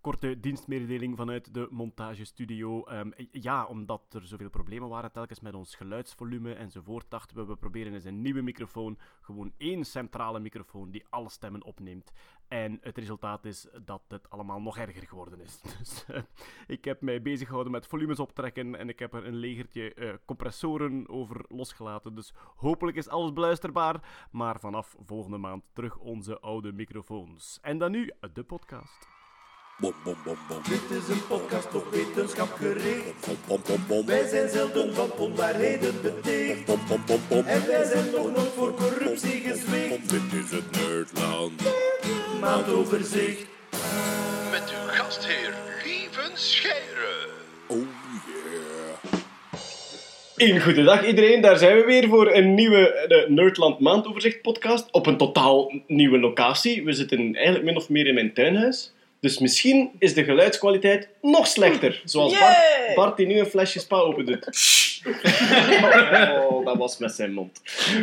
korte dienstmededeling vanuit de montagestudio. Um, ja, omdat er zoveel problemen waren telkens met ons geluidsvolume enzovoort, dachten we, we proberen eens een nieuwe microfoon. Gewoon één centrale microfoon die alle stemmen opneemt. En het resultaat is dat het allemaal nog erger geworden is. Dus uh, ik heb mij bezig gehouden met volumes optrekken en ik heb er een legertje uh, compressoren over losgelaten. Dus hopelijk is alles beluisterbaar. Maar vanaf volgende maand terug onze oude microfoons. En dan nu de podcast. Bom, bom, bom, bom. Dit is een podcast op wetenschap gericht. Bom, bom, bom, bom. Wij zijn zelden van onwaarheden beticht. Bom, bom, bom, bom. En wij zijn nog nooit voor corruptie gezwicht. Dit is het Nerdland. Maandoverzicht. Met uw gastheer, Lieven Scheire. Oh yeah. Een goede dag iedereen, daar zijn we weer voor een nieuwe de Nerdland Maandoverzicht podcast op een totaal nieuwe locatie. We zitten eigenlijk min of meer in mijn tuinhuis. Dus misschien is de geluidskwaliteit nog slechter. Zoals Bart, Bart die nu een flesje spa open doet. Oh, dat was met zijn mond.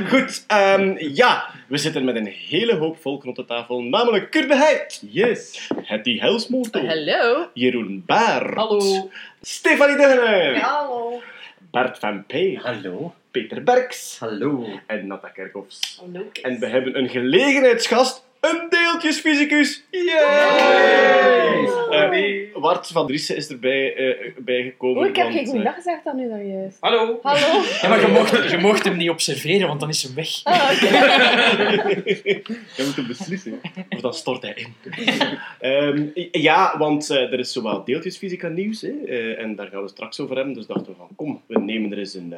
Goed, um, ja, we zitten met een hele hoop volk rond de tafel, namelijk Kurt de Heid. Yes. Hetty Helsmoortel. Hallo. Jeroen Baar. Hallo. Stefanie Degene. Hallo. Bart van P. Hallo. Peter Berks. Hallo. En Natta Kerkhoffs. Hallo. En we hebben een gelegenheidsgast, een deeltjesfysicus. Yay! Eh, Bart van Driessen is erbij uh, bijgekomen. Oh, ik heb geen eh, goeiedag gezegd dan nu dan juist. Hallo. Hallo. Ja, maar je mocht, je mocht hem niet observeren, want dan is hij weg. Ah. Je moet hem beslissen. Of dan stort hij in. Ehm, ja, want eh, er is zowel deeltjesfysica nieuws. Hè, eh, en daar gaan we straks over hebben. Dus dachten we van, kom, we nemen er eens een,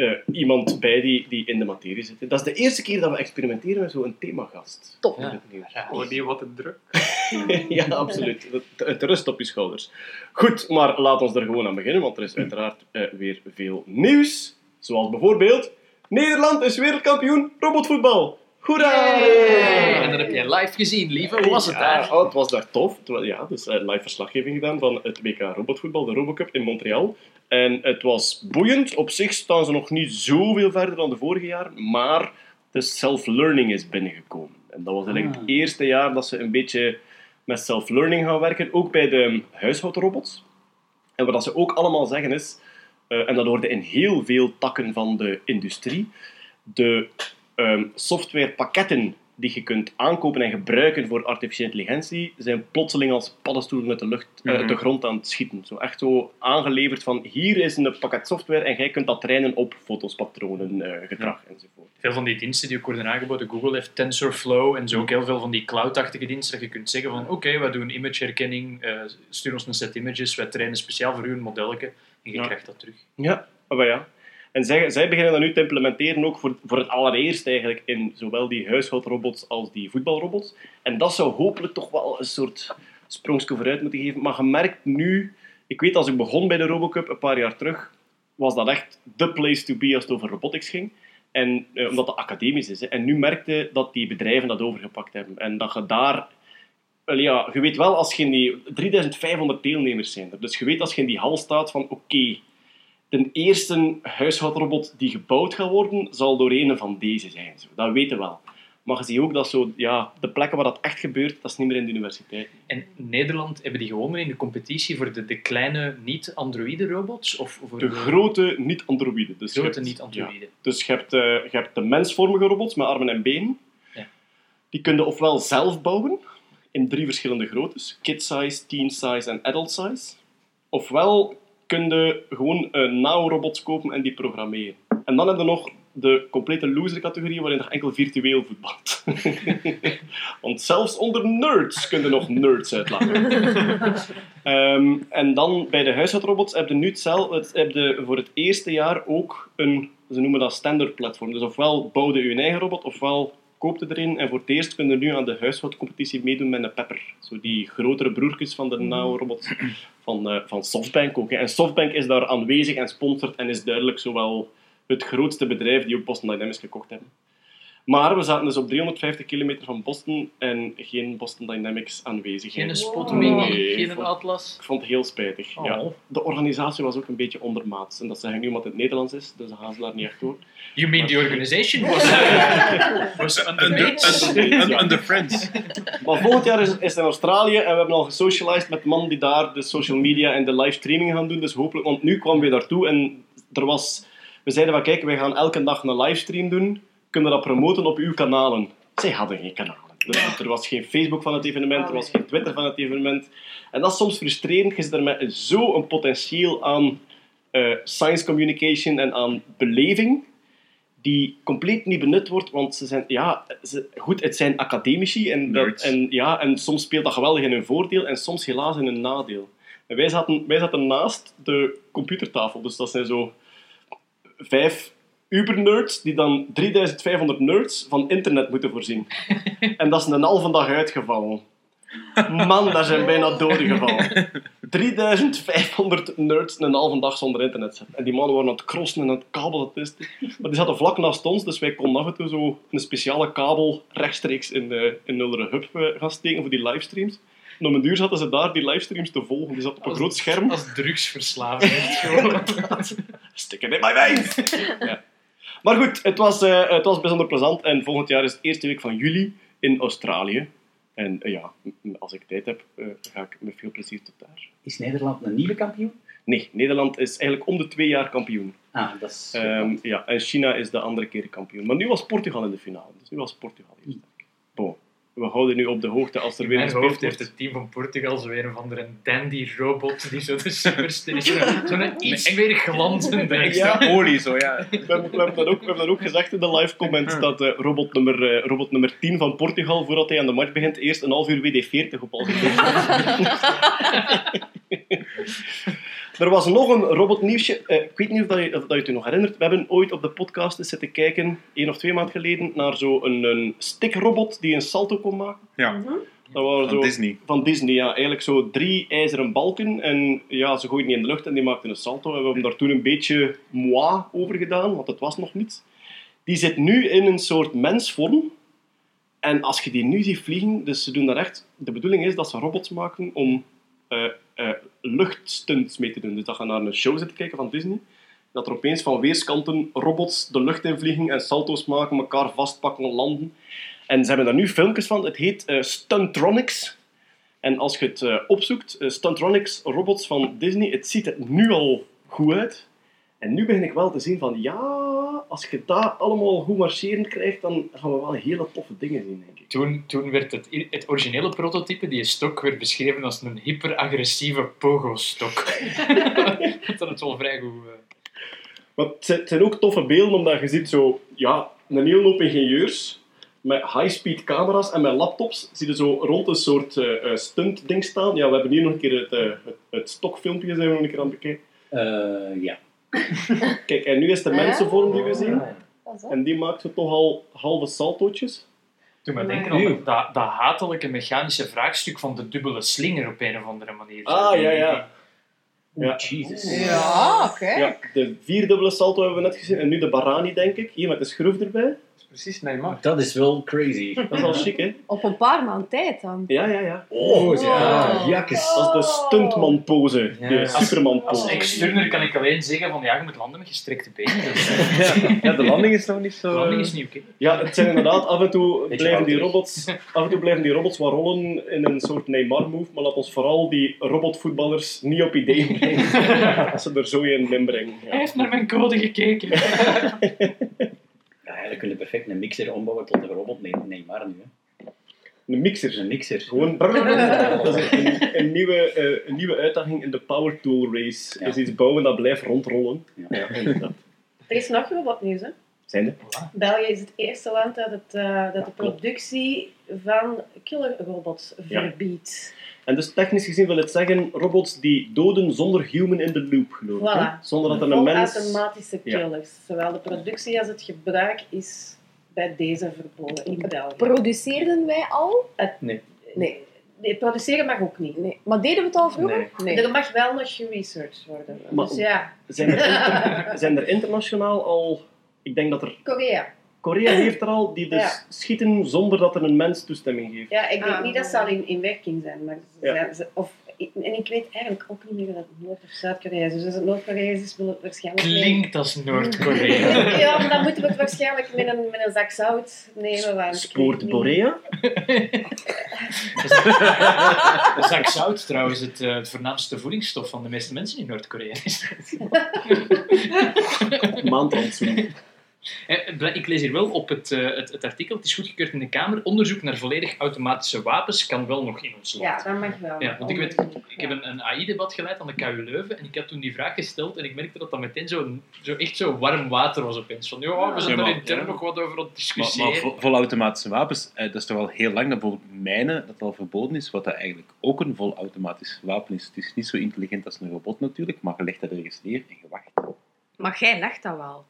eh, iemand bij die, die in de materie zit. Dat is de eerste keer dat we experimenteren met zo'n themagast. Top. nieuws. Oh nee, wat een druk. ja, absoluut. Het, het rust op je schouders. Goed, maar laat ons er gewoon aan beginnen, want er is uiteraard eh, weer veel nieuws. Zoals bijvoorbeeld... Nederland is wereldkampioen robotvoetbal. Hoera! En dat heb jij live gezien, lieve. Hoe was het Ja, daar? oh, het was daar tof. Ja, dus eh, live verslaggeving gedaan van het WK robotvoetbal, de Robocup in Montreal. En het was boeiend. Op zich staan ze nog niet zoveel verder dan de vorige jaren, maar de self-learning is binnengekomen. En dat was eigenlijk Ah. het eerste jaar dat ze een beetje met self-learning gaan werken, ook bij de huishoudrobots. En wat ze ook allemaal zeggen is, eh, en dat hoorde in heel veel takken van de industrie, de ehm, softwarepakketten die je kunt aankopen en gebruiken voor artificiële intelligentie, zijn plotseling als paddenstoelen uit de, lucht, uit de grond aan het schieten. Zo echt zo aangeleverd van, hier is een pakket software en jij kunt dat trainen op foto's, patronen, eh, gedrag enzovoort. Veel van die diensten die ook worden aangeboden, Google heeft TensorFlow en zo ook heel veel van die cloud-achtige diensten dat je kunt zeggen van oké, wij doen imageherkenning, eh stuur ons een set images, wij trainen speciaal voor u een modelletje en je Ja. krijgt dat terug. Ja, maar ja. En zij, zij beginnen dat nu te implementeren ook voor, voor het allereerst eigenlijk in zowel die huishoudrobots als die voetbalrobots. En dat zou hopelijk toch wel een soort sprongje vooruit moeten geven. Maar je merkt nu, ik weet als ik begon bij de Robocup een paar jaar terug, was dat echt the place to be als het over robotics ging. En, eh, omdat dat academisch is. Hè. En nu merkte dat die bedrijven dat overgepakt hebben. En dat je daar... Ja, je weet wel, als je in die... 3500 deelnemers zijn er. Dus je weet als je in die hal staat van, oké, de eerste huishoudrobot die gebouwd gaat worden, zal door een van deze zijn. Zo. Dat weten we wel. Maar je ziet ook dat zo, ja, de plekken waar dat echt gebeurt, dat is niet meer in de universiteit. En Nederland hebben die gewonnen in de competitie voor de, de kleine niet-androïde-robots? Of voor De grote niet-androïden. Dus grote hebt- niet-androïde? ja. Dus je hebt, eh, je hebt de mensvormige robots met armen en benen. Ja. Die kun je ofwel zelf bouwen, in drie verschillende groottes. Kid size, teen size en adult size. Ofwel kun je gewoon een nano-robots kopen en die programmeren. En dan heb je nog de complete loser-categorie, waarin je enkel virtueel voetbalt. Want zelfs onder nerds kun je nog nerds uitlachen. Ehm, en dan bij de huishoudrobots heb je nu hetzelfde, het, heb je voor het eerste jaar ook een, ze noemen dat standaard platform. Dus ofwel bouw je je eigen robot, ofwel koop je erin. En voor het eerst kun je nu aan de huishoudcompetitie meedoen met een Pepper. Zo die grotere broertjes van de nano-robots van, eh, van Softbank ook. hè. En Softbank is daar aanwezig en sponsort en is duidelijk zowel het grootste bedrijf die ook Boston Dynamics gekocht hebben. Maar we zaten dus op 350 kilometer van Boston en geen Boston Dynamics aanwezig. Geen Nee, spot Wow. mini, ik geen vond- atlas. Ik vond het heel spijtig. Oh. Ja. De organisatie was ook een beetje ondermaats. En dat zeg ik nu omdat het Nederlands is, dus dan gaan ze daar niet echt door. You mean the organization was, uh, was Under, undermates? under, under, under friends. Maar volgend jaar is, is het in Australië en we hebben al gesocialized met de man die daar de social media en de livestreaming gaan doen. Dus hopelijk, want nu kwamen we daartoe en er was, we zeiden van kijk, wij gaan elke dag een livestream doen. Kunnen dat promoten op uw kanalen? Zij hadden geen kanalen. Dus er was geen Facebook van het evenement, er was geen Twitter van het evenement. En dat is soms frustrerend. Je zit er met zo'n potentieel aan eh, science communication en aan beleving die compleet niet benut wordt, want ze zijn, ja, ze, goed, het zijn academici en, dat, en, ja, en soms speelt dat geweldig in hun voordeel en soms helaas in hun nadeel. En wij zaten, wij zaten naast de computertafel, dus dat zijn zo vijf Uber-nerds die dan 3500 nerds van internet moeten voorzien. En dat is een halve dag uitgevallen. Man, daar zijn bijna doden gevallen. 3500 nerds een halve dag zonder internet. En die mannen waren aan het crossen en aan het kabel te testen. Maar die zaten vlak naast ons, dus wij konden af en toe zo een speciale kabel rechtstreeks in, de, in de hub eh, gaan steken voor die livestreams. En om een duur zaten ze daar die livestreams te volgen. Die zat op een Als- groot scherm. Als drugsverslaving. Stikken in my veins! ja. Maar goed, het was, eh, het was bijzonder plezant. En volgend jaar is het eerste week van juli in Australië. En eh, ja, als ik tijd heb, eh, ga ik met veel plezier tot daar. Is Nederland een nieuwe kampioen? Nee, Nederland is eigenlijk om de twee jaar kampioen. Ah, dat is... Ehm, ja, en China is de andere keer kampioen. Maar nu was Portugal in de finale. Dus nu was Portugal eerst. Bon. We houden nu op de hoogte als er In weer mijn gespeeld hoofd heeft het team van Portugal zo weer een of andere dandy-robot die zo de superster is. Zo'n zo iets meer glanzender. Extra olie zo, ja. We hebben, we, hebben dat ook, we hebben dat ook gezegd in de live comments dat eh, robot, nummer, eh, robot nummer 10 van Portugal, voordat hij aan de match begint, eerst een half uur WD-40 op al zijn Er was nog een robotnieuwsje. Eh, ik weet niet of, dat je, of dat je het je nog herinnert. We hebben ooit op de podcast eens zitten kijken, één of twee maanden geleden, naar zo'n een, een stickrobot die een salto kon maken. Ja, Dat waren van zo, Disney. van Disney, ja. Eigenlijk zo drie ijzeren balken. En ja, ze gooiden die in de lucht en die maakten een salto. En we hebben daar toen een beetje moi over gedaan, want het was nog niets. Die zit nu in een soort mensvorm. En als je die nu ziet vliegen, dus ze doen daar echt... De bedoeling is dat ze robots maken om eh, eh, luchtstunts mee te doen. Dus dat je naar een show zit te kijken van Disney. Dat er opeens van weerskanten robots de lucht in vliegen en salto's maken, elkaar vastpakken, landen. En ze hebben daar nu filmpjes van. Het heet eh, Stuntronics. En als je het eh, opzoekt, eh, Stuntronics robots van Disney, het ziet er nu al goed uit. En nu begin ik wel te zien van, ja, als je dat allemaal goed marcherend krijgt, dan gaan we wel hele toffe dingen zien, denk ik. Toen, toen werd het, het originele prototype, die stok, werd beschreven als een hyperagressieve pogo-stok. dat het wel vrij goed... eh, Maar het zijn- ook toffe beelden, omdat je ziet zo, ja, een hele hoop ingenieurs met high-speed camera's en met laptops zie je zo rond een soort eh, eh, stunt-ding staan. Ja, we hebben hier nog een keer het, het, het stokfilmpje zijn we nog een keer aan het bekijken. Eh, ja. Kijk, en nu is de mensenvorm die we zien. En die maakt zo toch al halve saltootjes. Toen we Maar- denken aan dat, dat, dat hatelijke mechanische vraagstuk van de dubbele slinger op een of andere manier. Ah, ja, ja. Ja. Jesus. Ja, oké. ja. De vierdubbele salto hebben we net gezien. En nu de Barani, denk ik. Hier met de schroef erbij. Precies, Neymar. Dat is wel crazy. Dat is al chic, hè? Op een paar maanden tijd dan. Ja, ja, ja. Oh, ja. Wow. Jakkes. Dat is de stuntman-pose. Ja. De Als Superman-pose. exturner kan ik alleen zeggen van ja, je moet landen met gestrekte benen. Dus, Ja, de landing is nog niet de zo... landing is niet oké. Ja, het zijn inderdaad, af en toe blijven die robots, af en toe blijven die robots wat rollen in een soort Neymar-move, maar laat ons vooral die robotvoetballers niet op ideeën brengen als ze er zo in inbrengen. Hij Ja. heeft naar mijn code gekeken. Ja, eigenlijk kun je perfect een mixer ombouwen tot een robot. Nee, nee maar nu. Hè. Een mixer. een mixer. Gewoon dat is een, een, nieuwe, eh, een nieuwe uitdaging in de Power Tool Race. Ja. Is iets bouwen dat blijft rondrollen. Ja. Ja, inderdaad. Er is nog robotnieuws, hè. Zijn er? België is het eerste land dat, het, eh, dat de productie van killerrobots Ja. verbiedt. En dus technisch gezien wil het zeggen robots die doden zonder human in the loop, geloof ik. Voilà. Zonder dat er een mens... Volautomatische Ja. killers. Zowel de productie als het gebruik is bij deze verboden in België. Produceerden wij al? Nee. Nee, nee, produceren mag ook niet. Nee. Maar deden we het al vroeger? Nee. Er mag wel nog geresearched worden. Maar- dus ja, Zijn er, inter- zijn er internationaal al... Ik denk dat er... Korea. Korea heeft er al die dus Ja. schieten zonder dat er een mens toestemming geeft. Ja, ik denk Ah. niet dat ze al in, in werking zijn. Maar ze Ja. zijn ze, of, en ik weet eigenlijk ook niet meer of dat Noord- of Zuid-Korea is. Dus als het Noord-Korea is, wil het waarschijnlijk... Klinkt als Noord-Korea. Ja, maar dan moeten we het waarschijnlijk met een, met een zak zout nemen. Want Spoort. Borea? De zak zout trouwens het, eh, het voornaamste voedingsstof van de meeste mensen in Noord-Korea. is. Maandrandsoen. Eh, Ik lees hier wel op het, eh, het, het artikel, het is goedgekeurd in de Kamer, onderzoek naar volledig automatische wapens kan wel nog in ons land. Ja, dat mag wel. Ja, want ik, weet, ik heb een, een AI-debat geleid aan de KU Leuven en ik had toen die vraag gesteld en ik merkte dat dat meteen zo, zo echt zo warm water was opeens. Van, ja, we zijn Ja, maar- intern ja. nog wat over aan het Maar, discussiëren. maar vo- volautomatische wapens, eh, dat is toch al heel lang dat bijvoorbeeld mijnen dat al verboden is, wat dat eigenlijk ook een volautomatisch wapen is. Het is niet zo intelligent als een robot natuurlijk, maar je legt dat ergens neer en je wacht. Maar jij lacht dat wel.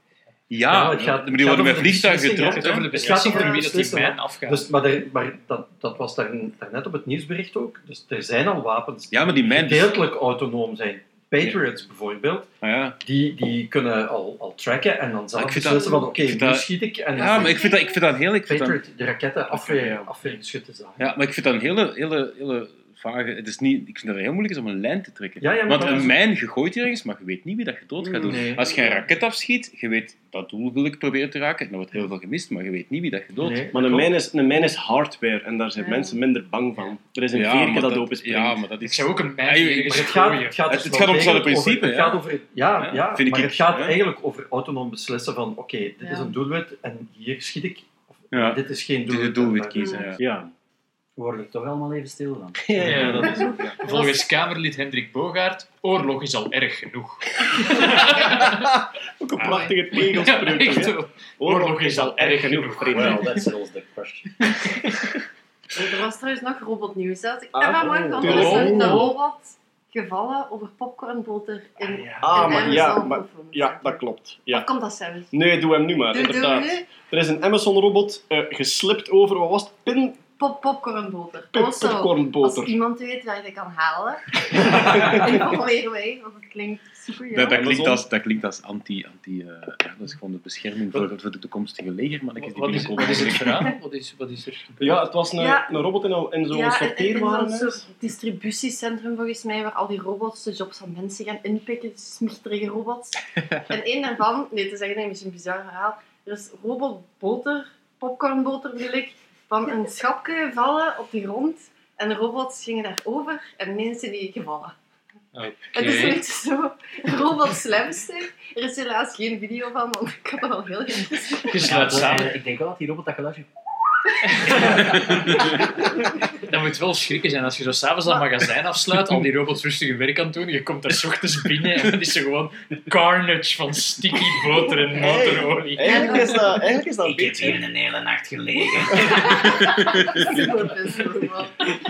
Ja, Ja, het gaat- maar die worden met over de vliegtuigen het gedropt. over de beslissing voor wie dat die mijn afgaat. Dus, maar er- maar dat, dat was daar, daarnet op het nieuwsbericht ook. Dus er zijn al wapens Ja, maar die mijn... gedeeltelijk autonoom zijn. Patriots bijvoorbeeld, Ah, ja. die, die kunnen al, al tracken en dan Maar zelf vind beslissen dat- van oké, nu schiet ik. En ja, maar ik vind dat, ik vind dat heel... Ik vind dat, Patriot, de raketten afweer, afweerschutten zagen. ja, maar ik vind dat een hele, hele, hele vage... Het is niet, ik vind dat het heel moeilijk is om een lijn te trekken. Ja, ja, Want dat een is- mijn, die ergens, maar je weet niet wie dat je dood gaat doen. Nee. Als je een raket afschiet, je weet dat doel wil ik proberen te raken, en dan wordt heel veel gemist, maar je weet niet wie dat je dood Nee, Maar een mijn, is, een mijn is hardware en daar zijn Ja. mensen minder bang van. Er is een Ja, veerke maar dat, open springt. Ja, maar dat Ik is... zou ook een Ja, mijn ergens Maar het gaat, het gaat, Het- dus gaat om hetzelfde principe, Over, ja. het gaat over, ja, Ja, ja, vind ik maar het gaat ja. eigenlijk over autonoom beslissen van oké, dit is Ja. een doelwit en hier schiet ik. Of, Ja. Dit is geen Dit doelwit. is het doelwit en- kiezen, ja. Ja. We worden er toch allemaal even stil van. Ja, Ja. dat is Ja. Volgens Kamerlid Hendrik Bogaert, oorlog is al erg genoeg. ook een Ah. prachtige Ja, tegelspreuk. Oorlog is al erg genoeg, vrienden. Well, that settles the question. Er was trouwens nog robotnieuws. Als ik Ah, er een, een Oh. robot gevallen over popcornboter in, Ah, in maar ja, Amazon maar, Fulfillment ja, Center. dat klopt. Of Ja. komt dat zelfs? Nee, doe hem nu maar, Doe, doe inderdaad. nu. Er is een Amazon-robot eh, geslipt over, wat was het? Pin, Pop, popcornboter. Also, als popcornboter. iemand weet waar je dat kan halen, informeer mij, want het klinkt super Dat, klinkt als, dat klinkt als anti... anti eh, ja, dat is gewoon de bescherming voor, voor de toekomstige legermannetjes die Wat is, wat is het verhaal? Wat is, wat is er gebeurd? Ja, het was een, Ja. een robot in, een- in zo'n Ja, en- en- en zo'n sorteerwarenhuis. soort distributiecentrum volgens mij, waar al die robots de jobs van mensen gaan inpikken, smichterige robots. en één daarvan, nee, het is eigenlijk een beetje een bizar verhaal, er is robotboter, popcornboter bedoel ik, van een schapje vallen op de grond en de robots gingen daarover en mensen die gevallen. Oké. Het is een beetje zo robot slamster. Er is helaas geen video van, want ik had dat wel heel geïnteresseerd. Je sluit samen. Eh, Ik denk wel dat die robot dat geluid heeft. Dat moet wel schrikken zijn als je zo s'avonds dat magazijn afsluit, al die robots rustig hun werk aan het doen, je komt daar 's ochtends binnen en dan is er gewoon carnage van sticky boter en motorolie. Eigenlijk is dat, eigenlijk is dat een Ik heb beetje... hier een hele nacht gelegen. Super best wel.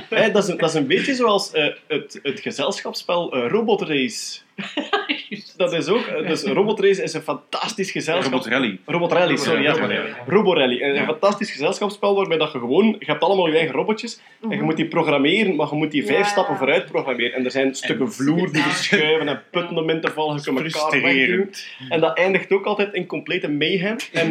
Hè, dat, is een, dat is een beetje zoals eh, het, het gezelschapsspel eh, Robot Race. Dat is ook... eh, dus Robot Race is een fantastisch gezelschap... Robot Rally. Robot Rally, sorry. Ja. Rally. Robo Rally. Een fantastisch gezelschapsspel waarbij dat je gewoon... Je hebt allemaal je eigen robotjes en je moet die programmeren, maar je moet die vijf Ja. stappen vooruit programmeren. En er zijn stukken vloer die verschuiven en putten om in te vallen. Je kunt elkaar. En dat eindigt ook altijd in complete mayhem. En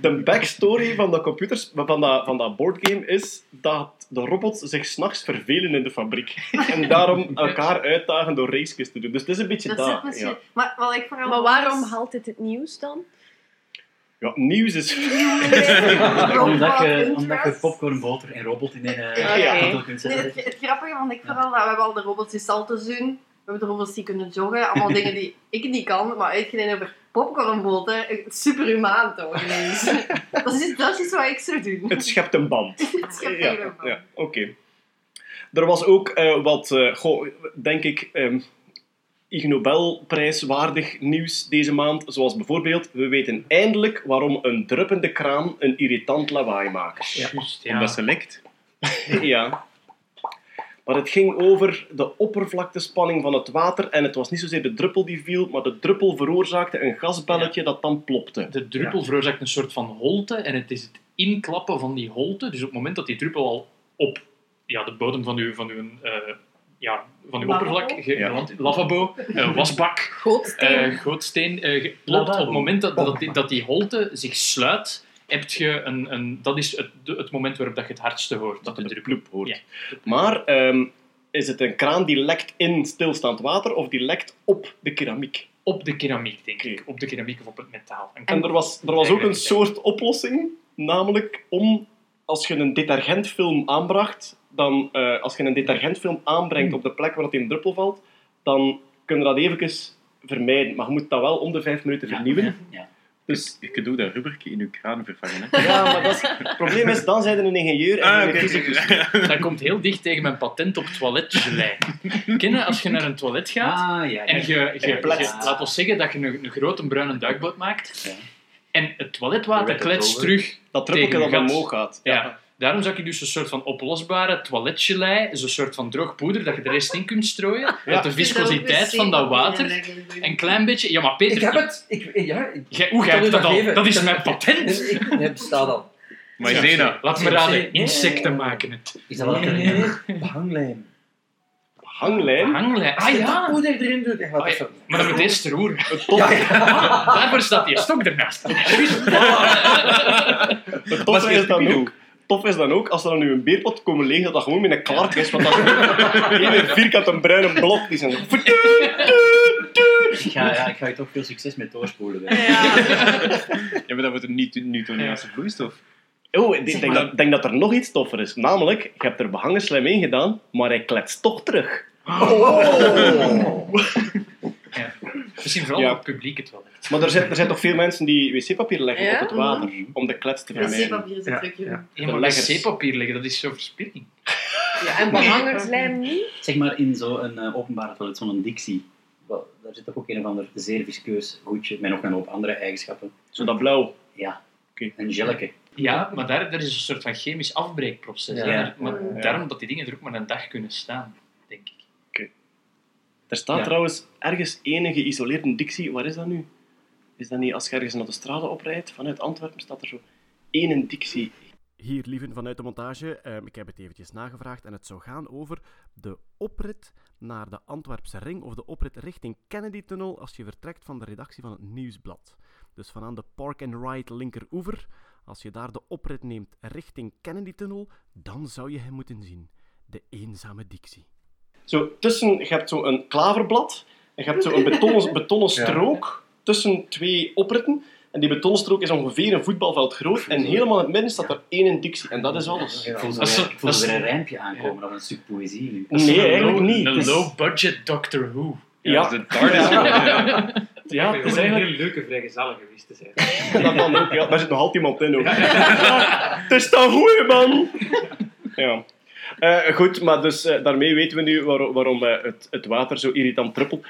de backstory van dat, computers, van dat, van dat boardgame is dat de robots zich s'nachts vervelen in de fabriek. En daarom elkaar uitdagen door races te doen. Dus het is een beetje Dat dat. zit misschien... ja. Maar wat ik vooral... Maar waarom haalt dit het nieuws dan? ja, nieuws is... omdat, je, omdat je interest. popcornboter en robot in een Ja. Nee, zetten. het, het grappige vond ik vooral dat we hebben al de robots die salto's doen. We hebben de robots die kunnen joggen. Allemaal dingen die ik niet kan. Maar uitgeleid over popcornboten. Superhumaan toch? ineens. dat, is, dat is wat ik zou doen. Het schept een band. Het schept ja, even van. ja oké. Er was ook eh, wat, eh, goh, denk ik, ehm Ig Nobelprijswaardig nieuws deze maand. Zoals bijvoorbeeld, we weten eindelijk waarom een druppende kraan een irritant lawaai maakt. Juist, ja. Omdat ze lekt. Ja. Maar het ging over de oppervlaktespanning van het water. En het was niet zozeer de druppel die viel, maar de druppel veroorzaakte een gasbelletje dat dan plopte. De druppel veroorzaakt een soort van holte en het is het inklappen van die holte. Dus op het moment dat die druppel al op ja, de bodem van uw, van uw, eh, ja, van uw Lavabo? oppervlak, ge- Ja. lavabo, eh, wasbak, Gootsteen. eh gootsteen, eh, ge- plopt, op het moment dat, dat, die, dat die holte zich sluit heb je een, een... Dat is het, het moment waarop dat je het hardste hoort. Dat de het drup ploep hoort. Ja. Maar ehm, is het een kraan die lekt in stilstaand water of die lekt op de keramiek? Op de keramiek, denk ik. Op de keramiek of op het metaal. En er was, er was ook een soort oplossing, namelijk om als je een detergentfilm aanbracht, dan eh, als je een detergentfilm aanbrengt op de plek waar het in druppel valt, dan kun je dat eventjes vermijden. Maar je moet dat wel om de vijf minuten vernieuwen. Ja. Dus Je kunt ook dat rubbertje in je kraan vervangen. Hè? ja, maar dat is, het probleem is, dan zijn er een ingenieur en Ah, een. Dat komt heel dicht tegen mijn patent op toiletgelei. Ken je, als je naar een toilet gaat Ah, ja, ja. en je, je, laat ons zeggen dat je een, een grote bruine duikboot maakt Ja. en het toiletwater kletst terug. Dat druppelje dat omhoog gaat. Ja. Daarom zou ik dus een soort van oplosbare toiletgelei, zo'n soort van droog poeder, dat je de rest in kunt strooien, dat de viscositeit van dat water een klein beetje... Ja, maar Peter... Ik heb het! Ik, ja, ik, Jij, hoe, jij dat al? Dat is mijn patent! Ik heb staat al. Maizena. Laat me raden, insecten maken het. Is dat wel Nee, nee, nee, nee. Hanglijm. Hanglijm. Hanglijn. Als Ah je dat ja! poeder erin doet, Ah, ja. zo. Maar dan moet je eerst roeren. Het Daarvoor staat die stok ernaast. het is dan ook... Tof is dan ook, als er dan nu een beerpot komen leeg, dat dat gewoon met een klark is, want dat is een vierkant een bruine blok. Die zijn zo... Ik ga, ja, ik ga je toch veel succes met doorspoelen. hè. Ja, maar dat wordt een niet Newtoniaanse vloeistof. Oh, ik denk, dat, denk dat er nog iets toffer is. Namelijk, je hebt er behangen slijm in gedaan, maar hij kletst toch terug. Misschien vooral Ja. op het publieke toilet. Maar er zijn, er zijn toch veel mensen die wc-papier leggen Ja? op het water om de klets te vermijden. Wc-papier is Ja, het truc, ja. Maar wc-papier leggen, dat is zo verspilling. Ja, en behangerslijm niet? Zeg maar in zo'n eh, openbare toilet, zo'n Dixie. Wel, Daar zit toch ook een of ander zeer viskeus goedje met nog een hoop andere eigenschappen. Zo dat blauw. Ja, Oké. een gelletje. Ja, maar daar, daar is een soort van chemisch afbreekproces. Ja. hè. Ja. Maar Ja. daarom dat die dingen er ook maar een dag kunnen staan, denk ik. Er staat Ja. trouwens ergens ene geïsoleerde dictie. Waar is dat nu? Is dat niet als je ergens naar de straten oprijdt? Vanuit Antwerpen staat er zo één dictie. Hier, lieven, vanuit de montage. Ehm, ik heb het eventjes nagevraagd en het zou gaan over de oprit naar de Antwerpse ring of de oprit richting Kennedy-tunnel als je vertrekt van de redactie van het Nieuwsblad. Dus vanaan de Park and Ride linkeroever, als je daar de oprit neemt richting Kennedy-tunnel, dan zou je hem moeten zien. De eenzame Dixie. Zo tussen, je hebt zo een klaverblad en je hebt zo een betonnen, betonnen strook tussen twee opritten. En die betonnen strook is ongeveer een voetbalveld groot. En helemaal in het midden staat er één dictie. En dat is alles. Ik voel er een rijmpje aankomen of een stuk poëzie Nee, een eigenlijk low- niet. Een low-budget Doctor Who. Ja. de TARDIS. Ja. Ja, het is eigenlijk... heel leuke vrijgezellen geweest te zijn. Dat dan ook, ja. Daar zit nog altijd iemand in ook. Het is toch goed, man! Ja. Eh, goed, maar dus eh, daarmee weten we nu waar- waarom eh, het, het water zo irritant druppelt.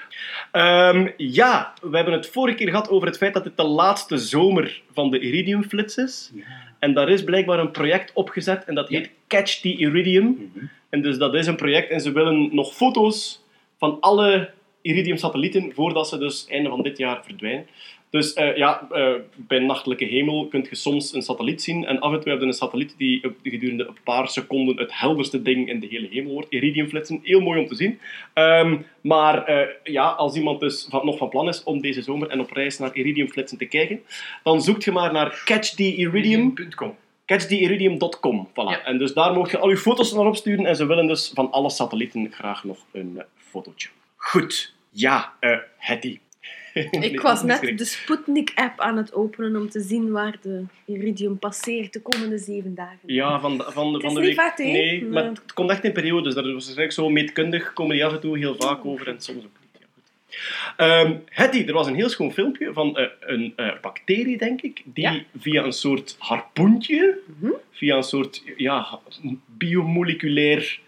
Ehm, ja, we hebben het vorige keer gehad over het feit dat dit de laatste zomer van de Iridium-flits is. En daar is blijkbaar een project opgezet en dat heet Catch the Iridium. Mhm. En dus dat is een project en ze willen nog foto's van alle Iridium-satellieten voordat ze dus einde van dit jaar verdwijnen. Dus eh, ja, eh, bij nachtelijke hemel kun je soms een satelliet zien en af en toe heb je een satelliet die op- gedurende een paar seconden het helderste ding in de hele hemel wordt. Iridium-flitsen, heel mooi om te zien. Ehm, maar eh, ja, als iemand dus van, nog van plan is om deze zomer en op reis naar Iridium-flitsen te kijken, dan zoekt je maar naar Catch the Iridium Iridium.com. catchtheiridium.com. Voilà. Ja. En dus daar mocht je al je foto's naar opsturen en ze willen dus van alle satellieten graag nog een eh, fotootje. Goed. Ja, eh Hetty. Ik was net de Sputnik-app aan het openen om te zien waar de Iridium passeert de komende zeven dagen. Ja, van de, van de, Het van de niet week. vaak, hè? nee, Nee. maar het komt echt in periodes. Dat is eigenlijk zo meetkundig, komen die af en toe heel vaak over en soms ook niet. Ja, goed. Ehm, Hetty, er was een heel schoon filmpje van eh, een eh, bacterie, denk ik, die Ja. via een soort harpoentje, Mhm. via een soort ja, biomoleculair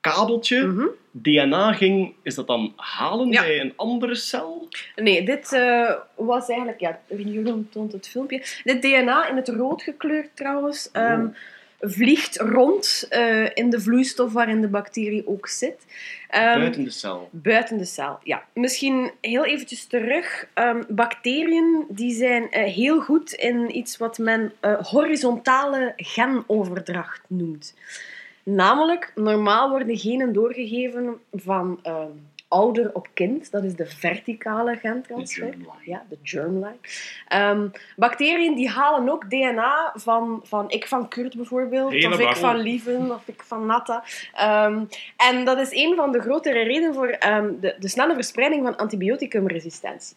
kabeltje, Mhm. DNA ging, is dat dan halen Ja. bij een andere cel? Nee, dit eh, was eigenlijk... Ja, Jeroen toont het filmpje. Dit DNA, in het rood gekleurd trouwens, ehm, vliegt rond eh, in de vloeistof waarin de bacterie ook zit. Ehm, Buiten de cel. Buiten de cel, ja. Misschien heel eventjes terug. Ehm, bacteriën die zijn eh, heel goed in iets wat men horizontale genoverdracht noemt. Namelijk, normaal worden genen doorgegeven van ehm, ouder op kind. Dat is de verticale gentransfer. germline. Ja, de germline. Ehm, bacteriën die halen ook DNA van, van ik van Kurt bijvoorbeeld, Hele of ik van Lieven, of ik van Natta. Ehm, en dat is een van de grotere redenen voor de, de snelle verspreiding van antibioticumresistentie.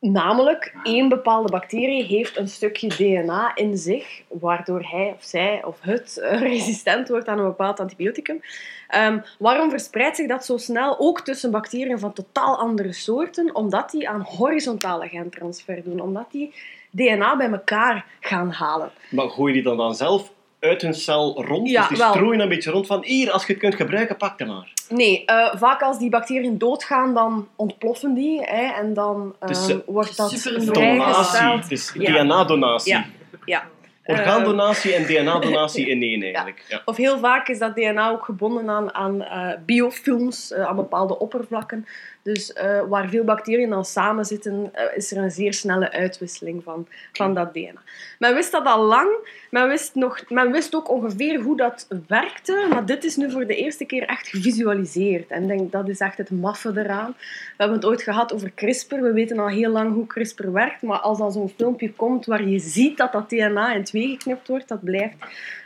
Namelijk, één bepaalde bacterie heeft een stukje DNA in zich, waardoor hij of zij of het resistent wordt aan een bepaald antibioticum. Ehm, waarom verspreidt zich dat zo snel ook tussen bacteriën van totaal andere soorten? Omdat die aan horizontale gentransfer doen, omdat die DNA bij elkaar gaan halen. Maar gooi die dan, dan zelf uit hun cel rond? Ja, dus die wel. strooien een beetje rond van hier, als je het kunt gebruiken, pak dan maar. Nee, eh, vaak als die bacteriën doodgaan, dan ontploffen die hè, en dan Het ehm, eh, wordt dat vrijgesteld. het is Ja. DNA-donatie. Ja, ja. Orgaandonatie en DNA-donatie in één eigenlijk. Ja. Of heel vaak is dat DNA ook gebonden aan, aan eh, biofilms, aan bepaalde oppervlakken. Dus eh, waar veel bacteriën dan samen zitten, is er een zeer snelle uitwisseling van, van dat DNA. Men wist dat al lang. Men wist, nog, men wist ook ongeveer hoe dat werkte. Maar dit is nu voor de eerste keer echt gevisualiseerd. En ik denk, dat is echt het maffe eraan. We hebben het ooit gehad over CRISPR. We weten al heel lang hoe CRISPR werkt. Maar als dan zo'n filmpje komt waar je ziet dat dat DNA in twee geknipt wordt, dat blijft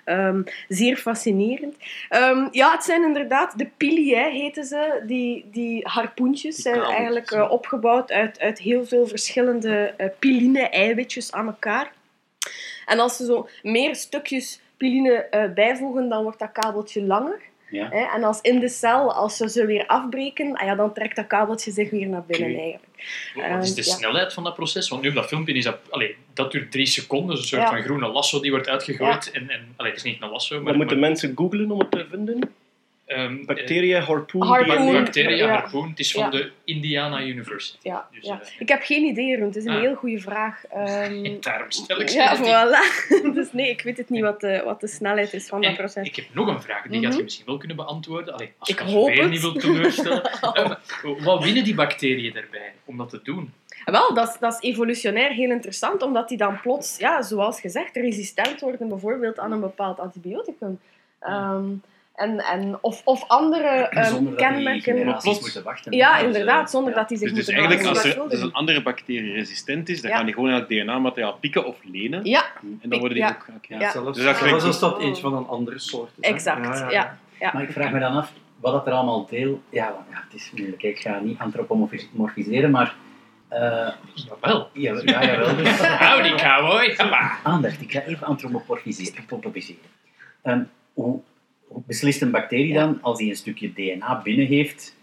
Ehm, zeer fascinerend. Ehm, ja, het zijn inderdaad de pili, hè, heten ze. Die, die harpoentjes Die zijn eigenlijk eh, opgebouwd uit, uit heel veel verschillende eh, piline-eiwitjes aan elkaar. En als ze zo meer stukjes piline eh, bijvoegen, dan wordt dat kabeltje langer. Ja. Hè? En als in de cel, als ze ze weer afbreken, ah ja, dan trekt dat kabeltje zich weer naar binnen eigenlijk. Wat is de Ehm, ja. snelheid van dat proces? Want nu op dat filmpje is dat... Allee, dat duurt drie seconden. Een soort Ja. van groene lasso die wordt uitgegooid. En, en, allee, het is niet een lasso, maar... Dan moeten maar, mensen googlen om het te vinden. Ehm, Bacteriën, harpoen, Harpoen. eh, DNA. Bacteria, Ja. harpoen. Het is van Ja. de Indiana University. Ja, Dus, ja. eh, Ik heb geen idee, Rund. Het is een Ah. heel goede vraag. Ehm, Daarom stel ik ze ja, die. voilà. dus nee, ik weet het niet wat de, wat de snelheid is van dat proces. ik heb nog een vraag, die gaat je misschien wel kunnen beantwoorden. Allee, als Ik je hoop weer het. niet wilt teleurstellen. Eh, maar wat winnen die bacteriën daarbij om dat te doen? Wel, dat is, dat is evolutionair heel interessant, omdat die dan plots, ja, zoals gezegd, resistent worden bijvoorbeeld aan een bepaald antibioticum. Ehm, en, en, of, of andere ehm, Zonder dat die kenmerken. moeten wachten. Ja, Dus, inderdaad, zonder ja. dat die zich Dus, dus moeten eigenlijk, als er dus een andere bacterie resistent is, dan Ja. gaan die gewoon eigenlijk DNA-materiaal pikken of lenen. Ja, En dan worden die Ja. ook... Ja. Ja. Zelfs, Dus dat zelfs als dat eentje van een andere soort is. exact. Ja, ja. Maar ik vraag me dan af, wat dat er allemaal deel... Ja, want ja, het is moeilijk. Ik ga niet antropomorfiseren, maar... eh Jawel. ja, ja, jawel. Dus, Howdy, cowboy. Aandacht, ik ga even antropomorfiseren. Ehm, hoe, hoe beslist een bacterie dan, als hij een stukje DNA binnen heeft,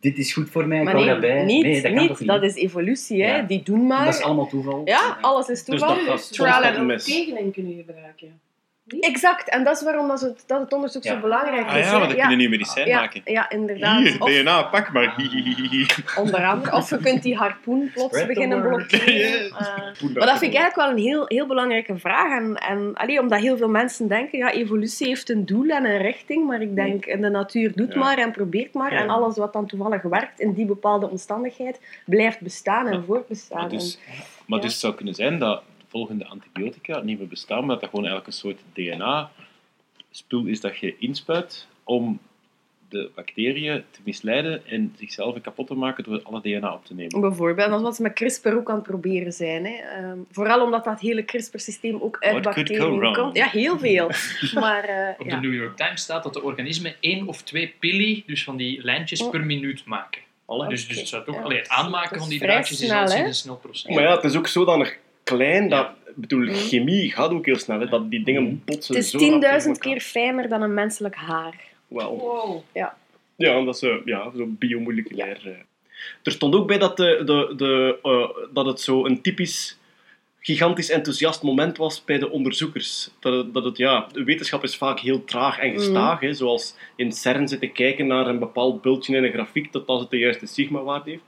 dit is goed voor mij, ik Maar hou nee, daarbij? niet, nee, dat kan niet. toch niet? Dat is evolutie, hè. Ja. Die doen maar. Dat is allemaal toeval? Ja, alles is Dus toeval. dat gaat Trial tegenin kunnen gebruiken. Exact, en dat is waarom dat het, dat het onderzoek Ja. zo belangrijk is. Ah ja, hè. want dan kun je nu medicijn ja, maken. Ja, inderdaad. Hier, Of- DNA, pak maar. Onder andere. Of je kunt die harpoen plots Spread beginnen blokkeren. Yes. Eh, maar dat vind ik eigenlijk wel een heel, heel belangrijke vraag. En, en allee, omdat heel veel mensen denken, ja, evolutie heeft een doel en een richting. Maar ik denk, de natuur doet Ja. maar en probeert maar. Ja. En alles wat dan toevallig werkt in die bepaalde omstandigheid, blijft bestaan en voortbestaan. Maar dus, maar Ja. dus het zou kunnen zijn dat volgende antibiotica niet meer bestaan, maar dat dat gewoon eigenlijk een soort DNA-spul is dat je inspuit om de bacteriën te misleiden en zichzelf kapot te maken door alle DNA op te nemen. Bijvoorbeeld, dat is wat ze met CRISPR ook aan het proberen zijn. Hè. Ehm, vooral omdat dat hele CRISPR-systeem ook uit What bacteriën komt. Ja, heel veel. maar eh, Op ja. de New York Times staat dat de organismen één of twee pili, dus van die lijntjes per minuut maken. Alle. Dus, dus het zou toch, Ja, allee, het aanmaken van die draadjes is al sinds snel proces. Maar ja, het is ook zodanig klein dat... Mm. Ik bedoel, chemie gaat ook heel snel. Hè, dat die dingen botsen Het is zo rap tegen 10.000 elkaar. keer fijner dan een menselijk haar. Wow. Ja, dat is eh, ja, zo biomoleculair. eh. Er stond ook bij dat, de, de, de, eh, dat het zo een typisch gigantisch enthousiast moment was bij de onderzoekers. Dat het, dat het ja, de wetenschap is vaak heel traag en gestaag. Hè, zoals in CERN zitten kijken naar een bepaald bultje in een grafiek tot als het de juiste sigma-waarde heeft.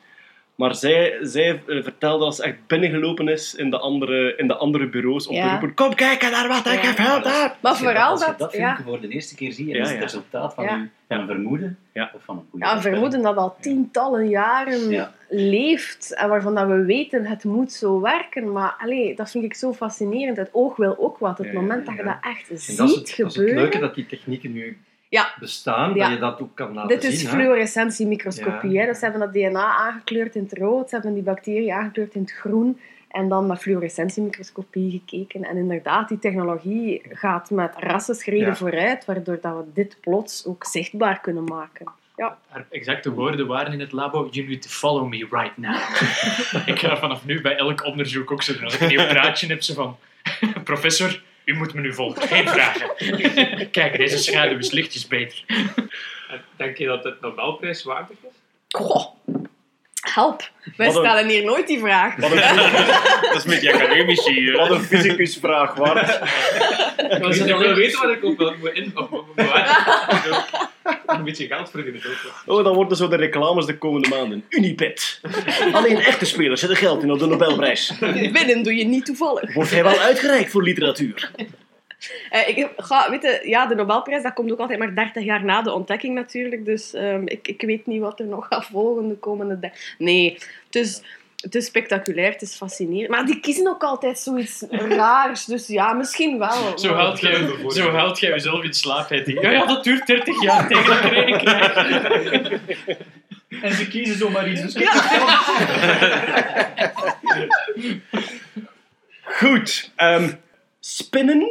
Maar zij, zij eh, vertelde dat ze echt binnengelopen is in de andere, in de andere bureaus om Ja. te roepen kom kijken naar wat ik heb gehad heb. Maar Als vooral als je dat... dat ja. filmpje voor de eerste keer ziet, en Ja, is het ja. resultaat van, een vermoeden, Ja. of van een goede Ja, voorspelling. vermoeden dat al tientallen jaren Ja. leeft en waarvan dat we weten het moet zo werken. Maar allee, dat vind ik zo fascinerend. Het oog wil ook wat. Het Ja, ja, moment dat je dat echt En ziet dat het, dat is het gebeuren. leuke dat die technieken nu Ja. bestaan, Ja. dat je dat ook kan laten Dit zien. is hè. fluorescentiemicroscopie. Ja. Hè? Dus ze hebben dat DNA aangekleurd in het rood, ze hebben die bacterie aangekleurd in het groen en dan met fluorescentiemicroscopie gekeken. En inderdaad, die technologie gaat met rassenschreden Ja. vooruit, waardoor dat we dit plots ook zichtbaar kunnen maken. Ja. Haar exacte woorden waren in het labo: You need to follow me right now. ik ga vanaf nu bij elk onderzoek ook zo doen. Als ik een nieuw praatje heb, ze van: Professor, u moet me nu volgen. Geen vragen. Kijk, deze schaduw is lichtjes beter. Denk je dat het Nobelprijs waardig is? Goh, help. Wij Wat een- stellen hier nooit die vraag. Wat een, Dat is met die academici hier. wat een fysicusvraag, waard. Ik wil weten wat ik op wil moet in op, op, op, op, Een beetje geld verdienen. Oh, dan worden zo de reclames de komende maanden. Unipet. Alleen echte spelers zetten geld in op de Nobelprijs. Winnen doe je niet toevallig. Wordt hij wel uitgereikt voor literatuur? Eh, ik ga, weet je, ja, de Nobelprijs dat komt ook altijd maar 30 jaar na de ontdekking natuurlijk. Dus ehm, ik, ik weet niet wat er nog gaat volgen de komende... de- Nee, het is, het is spectaculair, het is fascinerend. Maar die kiezen ook altijd zoiets raars. Dus ja, misschien wel. Zo haalt jij, zo haalt jij jezelf in slaap. Ja, ja, dat duurt 30 jaar tegen dat ik een krijg. En ze kiezen zomaar iets. Dus Goed. ehm, spinnen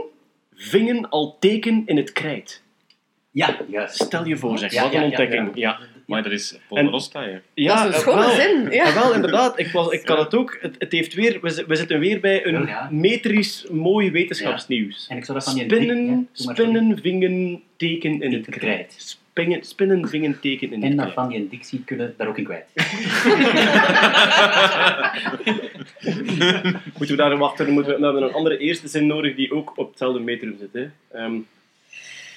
vingen al teken in het krijt. Ja. Stel je voor, zeg. Ja, wat een ja, ontdekking. ja. Ja, Maar dat is Polderosta, ja. ja. Dat is een eh, wel. zin. Ja. Ah, wel, inderdaad. Ik, was, ik kan het ook. Het, het heeft weer, we, zi- we zitten weer bij een Ja. metrisch mooi wetenschapsnieuws. En ik zou dat van ja, Spinnen, spinnen vingen teken in het het krijt. Krijt. Spingen, spinnen vingen teken in En het dat van die dictie kunnen daar ook in kwijt. Moeten we daar wachten? Dan moeten we, we hebben een andere eerste zin nodig die ook op hetzelfde metrum zit. Hè. Ehm,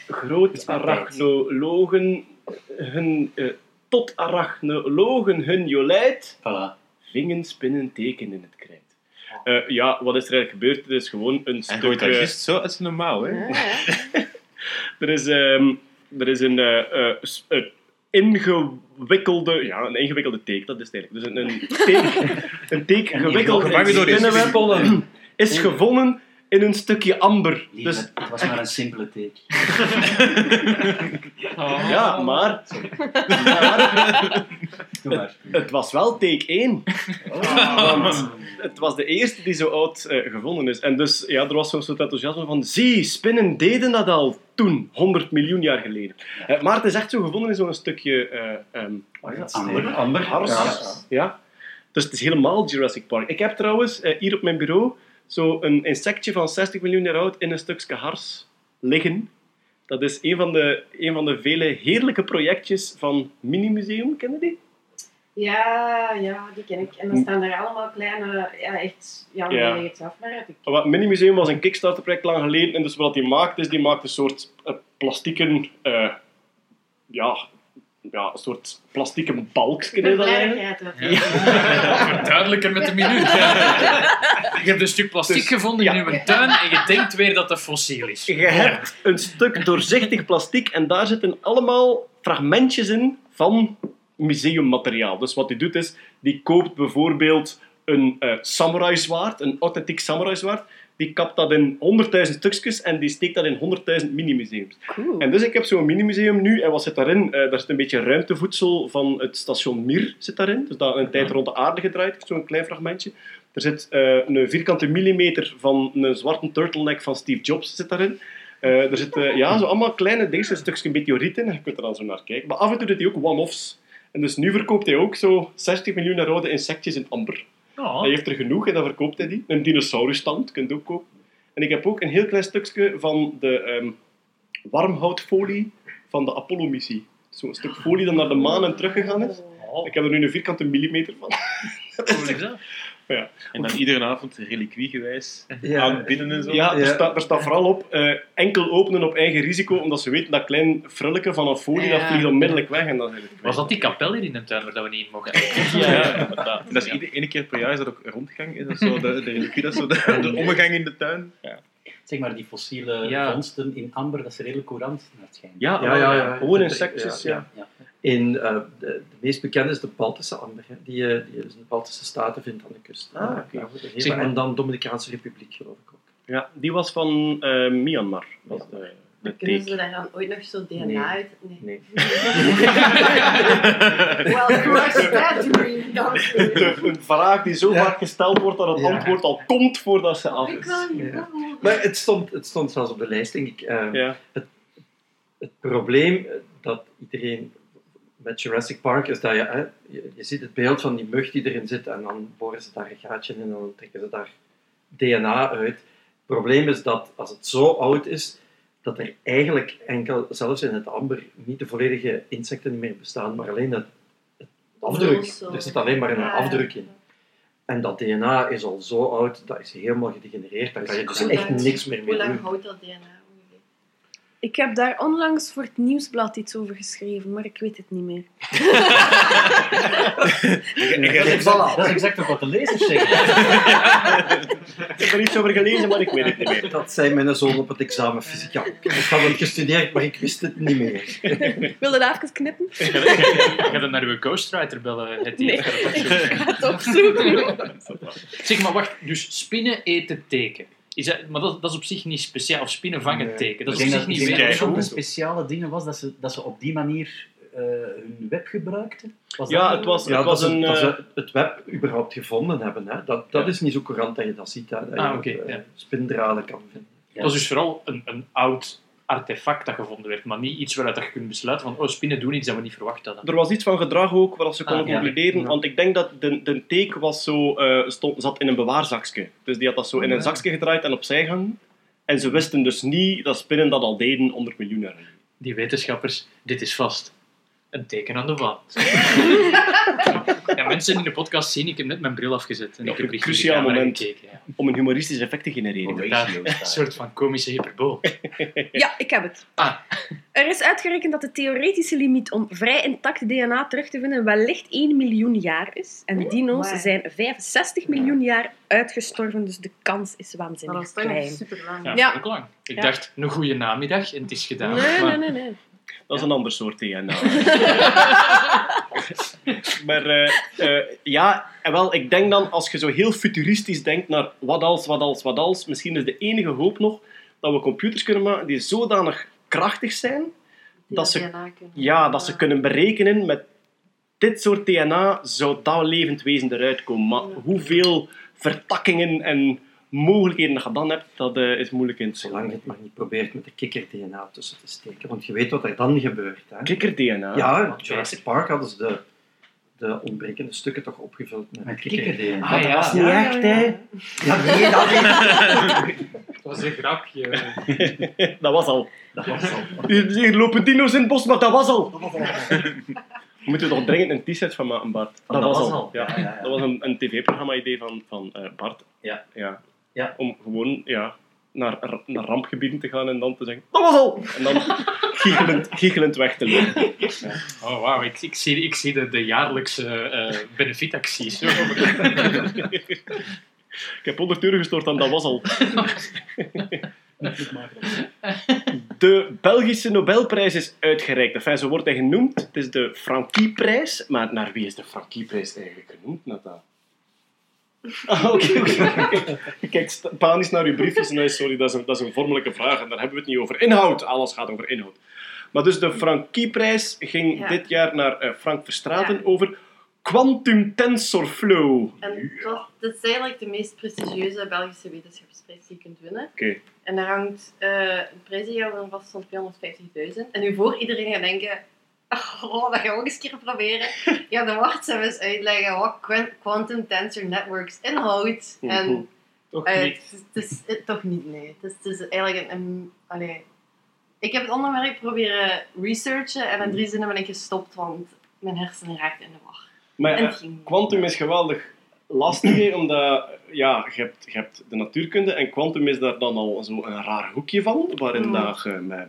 groot Is arachnologen, hun, eh, tot arachnologen hun jolijt, Voilà. vingen spinnen teken in het krijt. Eh, ja, wat is er eigenlijk gebeurd? Het is gewoon een stuk... gooit dat juist zo zijn normaal, hè. Ja, ja. Er is, ehm, er is een, s- een ingewikkelde, ja, een ingewikkelde teek, dat is het eigenlijk. Dus een, een teek, een teek gewikkeld in spinnenweb is gevonden in een stukje amber. Lieve, Dus het was maar een simpele take. ja, maar, maar Doe maar. het was wel take 1. Want het was de eerste die zo oud eh, gevonden is. En dus, ja, er was zo'n soort enthousiasme van, zie, spinnen deden dat al toen, 100 miljoen jaar geleden. Eh, maar het is echt zo gevonden in zo'n stukje... eh, ehm, is dat? Amber. Amber. Hars. Ja. Ja. Dus het is helemaal Jurassic Park. Ik heb trouwens hier op mijn bureau zo een insectje van 60 miljoen jaar oud in een stukje hars liggen. Dat is een van de, een van de vele heerlijke projectjes van Minimuseum. Ken je die? Ja, ja, die ken ik. En dan staan daar allemaal kleine, ja, echt, ja, Ja. nee, het zelf maar uit. Ik- Wat Minimuseum was een Kickstarter-project lang geleden. En dus wat hij maakt, is die maakt een soort eh, plastieken... eh, ja, ja, een soort plastieken balkje. Duidelijker met de minuut. Je hebt een stuk plastic Dus, gevonden ja. in uw tuin en je denkt weer dat dat fossiel is. Je hebt een stuk doorzichtig plastic en daar zitten allemaal fragmentjes in van museummateriaal. Dus wat hij doet is, die koopt bijvoorbeeld een eh samurai zwaard, een authentiek samurai zwaard, die kapt dat in 100.000 stukjes en die steekt dat in 100.000 minimuseums. Cool. En dus ik heb zo'n minimuseum nu, en wat zit daarin? Eh, daar zit een beetje ruimtevoedsel van het station Mir zit daarin, dus dat een tijd rond de aarde gedraaid, zo'n klein fragmentje. Er zit eh, een vierkante millimeter van een zwarte turtleneck van Steve Jobs zit daarin. Eh, er zitten ja, zo allemaal kleine dingen, een stukje je kunt er dan zo naar kijken. Maar af en toe doet hij ook one-offs. En dus nu verkoopt hij ook zo 60 miljoen rode insectjes in amber. Oh. Hij heeft er genoeg en dan verkoopt hij die. Een dinosaurusstand kunt je ook kopen. En ik heb ook een heel klein stukje van de ehm, warmhoutfolie van de Apollo-missie. Zo'n stuk folie dat naar de maan en teruggegaan is. Ik heb er nu een vierkante millimeter van. Hoe is dat? Ja, En dan iedere avond reliquiegewijs Ja. aan binnen en zo. ja, er, Ja. Staat, er staat vooral op eh, enkel openen op eigen risico, omdat ze weten dat klein frulletje van een folie, dat vliegt onmiddellijk weg. En kwijt. Was dat die kapel hier in de tuin waar dat we niet in mochten? Ja. En dat is iedere ene keer per jaar is dat ook rondgang. Is dat zo de, de reliquie, dat is zo de, de omgang in de tuin. Ja. Zeg maar, die fossiele Ja. vondsten in amber, dat is redelijk courant naar het schijnt. Ja, Ja, ja, ja. gewoon insectjes, ja. Ja. In, eh, de, de meest bekende is de Baltische amber. Hè. Die, eh, die is in de Baltische Staten vindt aan de kust. Ah. Ja, goed, Zeg maar- En dan Dominicaanse Republiek, geloof ik ook. Ja, die was van eh, Myanmar. Was de, De Kunnen ze daar dan ooit nog zo DNA Nee. uit? Nee. Nee. well, crush that dream, dank u. De- Een vraag die zo Ja. vaak gesteld wordt dat het Ja. antwoord al komt voordat ze af Ik is. Ja. Maar het stond, het stond zelfs op de lijst, denk ik. Eh, Ja. Het probleem eh, dat iedereen met Jurassic Park is dat je, hè, je, je ziet het beeld van die mug die erin zit en dan boren ze daar een gaatje in en dan trekken ze daar DNA uit. Het probleem is dat als het zo oud is, dat er eigenlijk enkel, zelfs in het amber, niet de volledige insecten meer bestaan, maar alleen het, het afdruk. Er zit alleen maar een Ja. afdruk in. En dat DNA is al zo oud, dat is helemaal gedegenereerd. Daar kan je dus Hoe echt lang- niks meer Hoe mee lang doen. houdt dat DNA? Ik heb daar onlangs voor het nieuwsblad iets over geschreven, maar ik weet het niet meer. Dat is exact, dat is exact ook wat de lezers zeggen. Ik heb er iets over gelezen, maar ik weet het niet meer. Dat zei mijn zoon op het examen fysica ook. Ik had het gestudeerd, maar ik wist het niet meer. Wilde dat even knippen? Ga je dan naar uw ghostwriter bellen? Het Nee, ik ga het opzoeken. Zeg maar, wacht. Dus spinnen eten teken. Is dat, maar dat, dat is op zich niet speciaal. Of spinnen vangen Nee. teken. Dat is denk op dat, zich ik niet dat weer ook een speciale ding was dat ze, dat ze op die manier eh, hun web gebruikten. Was Ja, dat- het was, Ja, het was dat, ze, een... dat eh, ze het web überhaupt gevonden hebben. Hè. Dat, dat Ja. is niet zo courant dat je dat ziet. Hè. Dat Ah, je oké, eh, ja. spindraden kan vinden. Het was dus vooral een, een oud artefact dat gevonden werd, maar niet iets waaruit je kunt besluiten van oh, spinnen doen iets dat we niet verwacht hadden. Er was iets van gedrag ook, waar ze Ah, konden ja. concluderen. Ja. Want ik denk dat de, de teek was zo, eh, stond, zat in een bewaarzakje. Dus die had dat zo in een zakje gedraaid en opzij gehangen. En ze wisten dus niet dat spinnen dat al deden onder miljoenen. Die wetenschappers, dit is vast. Een teken aan de wand. ja, mensen in de podcast zien, ik heb net mijn bril afgezet. En Ja, ik heb een cruciaal moment. gekeken. Ja. Om een humoristisch effect te genereren. Een soort van komische hyperbool. Ja, ik heb het. Ah. Er is uitgerekend dat de theoretische limiet om vrij intact DNA terug te vinden wellicht 1 miljoen jaar is. En dino's maar- zijn 65 miljoen jaar uitgestorven, dus de kans is waanzinnig dat is klein. super lang. Ja, Ja. ook lang. Ik Ja. dacht, een goede namiddag en het is gedaan. Nee, Maar- nee, nee, nee. Dat is een ander soort DNA. maar eh, eh, ja, en wel, ik denk dan, als je zo heel futuristisch denkt naar wat als, wat als, wat als, misschien is de enige hoop nog dat we computers kunnen maken die zodanig krachtig zijn, Die dat ze, kunnen. ja, dat ze kunnen berekenen met dit soort DNA zou dat levend wezen eruit komen. Maar hoeveel vertakkingen en mogelijkheden dat je dan hebt, dat eh, is moeilijk in te Zolang zien. je het maar niet probeert met de kikker-DNA tussen te steken. Want je weet wat er dan gebeurt. Hè. Kikker-DNA. Ja, in Jurassic Park hadden ze de, de ontbrekende stukken toch opgevuld met, Met kikker-DNA. Ah, ja. Dat is niet echt, hè. Ja, nee, dat niet. Dat was een grapje. Dat was al. Dat was al. Hier, lopen dino's in het bos, maar dat was al. We moeten toch dringend een t-shirt van maken, Bart. Dat was al. Ja. Ja, ja, ja. Dat was een, een tv-programma-idee van, van eh, Bart. Ja. Ja. Ja. Om gewoon ja, naar, naar rampgebieden te gaan en dan te zeggen, dat was al! En dan giechelend, giechelend weg te lopen. Oh, wauw. Ik, ik, zie, ik zie de, de jaarlijkse eh benefietacties. Ik heb 100 euro gestort en dat was al. De Belgische Nobelprijs is uitgereikt. Enfin, zo wordt hij genoemd. Het is de Franquieprijs. Maar naar wie is de Franquieprijs eigenlijk genoemd, Nata? Ah, oké. sta- panisch naar uw briefjes. Nee, sorry, dat is, een, dat is een vormelijke vraag. En daar hebben we het niet over. Inhoud. Alles gaat over inhoud. Maar dus de Franquieprijs ging Ja. dit jaar naar eh, Frank Verstraten Ja. over Quantum Tensor Flow. En dit is eigenlijk de meest prestigieuze Belgische wetenschapsprijs die je kunt winnen. Oké. En daar hangt uh, een prijzengeld aan vast van 250.000. En nu voor iedereen gaat denken, oh, dat gaan we ook eens een keer proberen. Ja, dan wacht ze eens uitleggen wat Quan- Quantum Tensor Networks inhoudt. Mhm. En Toch eh, niet. het, is, het is- toch niet, nee. Het is, het is eigenlijk een... een allee. Ik heb het onderwerp proberen researchen en in drie zinnen ben ik gestopt, want mijn hersenen raakten in de war. Maar eh. Quantum is geweldig lastig, omdat ja, je, hebt, je hebt de natuurkunde en quantum is daar dan al zo een raar hoekje van, waarin Mm. dat je met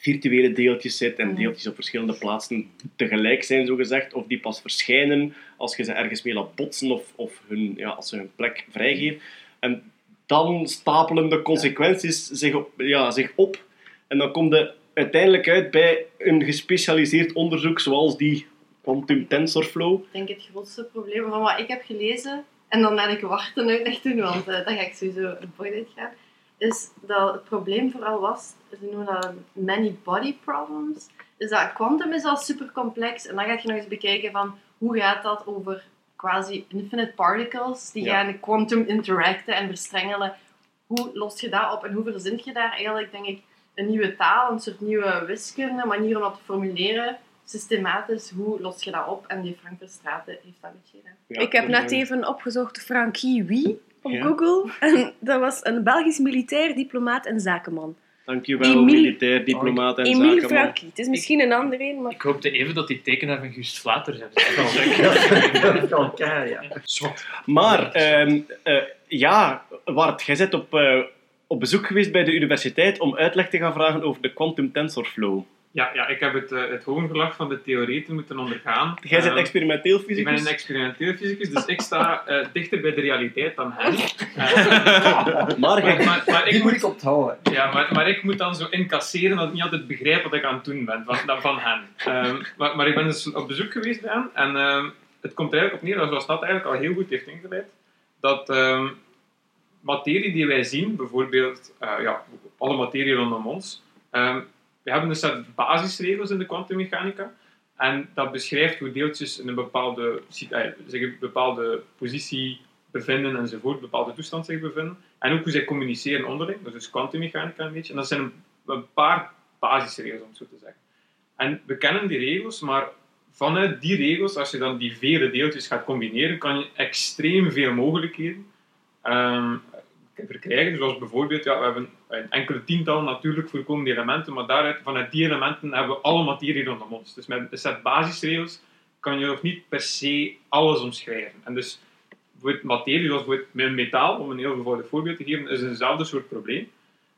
virtuele deeltjes zit en deeltjes op verschillende plaatsen tegelijk zijn, zogezegd, of die pas verschijnen als je ze ergens mee laat botsen of, of hun, ja, als ze hun plek vrijgeven. En dan stapelen de consequenties zich op, ja, zich op en dan kom je uiteindelijk uit bij een gespecialiseerd onderzoek zoals die Quantum TensorFlow. Ik denk het grootste probleem van wat ik heb gelezen, en dan laat ik wachten uitleg doen, want eh dan ga ik sowieso een point uitgaan, is dat het probleem vooral was, ze noemen dat many body problems. Dus dat quantum is al super complex en dan ga je nog eens bekijken van hoe gaat dat over quasi infinite particles die Ja. gaan quantum interacten en verstrengelen. Hoe los je dat op en hoe verzint je daar eigenlijk, denk ik, een nieuwe taal, een soort nieuwe wiskunde, manier om dat te formuleren, systematisch, hoe los je dat op? En die Frank Verstraeten heeft dat beetje gedaan. Ja, ik heb net even opgezocht Frankie Wie op Ja. Google. En dat was een Belgisch militair, diplomaat en zakenman. Dankjewel, Emile- militair, diplomaat en Emile zakenman. Frankie. Het is misschien een ander een, maar... Ik hoopte even dat die tekenaar van Gust Vlater zijn. Van elkaar, ja. Zwat. Maar, ehm, eh, ja, Wart, jij bent op, eh, op bezoek geweest bij de universiteit om uitleg te gaan vragen over de quantum tensorflow. Ja, ja, ik heb het, eh, het hoongelach van de theoreten moeten ondergaan. Jij bent Ehm, experimenteel Ik ben fysicus. een experimenteel fysicus, dus ik sta eh, dichter bij de realiteit dan hen. Eh, Maar maar, maar, maar ik Die moet ik onthouden. ja, maar, maar ik moet dan zo incasseren dat ik niet altijd begrijp wat ik aan het doen ben van, dan van hen. Ehm, maar, maar ik ben dus op bezoek geweest bij hen en ehm, het komt er eigenlijk op neer, zoals dat eigenlijk al heel goed heeft ingeleid, dat ehm, materie die wij zien, bijvoorbeeld eh, ja, alle materie rondom ons, ehm, we hebben een set basisregels in de kwantummechanica. En dat beschrijft hoe deeltjes in een bepaalde, eh, een bepaalde positie bevinden enzovoort, een bepaalde toestand zich bevinden. En ook hoe zij communiceren onderling, dat is dus kwantummechanica een beetje. En dat zijn een, een paar basisregels, om het zo te zeggen. En we kennen die regels, maar vanuit die regels, als je dan die vele deeltjes gaat combineren, kan je extreem veel mogelijkheden ehm, verkrijgen. Zoals bijvoorbeeld, ja, we hebben een enkele tiental natuurlijk voorkomende elementen, maar daaruit, vanuit die elementen hebben we alle materie rondom ons. Dus met een set basisregels kan je nog niet per se alles omschrijven. En dus bijvoorbeeld materie, zoals een metaal, om een heel eenvoudig voorbeeld te geven, is eenzelfde soort probleem.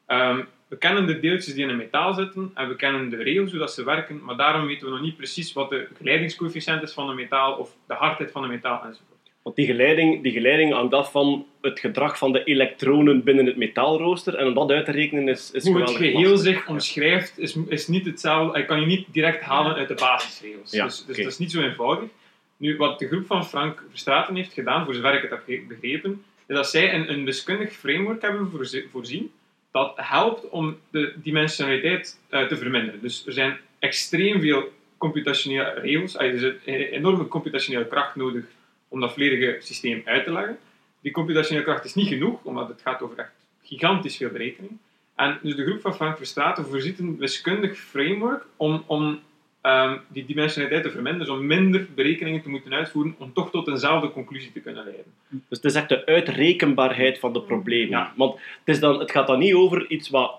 Ehm, we kennen de deeltjes die in een metaal zitten en we kennen de regels hoe dat ze werken, maar daarom weten we nog niet precies wat de geleidingscoëfficiënt is van een metaal of de hardheid van een metaal enzovoort. Want die geleiding, die geleiding hangt af van het gedrag van de elektronen binnen het metaalrooster. En om dat uit te rekenen is, is hoe het geheel lastig. zich omschrijft, is, is niet hetzelfde. Je kan je niet direct halen uit de basisregels. Ja, dus dus dat is niet zo eenvoudig. Nu, wat de groep van Frank Verstraeten heeft gedaan, voor zover ik het heb begrepen, is dat zij een, een wiskundig framework hebben voorzi- voorzien dat helpt om de dimensionaliteit eh, te verminderen. Dus er zijn extreem veel computationele regels. Er is een enorme computationele kracht nodig om dat volledige systeem uit te leggen. Die computationele kracht is niet genoeg, omdat het gaat over echt gigantisch veel berekening. En dus de groep van Frank Verstraeten voorziet een wiskundig framework om, om ehm, die dimensionaliteit te verminderen, dus om minder berekeningen te moeten uitvoeren, om toch tot eenzelfde conclusie te kunnen leiden. Dus het is echt de uitrekenbaarheid van de problemen. Ja. Want het, is dan, het gaat dan niet over iets wat,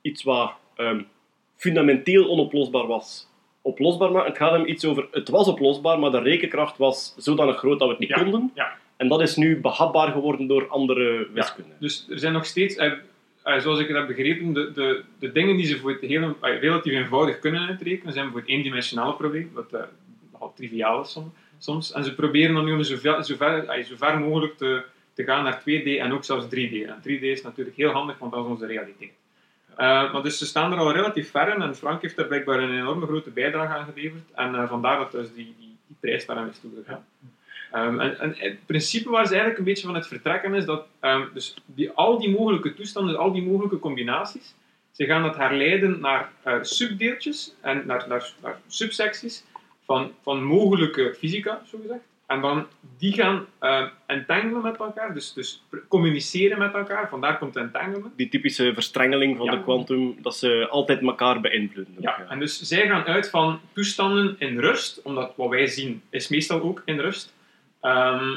iets wat ehm, fundamenteel onoplosbaar was. Oplosbaar maken. Het gaat hem iets over, het was oplosbaar, maar de rekenkracht was zodanig groot dat we het niet Ja, konden. ja. En dat is nu behapbaar geworden door andere wiskunde. Dus er zijn nog steeds, eh, eh, zoals ik het heb begrepen, de, de, de dingen die ze voor het heel, eh, relatief eenvoudig kunnen uitrekenen, zijn voor het eendimensionale probleem, wat eh, nogal triviaal is som- soms. En ze proberen dan nu om zoveel, zover, eh, zo ver mogelijk te, te gaan naar 2D en ook zelfs 3D. En 3D is natuurlijk heel handig, want dat is onze realiteit. Eh, maar dus ze staan er al relatief ver in en Frank heeft daar blijkbaar een enorme grote bijdrage aan geleverd. En eh, vandaar dat dus die, die, die prijs daaraan is toegegaan. Ehm, en, en het principe waar ze eigenlijk een beetje van het vertrekken is dat ehm, dus die, al die mogelijke toestanden, al die mogelijke combinaties, ze gaan dat herleiden naar eh, subdeeltjes en naar, naar, naar subsecties van, van mogelijke fysica, zogezegd. En dan die gaan eh entangelen met elkaar, dus, dus communiceren met elkaar, vandaar komt entanglement. Die typische verstrengeling van Ja. de kwantum, dat ze altijd elkaar beïnvloeden. Ja, en dus zij gaan uit van toestanden in rust, omdat wat wij zien is meestal ook in rust. Ehm,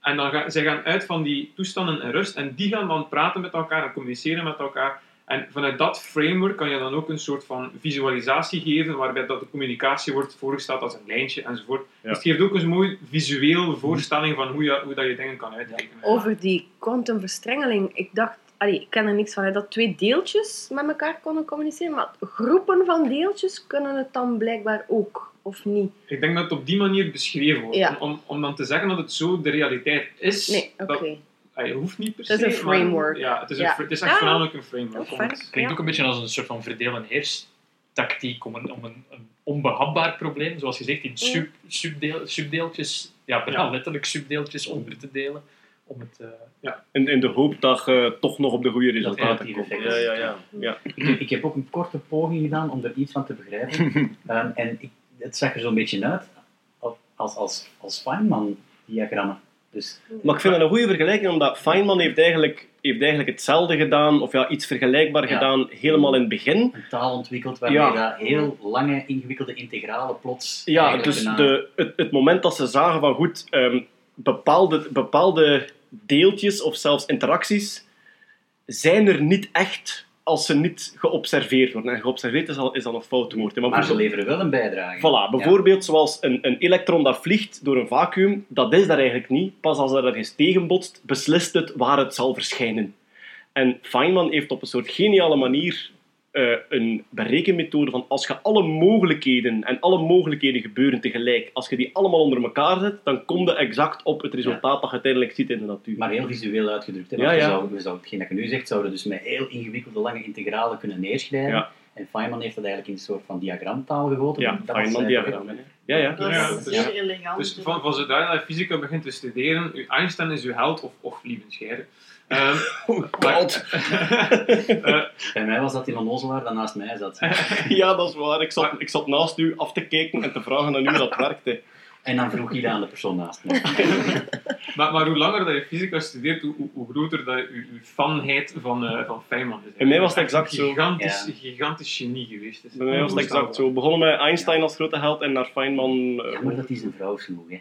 en dan gaan zij gaan uit van die toestanden in rust en die gaan dan praten met elkaar en communiceren met elkaar. En vanuit dat framework kan je dan ook een soort van visualisatie geven, waarbij dat de communicatie wordt voorgesteld als een lijntje enzovoort. Ja. Dus het geeft ook een mooi visueel voorstelling van hoe, je, hoe dat je dingen kan uitrekenen. Over die kwantumverstrengeling, ik dacht, allee, ik ken er niks van, hè, dat twee deeltjes met elkaar konden communiceren, maar groepen van deeltjes kunnen het dan blijkbaar ook, of niet? Ik denk dat het op die manier beschreven wordt. Ja. Om, om dan te zeggen dat het zo de realiteit is, Nee, oké. dat, Ah, je hoeft niet per se. Het is een maar- framework. ja, het is, Ja. Een, het is echt Ja. voornamelijk een framework. Het- Klinkt Ja. ook een beetje als een soort van verdeel- en heerstactiek om een, om een, een onbehapbaar probleem, zoals gezegd, in sub, subdeel, subdeeltjes, ja, bijna letterlijk subdeeltjes onder te delen, om het, eh, ja. In, in de hoop dat je toch nog op de goede resultaten komt. Ja, ja, ja. ja. Ik, ik heb ook een korte poging gedaan om er iets van te begrijpen. Ehm, en ik, het zag er zo'n beetje uit als, als, als Feynman-diagrammen. Dus, Maar ik vind dat een goede vergelijking, omdat Feynman heeft eigenlijk, heeft eigenlijk hetzelfde gedaan, of ja, iets vergelijkbaar Ja. gedaan, helemaal in het begin. een taal ontwikkeld waarmee Ja. dat heel lange, ingewikkelde integralen plots... Ja, dus de, het, het moment dat ze zagen van goed, ehm, bepaalde, bepaalde deeltjes of zelfs interacties zijn er niet echt als ze niet geobserveerd worden. En geobserveerd is, al, is dan een fout woord. Maar, Maar ze leveren wel een bijdrage. Voilà, bijvoorbeeld zoals een, een elektron dat vliegt door een vacuüm, dat is daar eigenlijk niet. Pas als dat ergens tegenbotst, beslist het waar het zal verschijnen. En Feynman heeft op een soort geniale manier eh, een berekenmethode van als je alle mogelijkheden, en alle mogelijkheden gebeuren tegelijk, als je die allemaal onder elkaar zet, dan kom je exact op het resultaat dat je uiteindelijk ziet in de natuur. Maar heel visueel uitgedrukt. Hè? Ja, Want ja. zou, je zou, hetgeen dat je nu zegt, zouden dus met heel ingewikkelde lange integralen kunnen neerschrijven. Ja. En Feynman heeft dat eigenlijk in een soort van diagramtaal gegoten. Ja, Feynman-diagram, hè. Ja, ja. Dat Ja, is dus- zeer elegant. Dus van, van zodra je fysica begint te studeren, uw Einstein is uw held of, of Ehm God. eh, Bij mij was dat die onnozelaar dat naast mij zat. ja, dat is waar. Ik zat, ik zat naast u af te kijken en te vragen aan u hoe dat werkte. En dan vroeg hij dat aan de persoon naast mij. maar, maar hoe langer dat je fysica studeert, hoe, hoe, groter dat je, je fanheid van, eh, van Feynman is. Bij mij was het Echt exact een zo. Gigantisch, Ja. gigantisch genie geweest. Dus Bij mij was het exact zo. We begonnen met Einstein als grote held en naar Feynman... eh, Jammer dat hij zijn vrouw sloeg. Hè.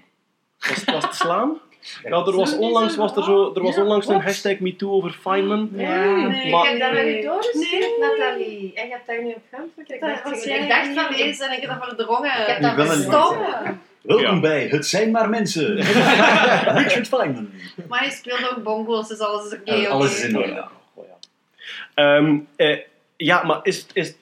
Was, het- was het slaan? Ja, er was onlangs, was er zo, er was onlangs een hashtag MeToo over Feynman. Ja, nee, Maar- ik heb dat niet doorgestuurd, Nathalie. En je hebt daar niet op geantwoord. Ik dacht, van deze en ik heb dat verdrongen. Ik heb dat Stop! Welkom Ja. bij Het zijn maar mensen. Richard Feynman. Maar hij speelt ook bongo's, dus alles is oké. Oké. alles is in orde. Ehm, eh, ja, maar is, is,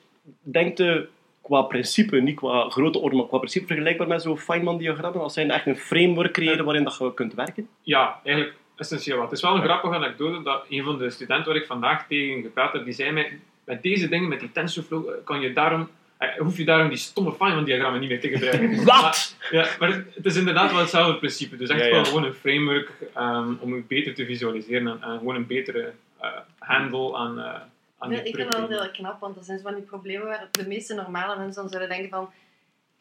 denkt u qua principe, niet qua grote orde, maar qua principe vergelijkbaar met zo'n Feynman-diagrammen? Als zijn echt een framework creëren waarin dat je kunt werken? Ja, eigenlijk essentieel wel. Het is wel een grappige anekdote dat een van de studenten waar ik vandaag tegen gepraat heb, die zei mij, met deze dingen, met die TensorFlow, eh, kan je daarom, eh, hoef je daarom die stomme Feynman-diagrammen niet meer te gebruiken. Wat? Ja, maar het- het is inderdaad wel hetzelfde principe. Dus echt Ja, ja. wel gewoon een framework ehm, om het beter te visualiseren en, en gewoon een betere eh, handle aan, aan Ja, ik vind dat heel knap, want dat zijn zo van die problemen waar de meeste normale mensen dan zouden denken van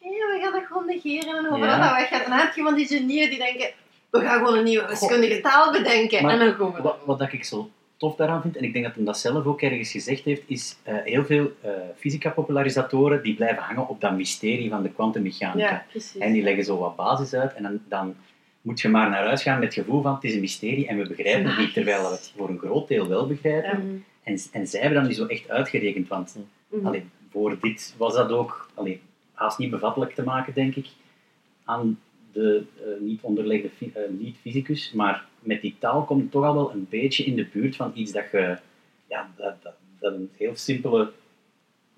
hé, we gaan dat gewoon negeren en hopen Ja. dat dat weggaat. En dan heb je van die genieën die denken, we gaan gewoon een nieuwe wiskundige taal bedenken. Maar en dan komen we Wat, wat dat ik zo tof daaraan vind, en ik denk dat hij dat zelf ook ergens gezegd heeft, is eh, heel veel eh fysica-popularisatoren die blijven hangen op dat mysterie van de kwantummechanica. Ja, precies. En die leggen zo wat basis uit en dan, dan moet je maar naar huis gaan met het gevoel van het is een mysterie en we begrijpen het niet, terwijl we het voor een groot deel wel begrijpen. Ja. En, en zij hebben dat nu zo echt uitgerekend, want Mhm. allee, voor dit was dat ook allee, haast niet bevattelijk te maken, denk ik, aan de eh, niet onderlegde eh, niet-fysicus. Maar met die taal komt het toch al wel een beetje in de buurt van iets dat je, ja, dat, dat, dat een heel simpele,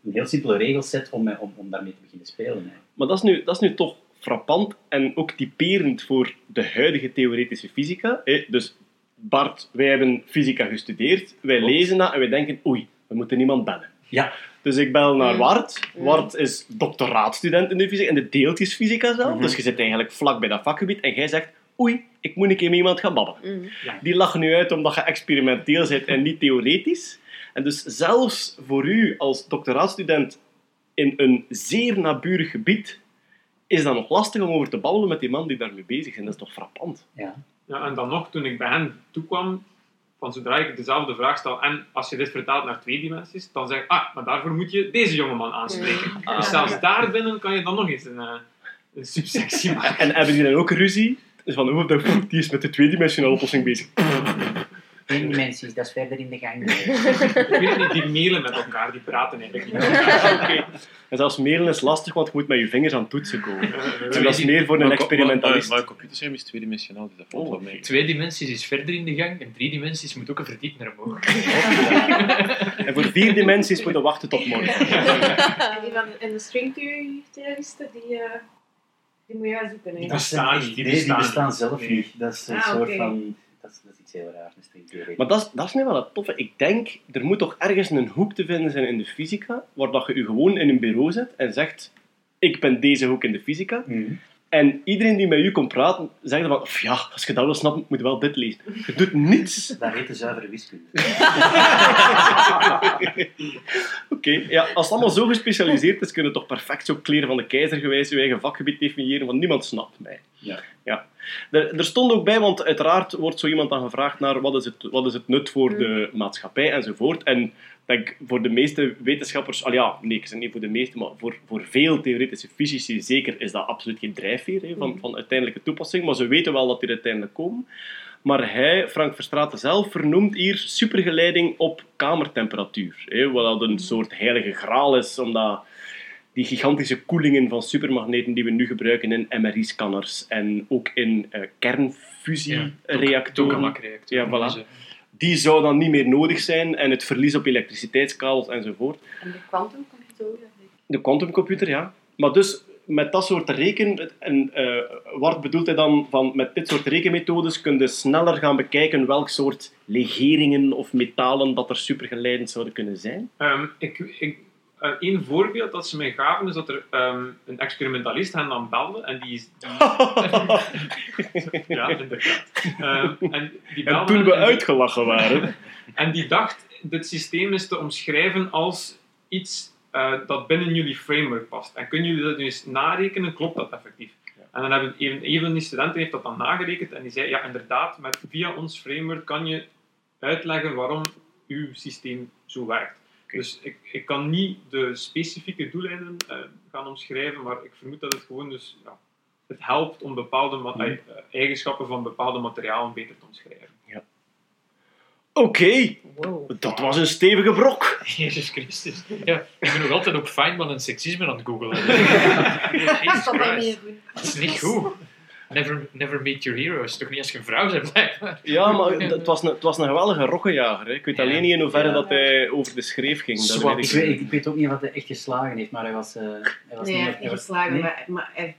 een heel simpele regelset om, om, om daarmee te beginnen spelen. Hè. Maar dat is, nu, dat is nu toch frappant en ook typerend voor de huidige theoretische fysica. hè. Dus Bart, wij hebben fysica gestudeerd, wij Klopt. lezen dat en wij denken, oei, we moeten iemand bellen. Ja. Dus ik bel naar. Wart. Wart is doctoraatstudent in de fysica, in de deeltjesfysica zelf. Mhm. Dus je zit eigenlijk vlak bij dat vakgebied en jij zegt, oei, ik moet een keer met iemand gaan babbelen. Mhm. Die lachen nu uit omdat je experimenteel bent en niet theoretisch. En dus zelfs voor u als doctoraatstudent in een zeer naburig gebied is dat nog lastig om over te babbelen met die man die daarmee bezig is. En dat is toch frappant? Ja. Ja, en dan nog, toen ik bij hen toekwam, van zodra ik dezelfde vraag stel, en als je dit vertaalt naar twee dimensies, dan zeg ik, ah, maar daarvoor moet je deze jongeman aanspreken. Ah. Dus zelfs daarbinnen kan je dan nog eens een, eh, een subsectie maken. En hebben die dan ook ruzie? Dus van, oh, dat- die is met de tweedimensionale oplossing bezig. Eén dimensies, dat is verder in de gang. Ik weet niet, die mailen met elkaar, die praten eigenlijk niet met elkaar. Oké. En zelfs mailen is lastig, want je moet met je vingers aan toetsen komen. Eh, En dat is meer voor een Maar- experimentalist. Maar, computerscherm is tweedimensionaal, dus dat valt wel mee. Twee dimensies is verder in de gang en drie dimensies moet ook een verdiep naar omhoog. En voor vier dimensies moeten wachten tot morgen. En die van in de stringtheoristen, die, eh, die moet je gaan zoeken. Die hè. bestaan niet. Nee, die bestaan zelf Nee. niet. Dat is een Ah, soort van... Dat is, dat is iets heel raars, een stringtheorie. Maar dat is, dat is nu wel het toffe. Ik denk, er moet toch ergens een hoek te vinden zijn in de fysica, waar dat je je gewoon in een bureau zet en zegt, ik ben deze hoek in de fysica. Mhm. En iedereen die met u komt praten, zegt van, "Pff, ja, als je dat wil snappen, moet je wel dit lezen. Je doet niets. Dat heet de zuivere wiskunde. Oké, ja, als het allemaal zo gespecialiseerd is, kunnen we toch perfect zo kleren van de keizer gewijs je eigen vakgebied definiëren, want niemand snapt mij. Ja. ja. Er, er stond ook bij, want uiteraard wordt zo iemand dan gevraagd naar wat is het, wat is het nut voor de maatschappij enzovoort. En ik voor de meeste wetenschappers, al ja, nee, ik zeg niet voor de meeste, maar voor, voor veel theoretische fysici zeker is dat absoluut geen drijfveer hè, van, van uiteindelijke toepassing, maar ze weten wel dat die er uiteindelijk komen. Maar hij, Frank Verstraeten zelf, vernoemt hier supergeleiding op kamertemperatuur. Hè, wat dat een soort heilige graal is, omdat die gigantische koelingen van supermagneten die we nu gebruiken in MRI-scanners en ook in eh, kernfusiereactoren, Tokamak-reactoren. Ja, voilà. Die zou dan niet meer nodig zijn en het verlies op elektriciteitskabels enzovoort. En de quantumcomputer. De quantumcomputer, ja. Maar dus met dat soort reken... En, eh, wat bedoelt hij dan van met dit soort rekenmethodes kun je sneller gaan bekijken welk soort legeringen of metalen dat er supergeleidend zouden kunnen zijn? Ehm, ik, ik, eh, één voorbeeld dat ze mij gaven is dat er ehm, een experimentalist hen dan belde en die... is- die ja, inderdaad. Ehm, en die En toen we en die- uitgelachen waren... En die dacht, dit systeem is te omschrijven als iets eh, dat binnen jullie framework past. En kunnen jullie dat nu eens narekenen, klopt dat effectief? En dan hebben een, een van die studenten heeft dat dan nagerekend en die zei, ja inderdaad, met, via ons framework kan je uitleggen waarom uw systeem zo werkt. Dus ik, ik kan niet de specifieke doeleinden eh, gaan omschrijven, maar ik vermoed dat het gewoon dus, ja, het helpt om bepaalde ma- eh, eigenschappen van bepaalde materialen beter te omschrijven. Oké, Wow. dat was een stevige brok. Jezus Christus. Ja, ik ben nog altijd op Feynman en seksisme aan het googlen. Dat is niet goed. Never, never meet your heroes. Toch niet als je een vrouw bent, blijkbaar. Ja, maar het was een, het was een geweldige rokkenjager. Hè. Ik weet Ja. alleen niet in hoeverre Ja. dat hij over de schreef ging. Dat weet Ik ik weet, ik weet ook niet wat hij echt geslagen heeft, maar hij was, eh, hij was Nee, hij niet... heeft niet was- geslagen, nee. maar, maar hij,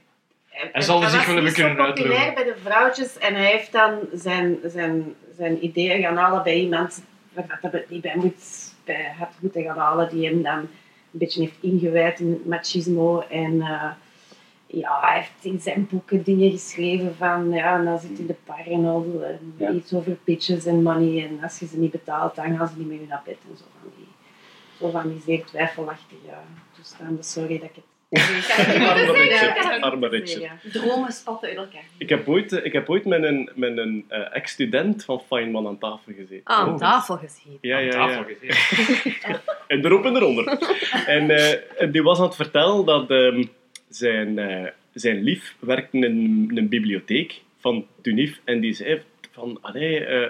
hij, Hij zal er zich wel hebben kunnen populair uitlopen. bij de vrouwtjes en hij heeft dan zijn, zijn, zijn ideeën gaan halen bij iemand dat hij niet bij, moet, bij had moeten gaan halen, die hem dan een beetje heeft ingewijd in machismo. En eh, ja, hij heeft in zijn boeken dingen geschreven van, ja, en dan zit in de parnol en Ja. iets over bitches en money en als je ze niet betaalt, dan gaan ze niet met je naar bed en zo van die, zo van die zeer twijfelachtige toestanden. Sorry dat ik het... Arme Ja, Richard, zeggen. Dromen spatten uit elkaar. Ik heb ooit, eh, ik heb ooit met een, met een eh, ex-student van Feynman aan tafel gezeten. Aan Oh. tafel gezeten. Ja, Aan ja, tafel ja. gezeten. En erop en eronder. en eh, en die was aan het vertellen dat ehm, zijn, eh, zijn lief werkte in een, bibliotheek van Tunif. En die zei van, allee, eh,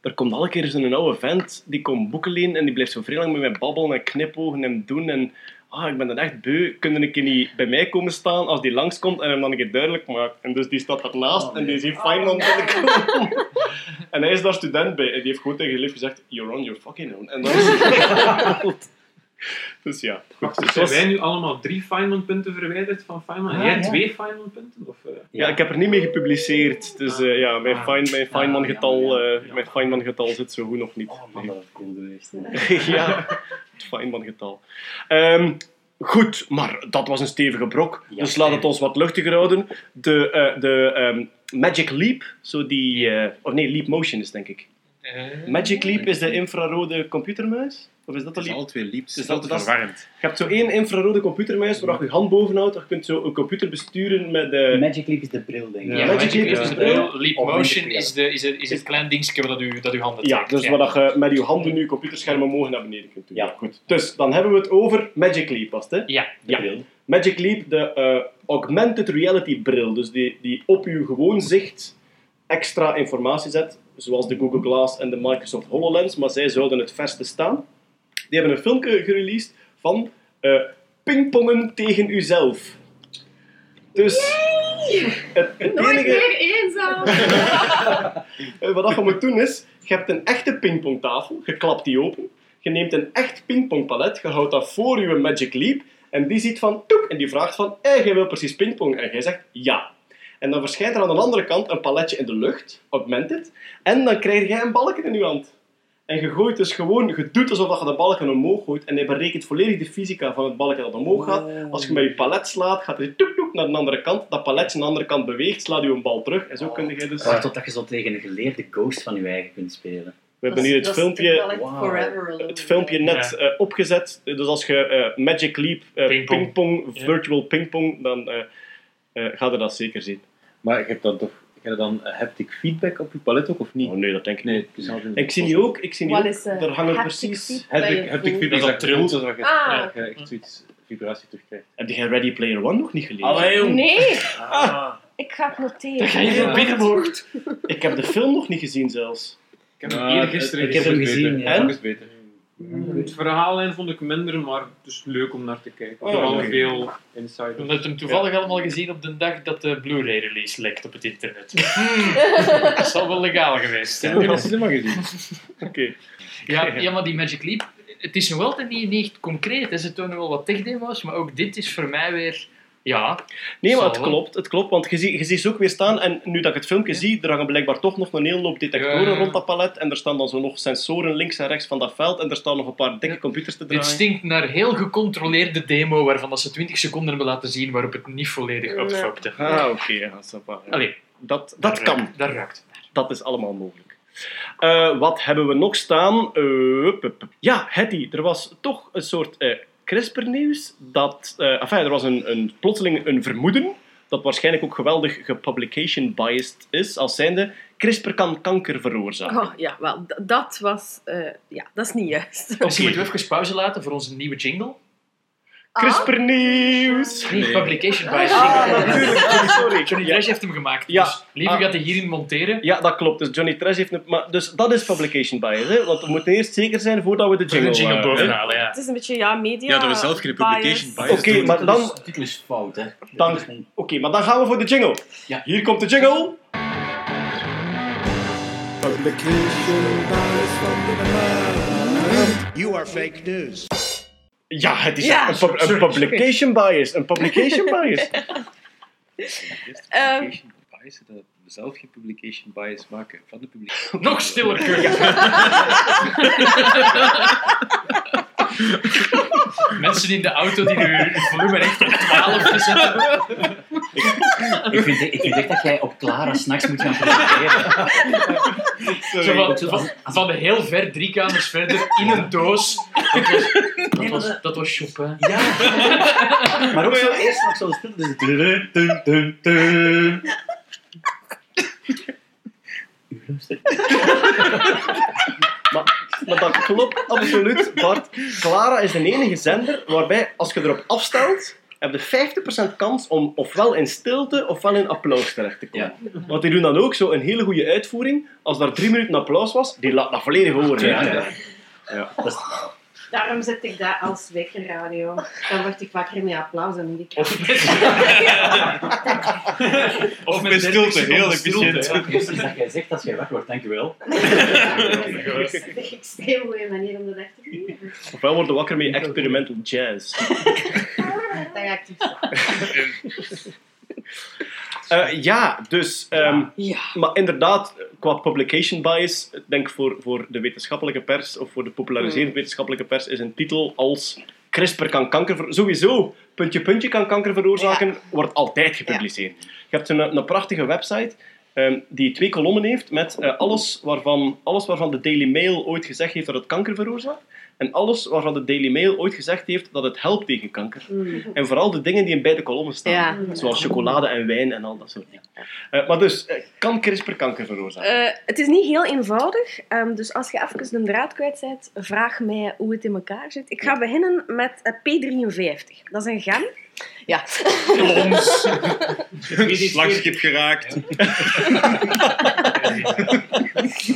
er komt alle keer zo'n oude vent, die komt boeken lenen en die blijft zo vrij lang met mij babbelen en knipogen en doen. En ah, ik ben dan echt beu, kunnen een keer niet bij mij komen staan als die langskomt en hem dan een keer duidelijk maakt. En dus die staat daarnaast en die ziet Feynman binnenkomen. en hij is daar student bij en die heeft gewoon tegen zijn lief gezegd, you're on your fucking own. En dan is Dus ja, goed. Dus zijn was- wij nu allemaal drie Feynman-punten verwijderd van Feynman? en Ah, jij ja. twee Feynman-punten? Of, eh? Ja, ik heb er niet mee gepubliceerd. Dus eh, ja, mijn, Ah. Fein, mijn Feynman-getal Ah, ja, ja, eh, mijn Feynman-getal zit zo goed nog niet. Oh man, dat geweest. ja, het Feynman-getal. Ehm, goed, maar dat was een stevige brok. Ja. dus laat het ons wat luchtiger houden. De, eh, de ehm, Magic Leap, zo die... eh, of nee, Leap Motion is denk ik. Eh, Magic Leap is de infrarode computermuis? Of is dat de Dat is Leap? alle twee liep. Dus Dus dat- dat is is- verwarrend. Je hebt zo één infrarode computermuis waar je je hand bovenhoudt. Je kunt zo een computer besturen met... de Magic Leap is de bril, denk ik. Ja, Magic Leap is is de de bril. Leap Motion is, de, is, het, is het klein dingetje dat u, dat uw handen Ja, dus waar dat je met je handen nu computerschermen mogen naar beneden kunt doen. Ja. Goed. Dus dan hebben we het over Magic Leap, was het, hè? Ja, De Ja. bril. Magic Leap, de eh, augmented reality bril, dus die, die op uw gewoon zicht extra informatie zet, zoals de Google Glass en de Microsoft HoloLens, maar zij zouden het verste staan. Die hebben een filmpje gereleased van eh, pingpongen tegen uzelf. Dus het, het Nooit enige... meer eenzaam. Eh, Wat je moet doen is, je hebt een echte pingpongtafel, je klapt die open, je neemt een echt pingpongpalet, je houdt dat voor je Magic Leap en die ziet van toek en die vraagt van, hey, jij wil precies pingpong en jij zegt ja. En dan verschijnt er aan de andere kant een paletje in de lucht, augmented, en dan krijg jij een balkje in je hand. En je gooit dus gewoon, je doet alsof dat je de balken omhoog gooit. En hij berekent volledig de fysica van het balken dat omhoog gaat. Als je met je palet slaat, gaat hij toek toek naar de andere kant. Dat paletje aan de andere kant beweegt, slaat je een bal terug. En zo kun je dus... Wacht totdat je zo tegen een geleerde ghost van je eigen kunt spelen. We hebben hier het filmpje, het filmpje net Ja. eh, opgezet. Dus als je eh, Magic Leap, eh, Pingpong. Ja. virtual pingpong, dan ga je dat zeker zien. Maar je hebt dan toch je hebt dan eh, haptic feedback op je palet ook, of niet? Oh nee, dat denk ik Nee, niet. altijd- Ik zie nu ook, ik zie ook, is, eh, er hangen precies... Haptic, je haptic feedback Dat dat dat trilt. zodat je, Ah. dat je echt zoiets vibratie terugkrijgt. Heb jij Ready Player One nog niet gelezen? Allee, jong. Nee, Ah. ik ga het noteren. Dat ga je. Ik heb de film nog niet gezien zelfs. Ik heb hem Ah, eergisteren het- Ik heb hem gezien, beter. ja. Het verhaallijn vond ik minder, maar het is leuk om naar te kijken. Oh, Vooral veel insider. We hebben hem toevallig allemaal gezien op de dag dat de Blu-ray release lekt op het internet. Hmm, dat zal wel legaal geweest Ik zijn. heb in de cinema gezien. Oké. Ja, ja, maar die Magic Leap, het is nog altijd niet, niet echt concreet. hè. Ze tonen wel wat tech-demo's, maar ook dit is voor mij weer... Ja, Nee, maar het klopt, het klopt, want je, ziet- je ziet ze ook weer staan en nu dat ik het filmpje zie, er hangen blijkbaar toch nog een hele hoop detectoren Ja. rond dat palet en er staan dan zo nog sensoren links en rechts van dat veld en er staan nog een paar dikke Ja. computers te dit draaien. stinkt naar heel gecontroleerde demo waarvan dat ze 20 seconden hebben laten zien waarop het niet volledig Ja. upfokte. Ah, oké, ja. Allee, Dat, dat daar kan, ruikt- Daar ruikt het naar. dat is allemaal mogelijk. Eh, wat hebben we nog staan? Eh, ja, Hetty, er was toch een soort eh, CRISPR-nieuws. Dat, eh, enfin, er was een, een, plotseling een vermoeden dat waarschijnlijk ook geweldig gepublication biased is, als zijnde CRISPR kan kanker veroorzaken. Oh, ja, wel, dat was... eh, ja, dat is niet juist. Misschien moeten we even pauze laten voor onze nieuwe jingle. CRISPR-nieuws! Nee, publication bias Ah, jingle. natuurlijk, sorry, sorry. Johnny. Trash heeft hem gemaakt. Ja. Dus Ah. gaat hij hierin monteren. Ja, dat klopt. Dus Johnny Trash heeft... Een, maar, dus dat is publication bias, hè? Want we moeten eerst zeker zijn voordat we de jingle... een jingle eh, bovenhalen, ja. Het is een beetje, ja, media... Ja, dat we zelf geen publication bias Oké, maar dan... De titel is fout, hè. De Dan- Oké, maar dan gaan we voor de jingle. Ja. Hier komt de jingle. Publication bias van de You are fake news. Ja, het is Ja, een, pub- een publication bias. Een publication bias. Ehm. publication bias, dat zelf geen publication bias maken van de publicatie. Nog stiller, Kurt. Mensen in de auto die hun volume echt op 12 gezet hebben. Ik vind, ik vind echt dat jij op Clara s'nachts moet gaan presenteren. Zo van, van, van heel ver, drie kamers verder, in een doos. Dat was, dat was, dat was Chopin. Ja. Maar ook zo eerst nog spel. Dus U luistert. Maar, maar dat klopt absoluut, Bart. Clara is de enige zender waarbij, als je erop afstelt, heb je 50% kans om ofwel in stilte ofwel in applaus terecht te komen. Want die doen dan ook zo een hele goede uitvoering. Als daar drie minuten applaus was, die laat dat volledig horen. Ja, hè. ja. Ja. Dat Daarom zet ik dat als wekkerradio. Dan word ik wakker met applaus en ik Of met, Of met 30 stilte, heel stilte, efficiënt. is dat jij zegt als jij wakker wordt, dankjewel. Dat is een extreem goede manier om de dag te beginnen. Ofwel worden we wakker met experimental jazz. Dat ga ik Eh, ja, dus... ehm, Ja. Maar inderdaad, qua publication bias, denk voor, voor de wetenschappelijke pers of voor de populariserende wetenschappelijke pers is een titel als CRISPR kan kanker sowieso puntje puntje kan kanker veroorzaken, wordt altijd gepubliceerd. Je hebt een, een prachtige website ehm, die twee kolommen heeft met eh, alles, waarvan, alles waarvan de Daily Mail ooit gezegd heeft dat het kanker veroorzaakt. En alles waarvan de Daily Mail ooit gezegd heeft dat het helpt tegen kanker. En vooral de dingen die in beide kolommen staan. Ja. Zoals chocolade en wijn en al dat soort dingen. Eh, maar dus, eh, kan CRISPR kanker veroorzaken? Eh, het is niet heel eenvoudig, ehm, dus als je even de draad kwijt bent, vraag mij hoe het in elkaar zit. Ik ga beginnen met eh, P53. Dat is een gen. Ja. Slagschip geraakt.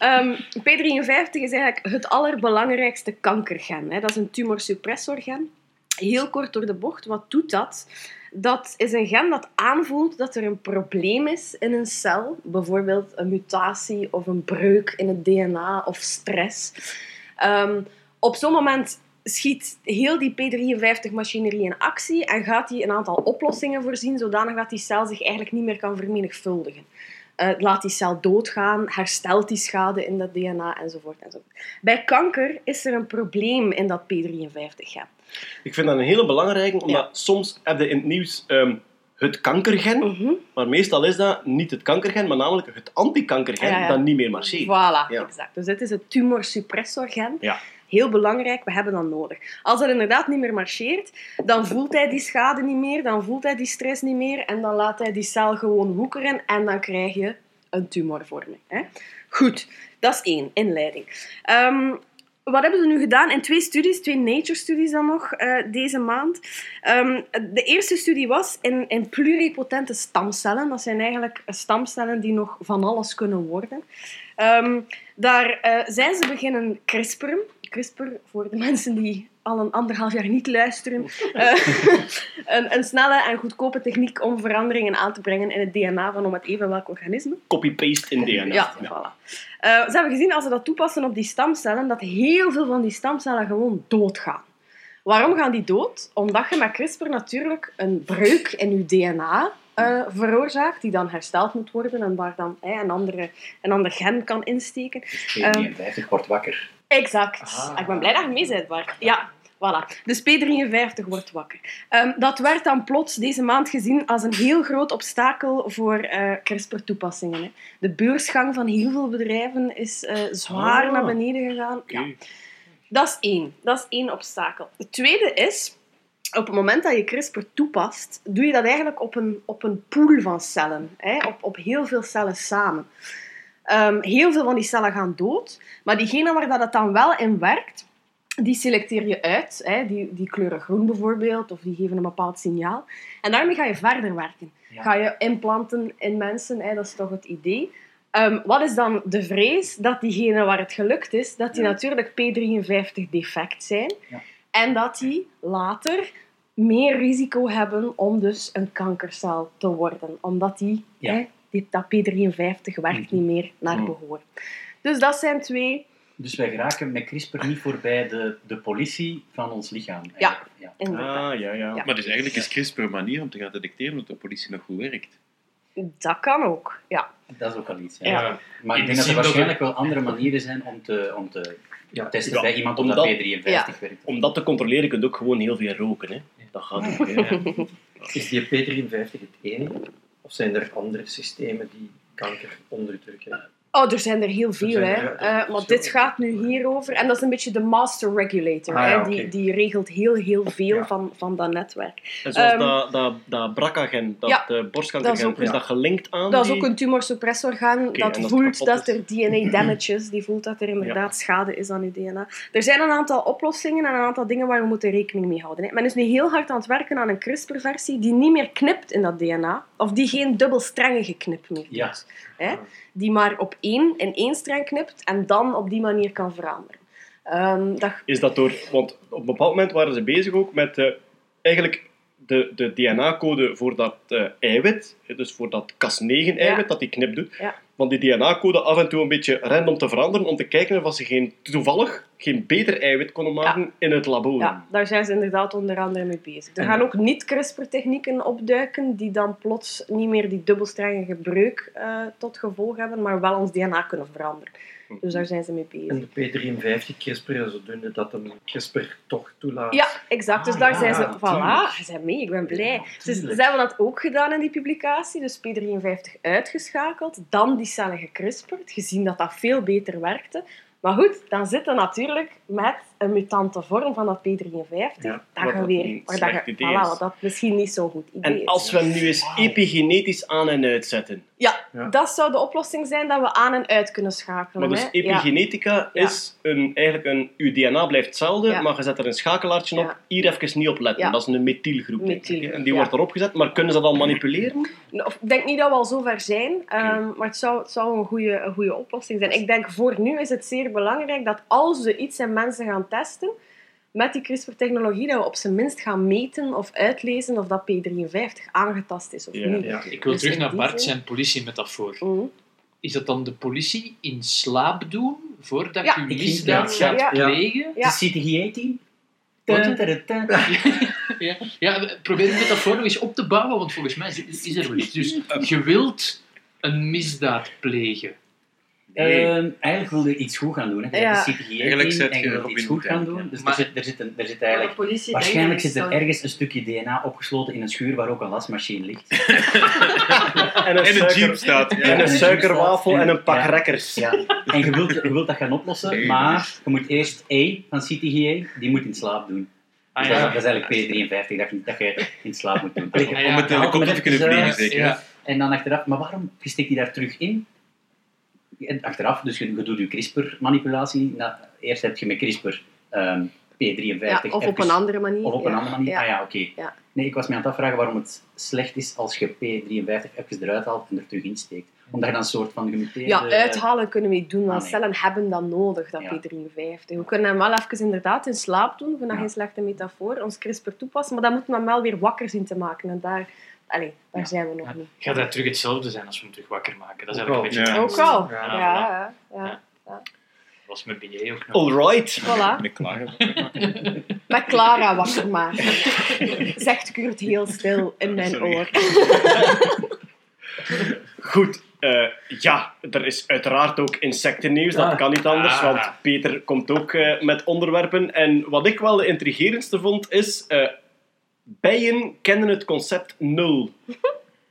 Ehm, P53 is eigenlijk het allerbelangrijkste kankergen. Hè. Dat is een tumorsuppressorgen. Heel kort door de bocht, wat doet dat? Dat is een gen dat aanvoelt dat er een probleem is in een cel. Bijvoorbeeld een mutatie of een breuk in het DNA of stress. Ehm, op zo'n moment schiet heel die P53-machinerie in actie en gaat die een aantal oplossingen voorzien, zodanig dat die cel zich eigenlijk niet meer kan vermenigvuldigen. Eh, laat die cel doodgaan, herstelt die schade in dat DNA enzovoort. enzovoort. Bij kanker is er een probleem in dat P53-gen. Ik vind dat een hele belangrijke, omdat soms heb je in het nieuws ehm, het kankergen, Mhm. maar meestal is dat niet het kankergen, maar namelijk het antikankergen Ja, ja. dat niet meer marcheert. Voilà, exact. Dus dit is het tumorsuppressorgen. Ja. Heel belangrijk, we hebben dat nodig. Als dat inderdaad niet meer marcheert, dan voelt hij die schade niet meer, dan voelt hij die stress niet meer en dan laat hij die cel gewoon woekeren en dan krijg je een tumorvorming. Hè? Goed, dat is één, inleiding. Ehm, wat hebben ze nu gedaan in twee studies, twee Nature-studies dan nog, eh, deze maand. Ehm, de eerste studie was in, in pluripotente stamcellen. Dat zijn eigenlijk stamcellen die nog van alles kunnen worden. Ehm, daar eh, zijn ze beginnen CRISPR'en. CRISPR, voor de mensen die al een anderhalf jaar niet luisteren. eh, een, een snelle en goedkope techniek om veranderingen aan te brengen in het DNA van om het even welk organisme. Copy-paste in DNA. Ja, voilà. Eh, ze hebben gezien, als ze dat toepassen op die stamcellen, dat heel veel van die stamcellen gewoon doodgaan. Waarom gaan die dood? Omdat je met CRISPR natuurlijk een breuk in je DNA eh, veroorzaakt, die dan hersteld moet worden en waar dan een, andere, een ander gen kan insteken. Ehm, P53 wordt wakker. Exact. Ah. Ik ben blij dat je mee bent, Bart. Ja, voilà. Dus P53 wordt wakker. Ehm, dat werd dan plots deze maand gezien als een heel groot obstakel voor eh, CRISPR-toepassingen. De beursgang van heel veel bedrijven is eh, zwaar Ah. naar beneden gegaan. Ja. Dat is één. Dat is één obstakel. Het tweede is, op het moment dat je CRISPR toepast, doe je dat eigenlijk op een, op een pool van cellen. Hè? Op, op heel veel cellen samen. Ehm, heel veel van die cellen gaan dood, maar diegene waar dat het dan wel in werkt, die selecteer je uit. Hè? Die, die kleuren groen bijvoorbeeld, of die geven een bepaald signaal. En daarmee ga je verder werken. Ga je implanten in mensen, hè? dat is toch het idee. Ehm, wat is dan de vrees? Dat diegene waar het gelukt is, dat die natuurlijk P53 defect zijn. En dat die later meer risico hebben om dus een kankercel te worden. Omdat die, Ja. hè, die dat P53 werkt niet meer naar Mhm. behoor. Dus dat zijn twee... Dus wij geraken met CRISPR niet voorbij de, de politie van ons lichaam. Ja. Ah, ja, ja. Ja. Maar dus eigenlijk is CRISPR een manier om te gaan detecteren of de politie nog goed werkt. Dat kan ook, ja. Dat is ook al iets. Ja. Ja. Maar ik denk dat er waarschijnlijk wel andere manieren zijn om te, om te testen Ja, bij iemand omdat- dat P53 Ja. werkt. Om dat te controleren kun je ook gewoon heel veel roken. Hè. Dat gaat ook. Is die P53 het enige? Of zijn er andere systemen die kanker onderdrukken? Oh, er zijn er heel veel, hè. er- Eh, maar dit gaat nu hierover. En dat is een beetje de master regulator. Ah, ja, hè. Die, die regelt heel, heel veel Ja. van, van dat netwerk. En zoals Ehm, dat, dat, dat BRCA-gen, dat ja, eh, dat is borstkankergen, ook- is, dat gelinkt aan Dat is ook een tumorsuppressorgaan Oké, dat voelt dat er DNA damage is. Die voelt dat er inderdaad schade is aan je DNA. Er zijn een aantal oplossingen en een aantal dingen waar we moeten rekening mee houden. hè. Men is nu heel hard aan het werken aan een CRISPR-versie die niet meer knipt in dat DNA. Of die geen dubbelstrengige knip meer doet. Hè? Die maar op één, in één streng knipt en dan op die manier kan veranderen. Ehm, dat, Is dat door... Want op een bepaald moment waren ze bezig ook met eh, eigenlijk de, de DNA-code voor dat eh, eiwit, dus voor dat Cas9-eiwit, Ja. dat die knip doet, Ja. Van die DNA-code af en toe een beetje random te veranderen, om te kijken of ze geen, toevallig geen beter eiwit konden maken in het labo. Ja, daar zijn ze inderdaad onder andere mee bezig. Er gaan ook niet-CRISPR-technieken opduiken die dan plots niet meer die dubbelstrengige breuk eh, tot gevolg hebben, maar wel ons DNA kunnen veranderen. Dus daar zijn ze mee bezig. En de P53 CRISPR is zodoende dat een CRISPR toch toelaat. Ja, exact. Dus Ah, daar ja, zijn ze... ja, Voilà, ze zijn mee. Ik ben blij. Dus ze hebben dat ook gedaan in die publicatie. Dus P53 uitgeschakeld, dan die cellen gecrisperd, gezien dat dat veel beter werkte. Maar goed, dan zitten natuurlijk met een mutante vorm van dat P53, Ja, dat dat weer, waar dat, je, voilà, misschien niet zo'n goed idee En is. als we hem nu eens epigenetisch aan en uitzetten. Ja, Ja. dat zou de oplossing zijn dat we aan en uit kunnen schakelen. Maar dus hè. Epigenetica Ja. is een, eigenlijk een... Uw DNA blijft hetzelfde, Ja. maar je zet er een schakelaartje op. Ja. Hier even niet op letten. Ja. Dat is een methylgroep. En die ja. wordt erop gezet. Maar kunnen ze dat manipuleren? Of, ik denk niet dat we al zo ver zijn, ehm, maar het zou, het zou een goede een goede oplossing zijn. Ik denk voor nu is het zeer belangrijk dat als we iets in mensen gaan testen, met die CRISPR-technologie, dat we op zijn minst gaan meten of uitlezen of dat P53 aangetast is of Ja, niet. ja. Ik wil Dus terug naar Bart zijn politiemetafoor. Mhm. Is dat dan de politie in slaap doen voordat Ja. je misdaad ja, gaat ja. plegen? Ja. De CTG-18? Ja, ja, probeer de metafoor nog eens op te bouwen, want volgens mij is, is er wel iets. Dus je wilt een misdaad plegen. Ehm, eigenlijk wilde je iets goed gaan doen. Hè. Je Ja. hebt de Eigenlijk en je iets goed gaan doen. Dus Maar- er, zit, er, zit een, er zit de eigenlijk... politie Waarschijnlijk zit er het ergens een stukje DNA opgesloten in een schuur waar ook een wasmachine ligt. En een, En een suiker- jeep staat. en een suikerwafel en een pak Ja. rekkers. Ja. En je wilt, je wilt dat gaan oplossen, Nee. maar je moet eerst E van CTGA, die moet in slaap doen. Ah, Dus ja. dat, is- dat is eigenlijk P53 dat je, dat je in slaap moet doen. Ah. Om met de helikopter te kunnen vliegen, zeker. En dan achteraf, maar waarom je steekt die daar terug in? En achteraf, dus je, je doet je CRISPR-manipulatie. Nou, eerst heb je met CRISPR ehm, P53. Ja, of op een andere manier. Of op een andere manier? Ja. Ah ja, oké. Nee, ik was me aan het afvragen waarom het slecht is als je P53 even eruit haalt en er terug insteekt. Omdat je dan een soort van gemuteerde... Ja, uithalen kunnen we niet doen, want Ah, nee. cellen hebben dat nodig, dat Ja. P53. We kunnen hem wel even inderdaad in slaap doen, dat Ja. geen slechte metafoor, ons CRISPR toepassen, maar dan moeten we hem wel weer wakker zien te maken. En daar, allee, daar Ja. zijn we nog Ja, niet. Gaat dat terug hetzelfde zijn als we hem terug wakker maken? Dat is Ook eigenlijk een wel. beetje... Ja. Ook al. Ja, Ja, ja, ja. Ja. was met BJ ook nog. Alright. Voilà. Met klagen. Met Clara wakker maken. Zegt Kurt heel stil in mijn Sorry. oor. Goed. eh, ja, er is uiteraard ook insectennieuws. Dat Ah. kan niet anders, Ah. want Peter komt ook eh, met onderwerpen. En wat ik wel de intrigerendste vond, is... eh, bijen kennen het concept nul.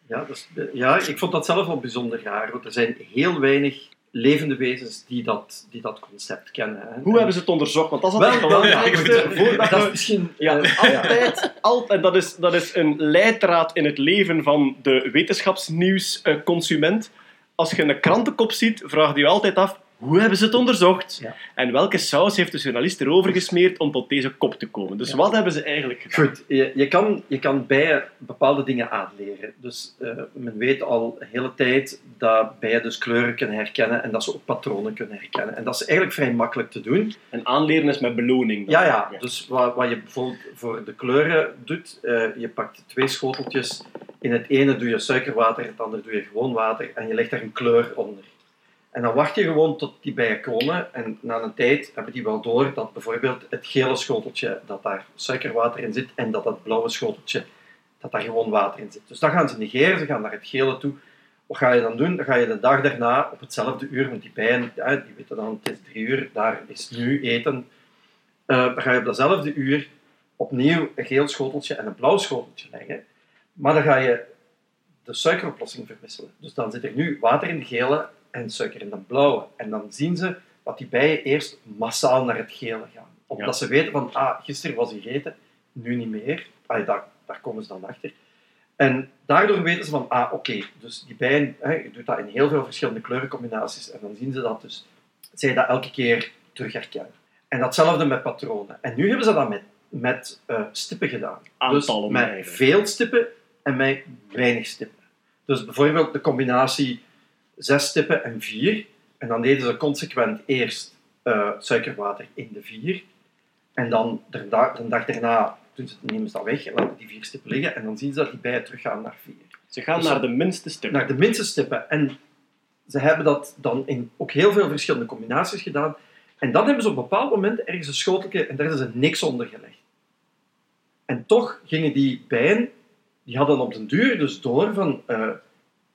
Ja, dus, ja, ik vond dat zelf wel bijzonder raar. Want er zijn heel weinig levende wezens die dat, die dat concept kennen. Hè. Hoe hebben ze het onderzocht? Want dat is het belangrijkste. voordat Dat is misschien... Ja, altijd, altijd. Dat is, dat is een leidraad in het leven van de wetenschapsnieuwsconsument. Als je een krantenkop ziet, vraag je je altijd af, hoe hebben ze het onderzocht? Ja. En welke saus heeft de journalist erover gesmeerd om tot deze kop te komen? Dus Ja. wat hebben ze eigenlijk gedaan? Goed, je, je, kan, je kan bijen bepaalde dingen aanleren. Dus eh, men weet al de hele tijd dat bijen dus kleuren kunnen herkennen en dat ze ook patronen kunnen herkennen. En dat is eigenlijk vrij makkelijk te doen. En aanleren is met beloning. dan. Ja, ja. Dus wat, wat je bijvoorbeeld voor de kleuren doet, eh, je pakt twee schoteltjes. In het ene doe je suikerwater, in het andere doe je gewoon water en je legt daar een kleur onder. En dan wacht je gewoon tot die bijen komen en na een tijd hebben die wel door dat bijvoorbeeld het gele schoteltje, dat daar suikerwater in zit en dat dat blauwe schoteltje, dat daar gewoon water in zit. Dus dat gaan ze negeren, ze gaan naar het gele toe. Wat ga je dan doen? Dan ga je de dag daarna op hetzelfde uur, want die bijen, die weten dan, het is drie uur, daar is nu eten. Eh, dan ga je op datzelfde uur opnieuw een geel schoteltje en een blauw schoteltje leggen. Maar dan ga je de suikeroplossing verwisselen. Dus dan zit er nu water in de gele en suiker in de blauwe. En dan zien ze dat die bijen eerst massaal naar het gele gaan. Omdat ze weten van, ah, gisteren was hier eten, nu niet meer. Ah, daar, daar komen ze dan achter. En daardoor weten ze van, ah, oké, dus die bijen, hè, je doet dat in heel veel verschillende kleurencombinaties. En dan zien ze dat dus, zij dat elke keer terug herkennen. En datzelfde met patronen. En nu hebben ze dat met, met eh, stippen gedaan. Aantallen dus met eigenlijk. veel stippen en met weinig stippen. Dus bijvoorbeeld de combinatie zes stippen en vier. En dan deden ze consequent eerst eh, suikerwater in de vier. En dan de dag, de dag daarna doen ze, nemen ze dat weg en laten die vier stippen liggen. En dan zien ze dat die bijen teruggaan naar vier. Ze gaan Dus- naar de minste stukken. Naar de minste stippen. En ze hebben dat dan in ook heel veel verschillende combinaties gedaan. En dan hebben ze op een bepaald moment ergens een schoteltje en daar hebben ze niks onder gelegd. En toch gingen die bijen, die hadden op den duur dus door van, eh,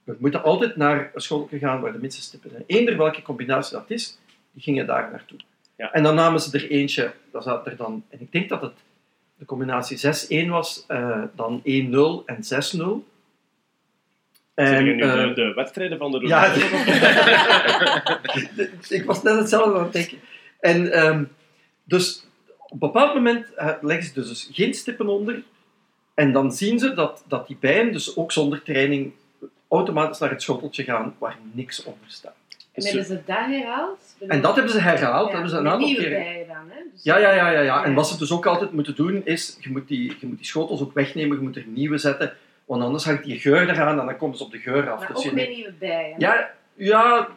we moeten altijd naar een schoteltje gaan waar de minste stippen zijn. Eender welke combinatie dat is, die gingen daar naartoe. Ja. En dan namen ze er eentje, dat zat er dan, en ik denk dat het de combinatie 6-1 was, eh, dan 1-0 en 6-0. Zijn nu eh, de, de wedstrijden van de ja, ik was net hetzelfde aan het denken. En dus dus op een bepaald moment eh, leggen ze dus, dus geen stippen onder. En dan zien ze dat, dat die bijen dus ook zonder training automatisch naar het schoteltje gaan waar niks onder staat. En Dus hebben ze dat herhaald? En dat hebben ze herhaald. hebben ze een aantal dan, hè? Dus- Ja, ja, ja, ja, ja. En Ja. wat ze dus ook altijd moeten doen, is je moet, die, je moet die schotels ook wegnemen, je moet er nieuwe zetten, want anders hangt die geur eraan en dan komen ze op de geur af. Maar Dus ook met nieuwe bijen. ja, ja,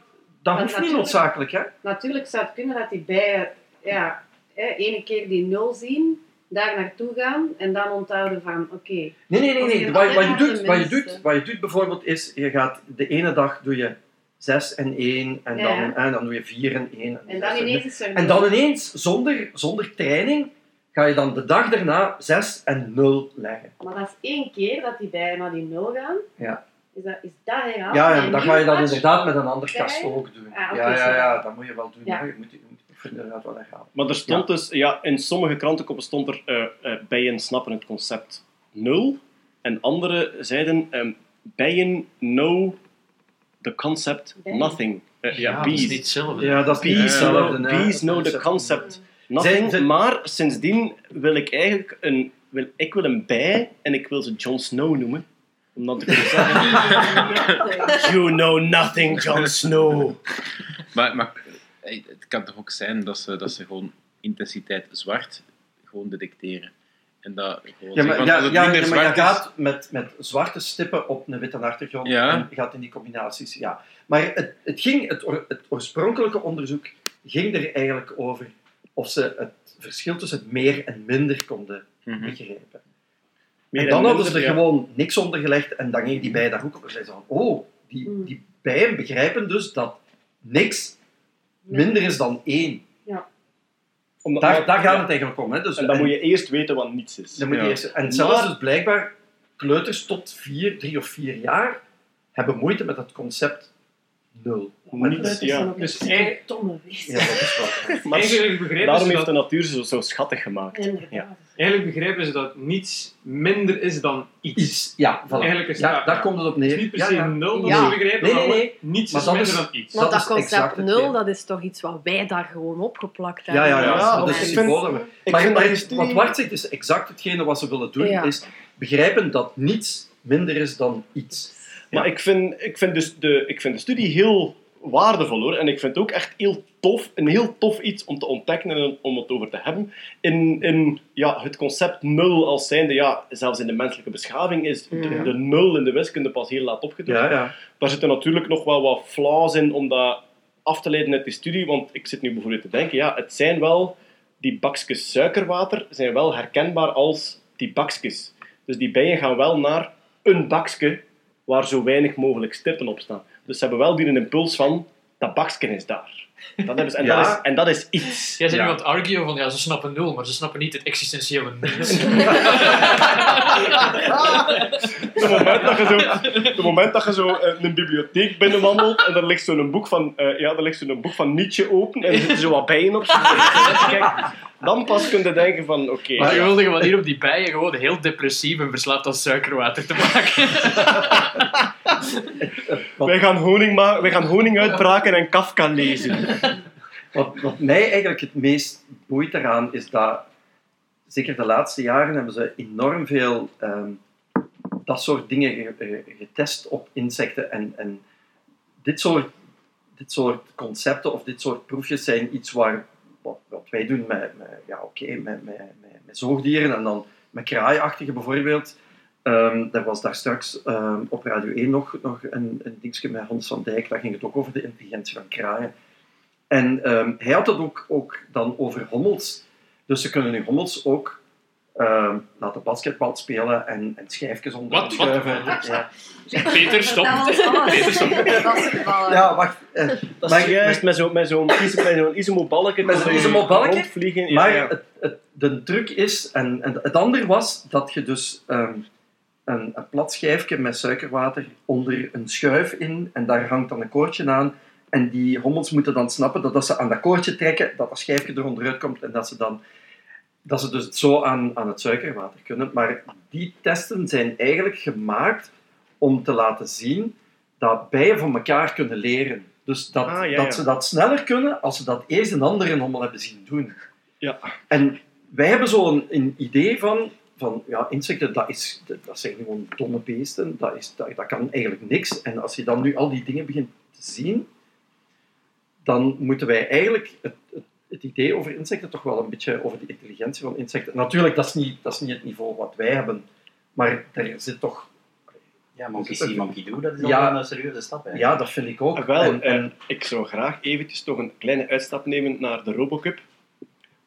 dat hoeft niet noodzakelijk, hè. Natuurlijk zou het kunnen dat die bijen, ja, hè, ene keer die nul zien, daar naartoe gaan en dan onthouden van, oké. Nee, nee, nee. Nee. Wat, wat, je doet, wat, je doet, wat je doet bijvoorbeeld is, je gaat de ene dag doe je 6 en 1 en Ja, dan, ja. en dan doe je 4 en 1. En dan ineens En dan ineens, zonder, zonder training, ga je dan de dag daarna 6 en 0 leggen. Maar dat is één keer dat die bijen naar die nul gaan. Ja. Is dat, is dat herhaald? Ja, een dan ga je dat inderdaad met een ander Ja, kast ja. ook doen. Ah, ja, ja, ja, dat moet je wel doen. Ja. Ja. Je moet, je inderdaad wel herhalen. Maar er stond dus, ja, in sommige krantenkoppen stond er eh, eh, bijen snappen het concept nul. En andere zeiden ehm, bijen know the concept Bijen. nothing. Eh, ja, Ja, dat is niet hetzelfde. Ja, dat is niet Bees, hetzelfde. know, bees know the concept nothing. Maar sindsdien wil ik eigenlijk een, wil, ik wil een bij en ik wil ze Jon Snow noemen. Om dan te kunnen zeggen, you know nothing, Jon Snow. Maar, maar het kan toch ook zijn dat ze, dat ze gewoon intensiteit zwart gewoon detecteren. En dat gewoon Ja, maar, ja, als het ja, minder ja, maar je gaat met, met zwarte stippen op een witte achtergrond Ja. en gaat in die combinaties. Ja. Maar het, het, ging, het, or- het oorspronkelijke onderzoek ging er eigenlijk over of ze het verschil tussen het meer en minder konden Mhm. begrijpen. Meer en en dan hadden ze er gewoon niks onder gelegd en dan gingen die bijen daar ook op en zeiden ze van, oh, die, Hmm. die bijen begrijpen dus dat niks minder is dan één. Omdat- Daar, maar- daar gaat ja. het eigenlijk om. Hè. Dus, En dan en- moet je eerst weten wat niets is. dan moet je Ja. eerst, en zelfs Maar- dus blijkbaar kleuters tot vier, drie of vier jaar hebben moeite met het concept nul. Niets, ja. Dus. Ja, dat is. Maar eigenlijk begrijpen daarom ze heeft de natuur ze zo schattig gemaakt. Inderdaad. Ja. eigenlijk begrijpen ze dat niets minder is dan iets. Iets. Ja, voilà. Eigenlijk is ja, dat- daar komt het op Het is neer. niet per se ja. nul dat Ja. ze begrijpen, Nee, nee, maar nee. niets Maar is minder is- dan iets. Want Dat dat, is exact concept nul, dat is toch iets wat wij daar gewoon opgeplakt hebben. ja, ja. Ja, dat is studie- wat Wart zegt is exact hetgene wat ze willen doen, is begrijpen dat niets minder is dan iets. Maar ik, vind, ik, vind dus de, ik vind de studie heel waardevol hoor. En ik vind het ook echt heel tof, een heel tof iets om te ontdekken en om het over te hebben. In, in ja, het concept nul als zijnde, ja, zelfs in de menselijke beschaving is de, Ja. de nul in de wiskunde pas heel laat opgedoken. Ja, ja. Daar zitten natuurlijk nog wel wat flaws in om dat af te leiden uit die studie. Want ik zit nu bijvoorbeeld te denken, ja, het zijn wel, die bakjes suikerwater zijn wel herkenbaar als die bakjes. Dus die bijen gaan wel naar een bakje waar zo weinig mogelijk stippen op staan. Dus ze hebben wel die een impuls van, dat bakje is daar. Dat hebben ze, en, Ja. dat is, en dat is iets. Jij bent Ja. nu aan het arguen van, ja, ze snappen nul, maar ze snappen niet het existentiële nul. Het moment dat je zo, het moment dat je zo eh, een bibliotheek binnenwandelt en er ligt zo'n boek van, eh, ja, er ligt zo'n boek van Nietzsche open en er zitten zo wat bijen op. Kijk, dan pas kun je denken van, oké. Maar je wilde manier op die bijen gewoon heel depressief en verslaafd aan suikerwater te maken. Wij gaan honing, ma- wij gaan honing uitbraken en Kafka lezen. Wat, wat mij eigenlijk het meest boeit eraan is dat, zeker de laatste jaren, hebben ze enorm veel ehm, dat soort dingen ge- ge- getest op insecten. En, en dit, soort, dit soort concepten of dit soort proefjes zijn iets waar, wat, wij doen met, met, ja, oké, met, met, met, zoogdieren en dan met kraaiachtige bijvoorbeeld. Ehm er was daar straks ehm, op Radio 1 nog, nog een, een dingetje met Hans van Dijk, daar ging het ook over de intelligentie van kraaien. En ehm, hij had het ook, ook dan over hommels. Dus ze kunnen nu hommels ook ehm, laten basketbal spelen en, en schijfjes onder Wat? Wat? schuiven. Ja. Peter, stop. Peter, stop. Ja, wacht. eh, Dat Maar- is juist, met zo'n met zo'n zo'n isomo-balken. Met zo'n isomo-balken? Rondvliegen. Ja, maar ja. Het, het, de truc is, en, en het andere was, dat je dus ehm, een, een plat schijfje met suikerwater onder een schuif in, en daar hangt dan een koordje aan, en die hommels moeten dan snappen dat als ze aan dat koordje trekken, dat dat schijfje er onderuit komt, en dat ze dan dat ze dus zo aan, aan het suikerwater kunnen. Maar die testen zijn eigenlijk gemaakt om te laten zien dat bijen van elkaar kunnen leren. Dus dat, Ah, ja, dat ze dat sneller kunnen als ze dat eerst een andere hommel hebben zien doen. Ja. En wij hebben zo een, een idee van, van ja, insecten, dat, is, dat, dat zijn gewoon domme beesten, dat, is, dat, dat kan eigenlijk niks. En als je dan nu al die dingen begint te zien, dan moeten wij eigenlijk het, het, het idee over insecten toch wel een beetje over de intelligentie van insecten. Natuurlijk, dat is niet, dat is niet het niveau wat wij hebben, maar er zit toch... Ja, monkey see, monkey do, dat is al Ja. een serieuze stap. Hè. Ja, dat vind ik ook. Ah, Wel, En- en- ik zou graag eventjes toch een kleine uitstap nemen naar de Robocup,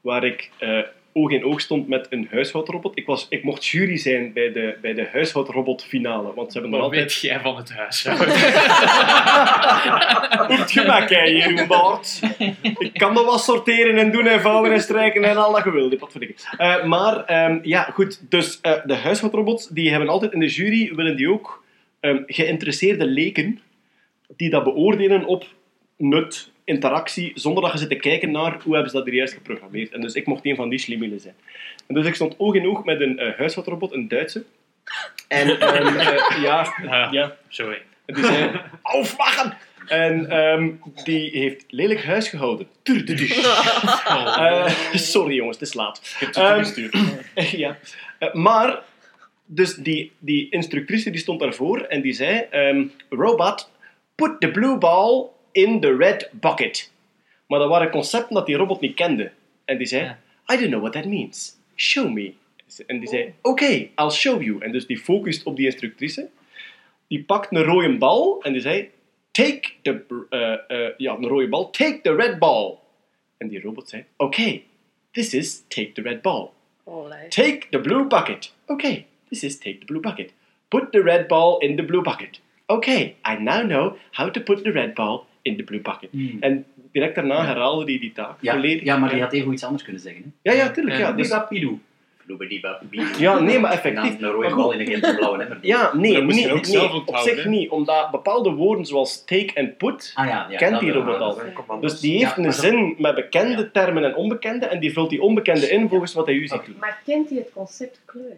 waar ik eh, oog in oog stond met een huishoudrobot. Ik, was, ik mocht jury zijn bij de, bij de huishoudrobot finale, want ze hebben Wat weet altijd... jij van het huis? Op het gemak, hè, Jeroen Baart. Ik kan er wat sorteren en doen en vouwen en strijken en al dat gewilde. Wat verdikken. Eh maar, ehm, ja, goed. Dus eh, de huishoudrobots, die hebben altijd in de jury, willen die ook ehm, geïnteresseerde leken die dat beoordelen op nut, interactie, zonder dat je zit te kijken naar hoe hebben ze dat er juist geprogrammeerd. En dus ik mocht een van die slimmelen zijn. En dus ik stond oog in oog met een eh huishoudrobot, een Duitse. En ehm, eh, ja, ja, Zo, hè. en die zei, aufwachen! En ehm, die heeft lelijk huis gehouden. Eh, sorry jongens, het is laat. Ik heb het toegestuurd. ja. Maar, dus die, die instructrice die stond daarvoor en die zei: ehm, Robot, put the blue ball in the red bucket. Maar dat waren concepten dat die robot niet kende. En die zei: Ja. I don't know what that means. Show me. En die zei: Oké, I'll show you. En dus die focust op die instructrice. Die pakt een rode bal en die zei: Take the. eh, eh, ja, een rode bal. Take the red ball. En die robot zei: Oké, this is take the red ball. Allee. Take the blue bucket. Okay, this is take the blue bucket. Put the red ball in the blue bucket. Okay, I now know how to put the red ball in the blue bucket. En direct daarna herhaalde hij die taak. Ja, volledig. ja, maar die had even iets anders kunnen zeggen. Hè? Ja, ja, tuurlijk. Ja, dus, ja nee, maar effectief. dan een rode Maar bal goed, in een blauwe emmer. Ja, nee, nee, ook nee, zelf op zich niet. Omdat bepaalde woorden zoals take en put, Ah ja, ja kent die wel. robot al. Dus die heeft Ja, een zin met bekende Ja. termen en onbekende, en die vult die onbekende in volgens wat hij u ziet doen. Maar kent hij het concept kleur?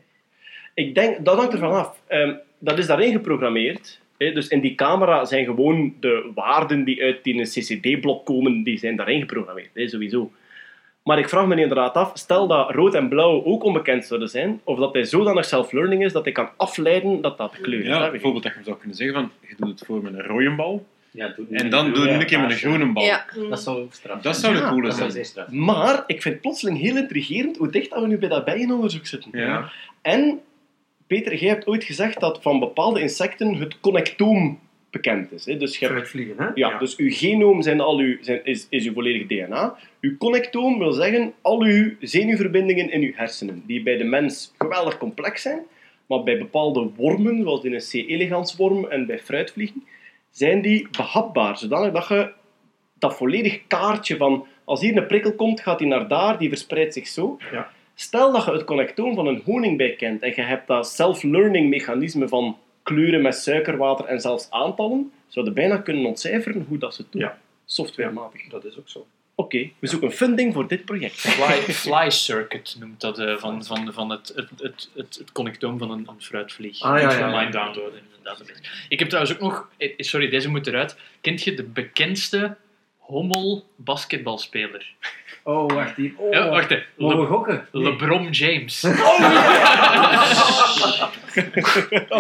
Ik denk, dat hangt ervan af. Ehm, dat is daarin geprogrammeerd. Dus in die camera zijn gewoon de waarden die uit die een CCD-blok komen, die zijn daarin geprogrammeerd. Hè, sowieso. Maar ik vraag me inderdaad af, stel dat rood en blauw ook onbekend zouden zijn, of dat hij zodanig self-learning is dat hij kan afleiden dat dat de kleur is. Ja, bijvoorbeeld dat je zou kunnen zeggen van, je doet het voor met een rode bal, Ja, en dan doe je een keer met een groene bal. Ja. Dat zou straf Dat zijn. zou de Ja, coole zijn. Maar ik vind het plotseling heel intrigerend hoe dicht dat we nu bij dat bijenonderzoek zitten. Ja. En, Peter, jij hebt ooit gezegd dat van bepaalde insecten het connectoom bekend is. Hè? Dus je hebt Fruitvliegen, hè? Ja, dus uw genoom zijn al uw, zijn, is, is uw volledige DNA. Uw connectoom wil zeggen al uw zenuwverbindingen in uw hersenen, die bij de mens geweldig complex zijn, maar bij bepaalde wormen, zoals in een C. elegans worm en bij fruitvliegen, zijn die behapbaar, zodanig dat je dat volledig kaartje van als hier een prikkel komt, gaat die naar daar, die verspreidt zich zo. Ja. Stel dat je het connectoom van een honingbij kent en je hebt dat self-learning mechanisme van kleuren met suikerwater en zelfs aantallen, zou je bijna kunnen ontcijferen hoe dat ze doen. Ja. Softwarematig. Dat is ook zo. Oké, we zoeken funding voor dit project. Fly, fly circuit noemt dat eh, van, van, van het, het, het, het, het connectoom van een, een fruitvlieg. Ah, ja, ja, online downloaden in een database. Ik heb trouwens ook nog, eh, sorry, deze moet eruit. Kent je de bekendste hommel basketbalspeler? Oh, wacht hier. Oh, Ja, wacht even. Mogen we Le- gokken? Nee. LeBron James.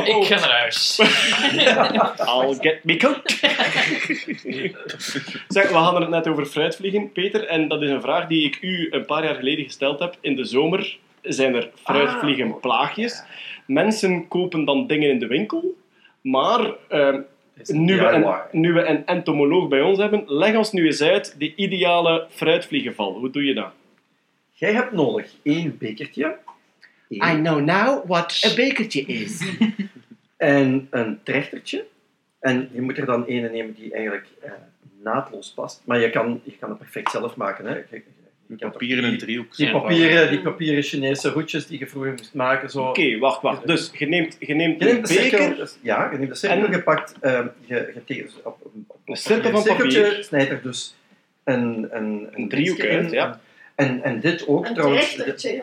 Ik ga naar huis. I'll get me coat. zeg, we hadden het net over fruitvliegen, Peter, en dat is een vraag die ik u een paar jaar geleden gesteld heb. In de zomer zijn er fruitvliegenplaagjes. Mensen kopen dan dingen in de winkel, maar ehm, nu, we een, nu we een entomoloog bij ons hebben, leg ons nu eens uit de ideale fruitvliegenval. Hoe doe je dat? Jij hebt nodig één bekertje één, know now what a bekertje is. en een trechtertje. En je moet er dan ene nemen die eigenlijk eh, naadloos past. Maar je kan, je kan het perfect zelf maken. Hè. Je, je- je Met kan papier en driehoek. die, papieren, die papieren Chinese roetjes die je vroeger moest maken. Zo. Oké, wacht, wacht. Dus je neemt, je neemt Je neemt de cirkel, beker, dus- ja, je neemt de cirkel, En- je pakt, ehm, je, je tekent op, op, op, Een cirkel van cirkeltje, papier. snijdt er dus een, een, een driehoek uit, ja. En, en dit ook Een trouwens. trechtertje.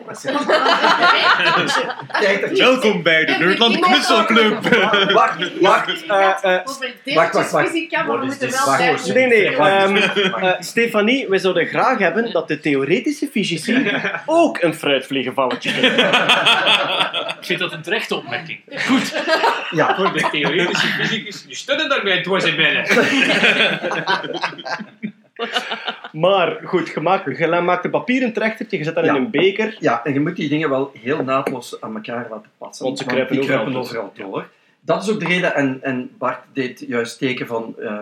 Trechtertje. Welkom bij de Nerdland Knutselclub. Wacht, wacht. eh, eh, wacht, wacht. wel Wacht. bij Nee, nee. Wacht. ehm, Wacht. eh, Stefanie, we zouden graag hebben dat de theoretische fysici ook een fruitvliegenvalletje kunnen. Ik vind dat een terechte opmerking. Goed, ja, voor de theoretische fysicus, die stunnen daarbij dwars in binnen. Maar goed, je maakt, je maakt een papieren trechtertje, je zet dat Ja. in een beker. ja, en je moet die dingen wel heel naadloos aan elkaar laten passen. Want ze kruipen overal kruipen tussen. overal door. Dat is ook de reden, en, en Bart deed juist teken van... eh,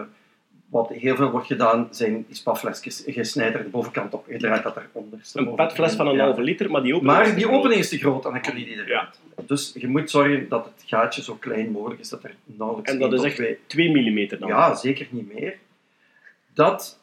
wat heel veel wordt gedaan, zijn die spaflesjes. Je snijdt er de bovenkant op, je draait dat eronder. Een petfles van een Ja. halve liter, maar die opening is Maar te die groot. opening is te groot en dan kun je die eruit. Dus je moet zorgen dat het gaatje zo klein mogelijk is, dat er nauwelijks En dat is echt twee 2 mm dan. Ja, zeker niet meer. Dat,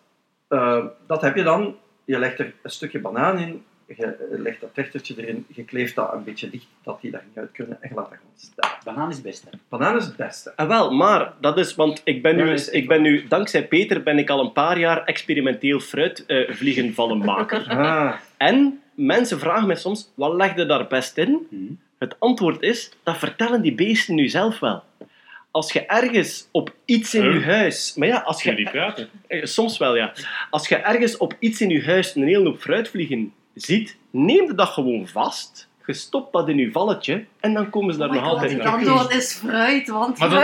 eh, dat heb je dan. Je legt er een stukje banaan in, je legt dat trechtertje erin, je kleeft dat een beetje dicht, dat die daar niet uit kunnen, en je laat dat gewoon staan. Banaan is het beste. Banaan is het beste. Ah, wel, maar dat is, want ik ben, nu, eens- ik ben nu, dankzij Peter, ben ik al een paar jaar experimenteel fruitvliegenvallenmaker. Ah, en mensen vragen mij soms, wat leg je daar best in? Mhm. Het antwoord is, dat vertellen die beesten nu zelf wel. Als je ergens op iets in Huh? je huis... Maar ja, als Kun je praten? eh, Soms wel, ja. Als je ergens op iets in je huis een hele hoop fruitvliegen ziet, neem je dat gewoon vast. Je stopt dat in je valletje en dan komen ze daar Oh nog altijd het naar. antwoord is fruit, want Maar dat-.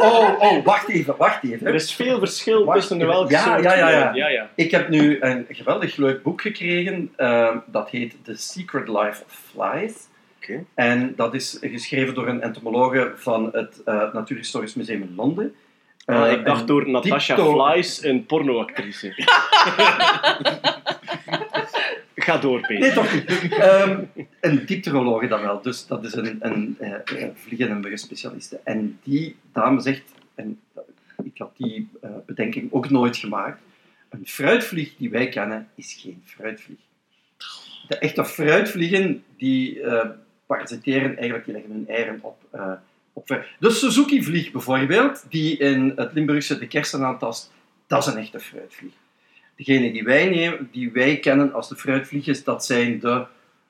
Oh, oh, wacht even, wacht even. Er is veel verschil Wacht tussen even. welke Ja, soort ja, ja, ja. ja, ja. Ik heb nu een geweldig leuk boek gekregen. eh, dat heet The Secret Life of Flies. En dat is geschreven door een entomologe van het eh, Natuurhistorisch Museum in Londen. Ah, Eh, ik dacht door Natasha diepto- Flies, een pornoactrice. Ga door, Peter. Nee, toch niet. Ehm, een diepterologe dan wel. Dus dat is een, een, eh, eh, vliegen- en muggenspecialiste. En die dame zegt, en ik had die eh, bedenking ook nooit gemaakt, een fruitvlieg die wij kennen, is geen fruitvlieg. De echte fruitvliegen, die eh, parasiteren eigenlijk, die leggen hun eieren op, eh, op fruit. De Suzuki-vlieg bijvoorbeeld, die in het Limburgse de kersen aantast, dat is een echte fruitvlieg. Degene die wij, nemen, die wij kennen als de fruitvliegjes, dat zijn de,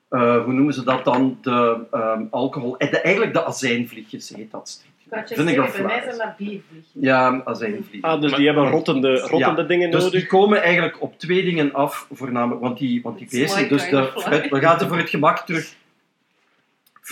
eh, hoe noemen ze dat dan, de ehm, alcohol, eh, de, eigenlijk de azijnvliegjes heet dat. Vinegar Bij mij zijn dat biervliegen. Ja, azijnvliegen. Ah, dus die hebben rottende, rottende dingen Dus nodig. die komen eigenlijk op twee dingen af, voornamelijk, want die, want die beesten, dus de fruit, we gaan ze voor het gemak terug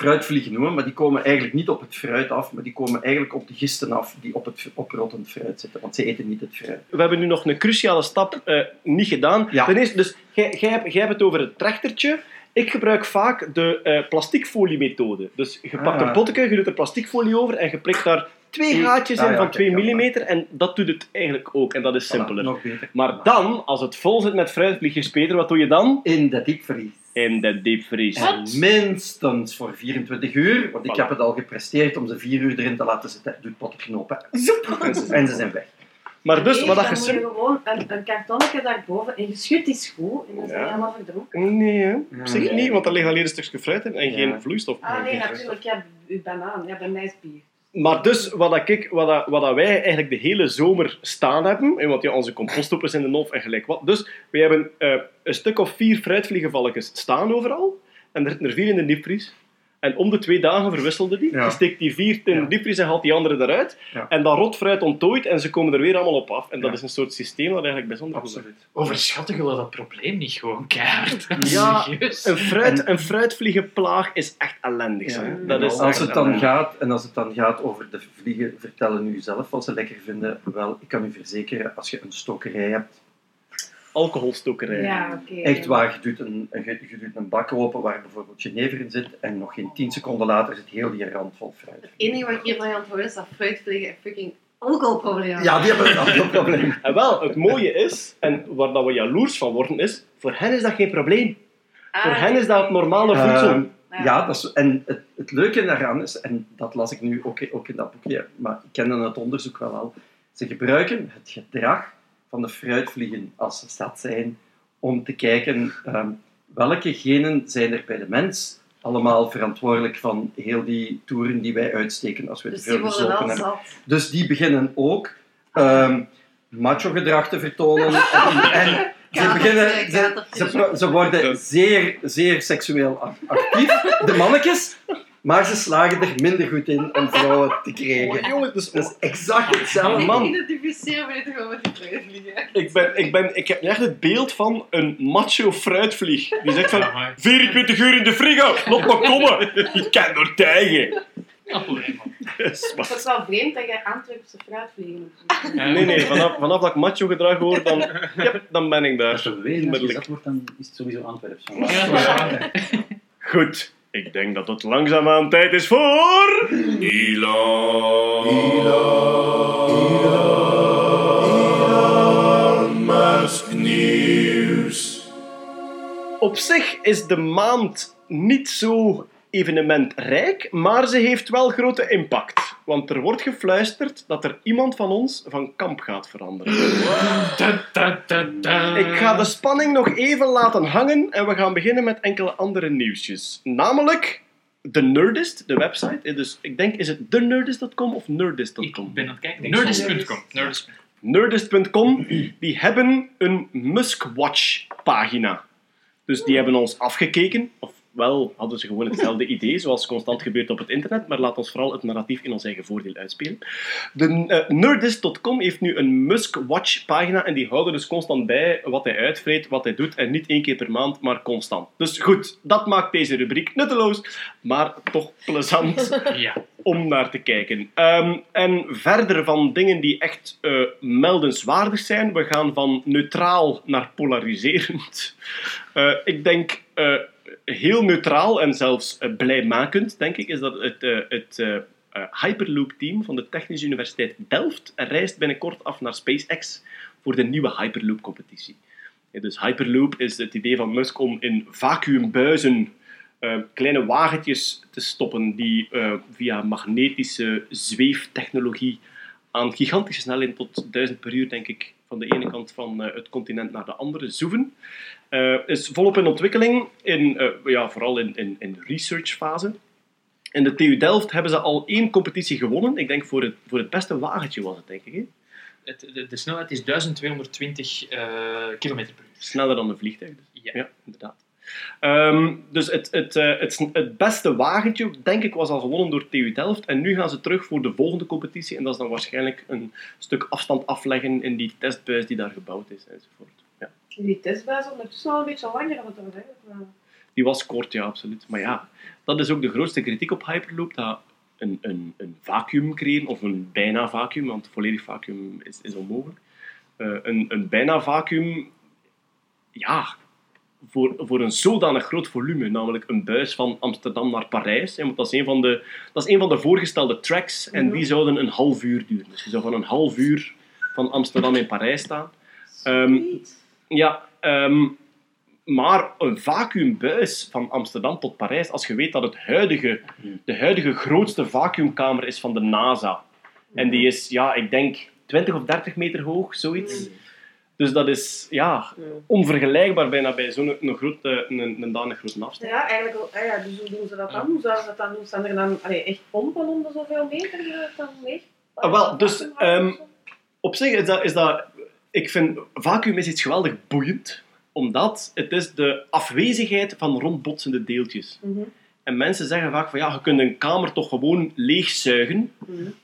fruitvliegen noemen, maar die komen eigenlijk niet op het fruit af, maar die komen eigenlijk op de gisten af die op het op rottend fruit zitten, want ze eten niet het fruit. We hebben nu nog een cruciale stap eh, niet gedaan. Ja. Ten eerste, dus jij, jij, hebt, jij hebt het over het trechtertje. Ik gebruik vaak de eh plasticfolie-methode. Dus je pakt Ah. een potje, je doet er plasticfolie over en je prikt daar twee gaatjes Ah, in ja, van oké, 2 ja, mm en dat doet het eigenlijk ook. En dat is simpeler. Voilà, nog beter. Maar dan, als het vol zit met fruitvliegjes, Peter, wat doe je dan? In de diepvries. In de diepvries. En minstens voor 24 uur, want ik heb het al gepresteerd om ze 4 uur erin te laten zitten. Doe het pot knopen. Zoep. En ze, en ze zijn weg. Maar dus, Nee, wat dat dan je... je gewoon een, een kartonnetje daarboven en je schudt die schoen en dan zijn Ja. je helemaal verdronken. Nee, hè. op zich niet, want er ligt alleen een stukje fruit in en Ja. geen vloeistof. Ah nee, natuurlijk. Ja, uw banaan. Ja, bij mij is bier. Maar dus, wat, ik, wat, wat wij eigenlijk de hele zomer staan hebben, want ja, onze compostopers in de nof en gelijk wat. Dus, we hebben eh, een stuk of vier fruitvliegenvalletjes staan overal. En er zitten er vier in de diepvries. En om de twee dagen verwisselden die. Ja. Je steekt die vier in Ja. de diepvries en haalt die andere eruit. Ja. En dat rot fruit onttooit en ze komen er weer allemaal op af. En dat Ja. is een soort systeem dat eigenlijk bijzonder goed Absoluut. Overschatten jullie dat probleem niet gewoon keihard? Ja, Serieus? Een, fruit, een fruitvliegenplaag is echt ellendig. Dat is als echt het dan ellendig. gaat, en als het dan gaat over de vliegen, vertellen nu zelf wat ze lekker vinden. Wel, ik kan u verzekeren, als je een stokerij hebt, Alcoholstokerij. Ja, echt waar, je doet, een, je, je doet een bak open waar bijvoorbeeld jenever in zit en nog geen 10 seconden later zit heel die rand vol fruit. Het enige wat ik hier van aan het horen is dat fruitvliegen een fucking alcoholprobleem hebben. Ja, die hebben een ander probleem. En wel, het mooie is, en waar dat we jaloers van worden, is, voor hen is dat geen probleem. Ah, voor hen is dat het normale Eh, voedsel. Ja, dat is, en het, het leuke daaraan is, en dat las ik nu ook, ook in dat boekje, maar ik kende het onderzoek wel al, ze gebruiken het gedrag van de fruitvliegen als ze zat zijn, om te kijken ehm, welke genen zijn er bij de mens allemaal verantwoordelijk van heel die toeren die wij uitsteken als we Dus te veel worden wel gezopen hebben. zat. Dus die beginnen ook ehm, macho-gedrag te vertonen. En, en ze, beginnen, ze, ze, worden zeer, zeer seksueel ac- actief, de mannetjes, maar ze slagen er minder goed in om vrouwen te krijgen. Jongen, dus, Dat is exact hetzelfde. Ik man. identificeer niet gewoon met die fruitvliegen. ik, ben, ik, ben, ik heb nu echt het beeld van een macho fruitvlieg. Die zegt van, Amai. 24 uur in de frigo, laat maar komen. Ik kan er tegen. Het is wel vreemd dat je Antwerpse fruitvliegen hebt. Nee, nee, vanaf, vanaf dat ik macho gedrag hoor, dan, dan ben ik Dat daar. als je zat wordt, dan is het sowieso Antwerps. Ja, ja. Goed, ik denk dat het langzaamaan tijd is voor... Op zich is de maand niet zo evenementrijk, maar ze heeft wel grote impact. Want er wordt gefluisterd dat er iemand van ons van kamp gaat veranderen. Da, da, da, da. Ik ga de spanning nog even laten hangen en we gaan beginnen met enkele andere nieuwsjes. Namelijk de Nerdist, de website. Eh, Dus ik denk, is het thenerdist.com of nerdist.com? Ik ben aan het kijken. Nerdist.com. Nerdist.com. Nerdist.com, die hebben een Muskwatch-pagina. Dus die hebben ons afgekeken. Ofwel hadden ze gewoon hetzelfde idee, zoals constant gebeurt op het internet, maar laat ons vooral het narratief in ons eigen voordeel uitspelen. De eh, Nerdist.com heeft nu een Muskwatch-pagina en die houden dus constant bij wat hij uitvreet, wat hij doet, en niet één keer per maand, maar constant. Dus goed, dat maakt deze rubriek nutteloos, maar toch plezant Ja. om naar te kijken. Ehm, en verder van dingen die echt eh, meldenswaardig zijn, we gaan van neutraal naar polariserend. Eh, ik denk eh, heel neutraal en zelfs eh, blijmakend, denk ik, is dat het, eh, het eh, Hyperloop-team van de Technische Universiteit Delft reist binnenkort af naar SpaceX voor de nieuwe Hyperloop-competitie. Dus Hyperloop is het idee van Musk om in vacuümbuizen eh, kleine wagentjes te stoppen die via magnetische zweeftechnologie aan gigantische snelheden tot 1000 per uur, denk ik, van de ene kant van het continent naar de andere zoeven. Eh, is volop in ontwikkeling, in, eh, ja, vooral in, in, in de researchfase. In de TU Delft hebben ze al één competitie gewonnen. Ik denk voor het, voor het beste wagentje was het, denk ik. Hè? Het, de, de snelheid is 1220 eh kilometer per uur. Sneller dan een vliegtuig. Dus. Ja. Ja, inderdaad. Ehm, dus het, het, eh, het, het beste wagentje, denk ik, was al gewonnen door TU Delft. En nu gaan ze terug voor de volgende competitie. En dat is dan waarschijnlijk een stuk afstand afleggen in die testbuis die daar gebouwd is, enzovoort. Die testbuis ondertussen al een beetje langer dan het er eigenlijk was. Die was kort, ja, absoluut. Maar ja, dat is ook de grootste kritiek op Hyperloop. Dat een, een, een vacuüm creëren, of een bijna vacuüm, want volledig vacuüm is, is onmogelijk. Eh, een, een bijna vacuüm, ja, voor, voor een zodanig groot volume, namelijk een buis van Amsterdam naar Parijs. hè, want dat is een van de, dat is een van de voorgestelde tracks en die zouden een half uur duren. Dus je zou van een half uur van Amsterdam in Parijs staan. Ehm, ja, ehm, maar een vacuümbuis van Amsterdam tot Parijs, als je weet dat het huidige, de huidige grootste vacuümkamer is van de NASA. En die is, ja, ik denk 20 of 30 meter hoog, zoiets. Dus dat is ja, onvergelijkbaar bijna bij zo'n een, grote, een, een danig grote afstand. Ja, eigenlijk wel. Ah ja, dus hoe doen ze dat dan? Hoe zouden ze dat dan doen? Staan er dan allee, echt pompen om de zoveel meter die dat dan leeg? Ah, wel, dus, ehm, Op zich is dat, is dat... Ik vind vacuüm is iets geweldig boeiend, omdat het is de afwezigheid van rondbotsende deeltjes. Mhm. En mensen zeggen vaak van ja, je kunt een kamer toch gewoon leegzuigen.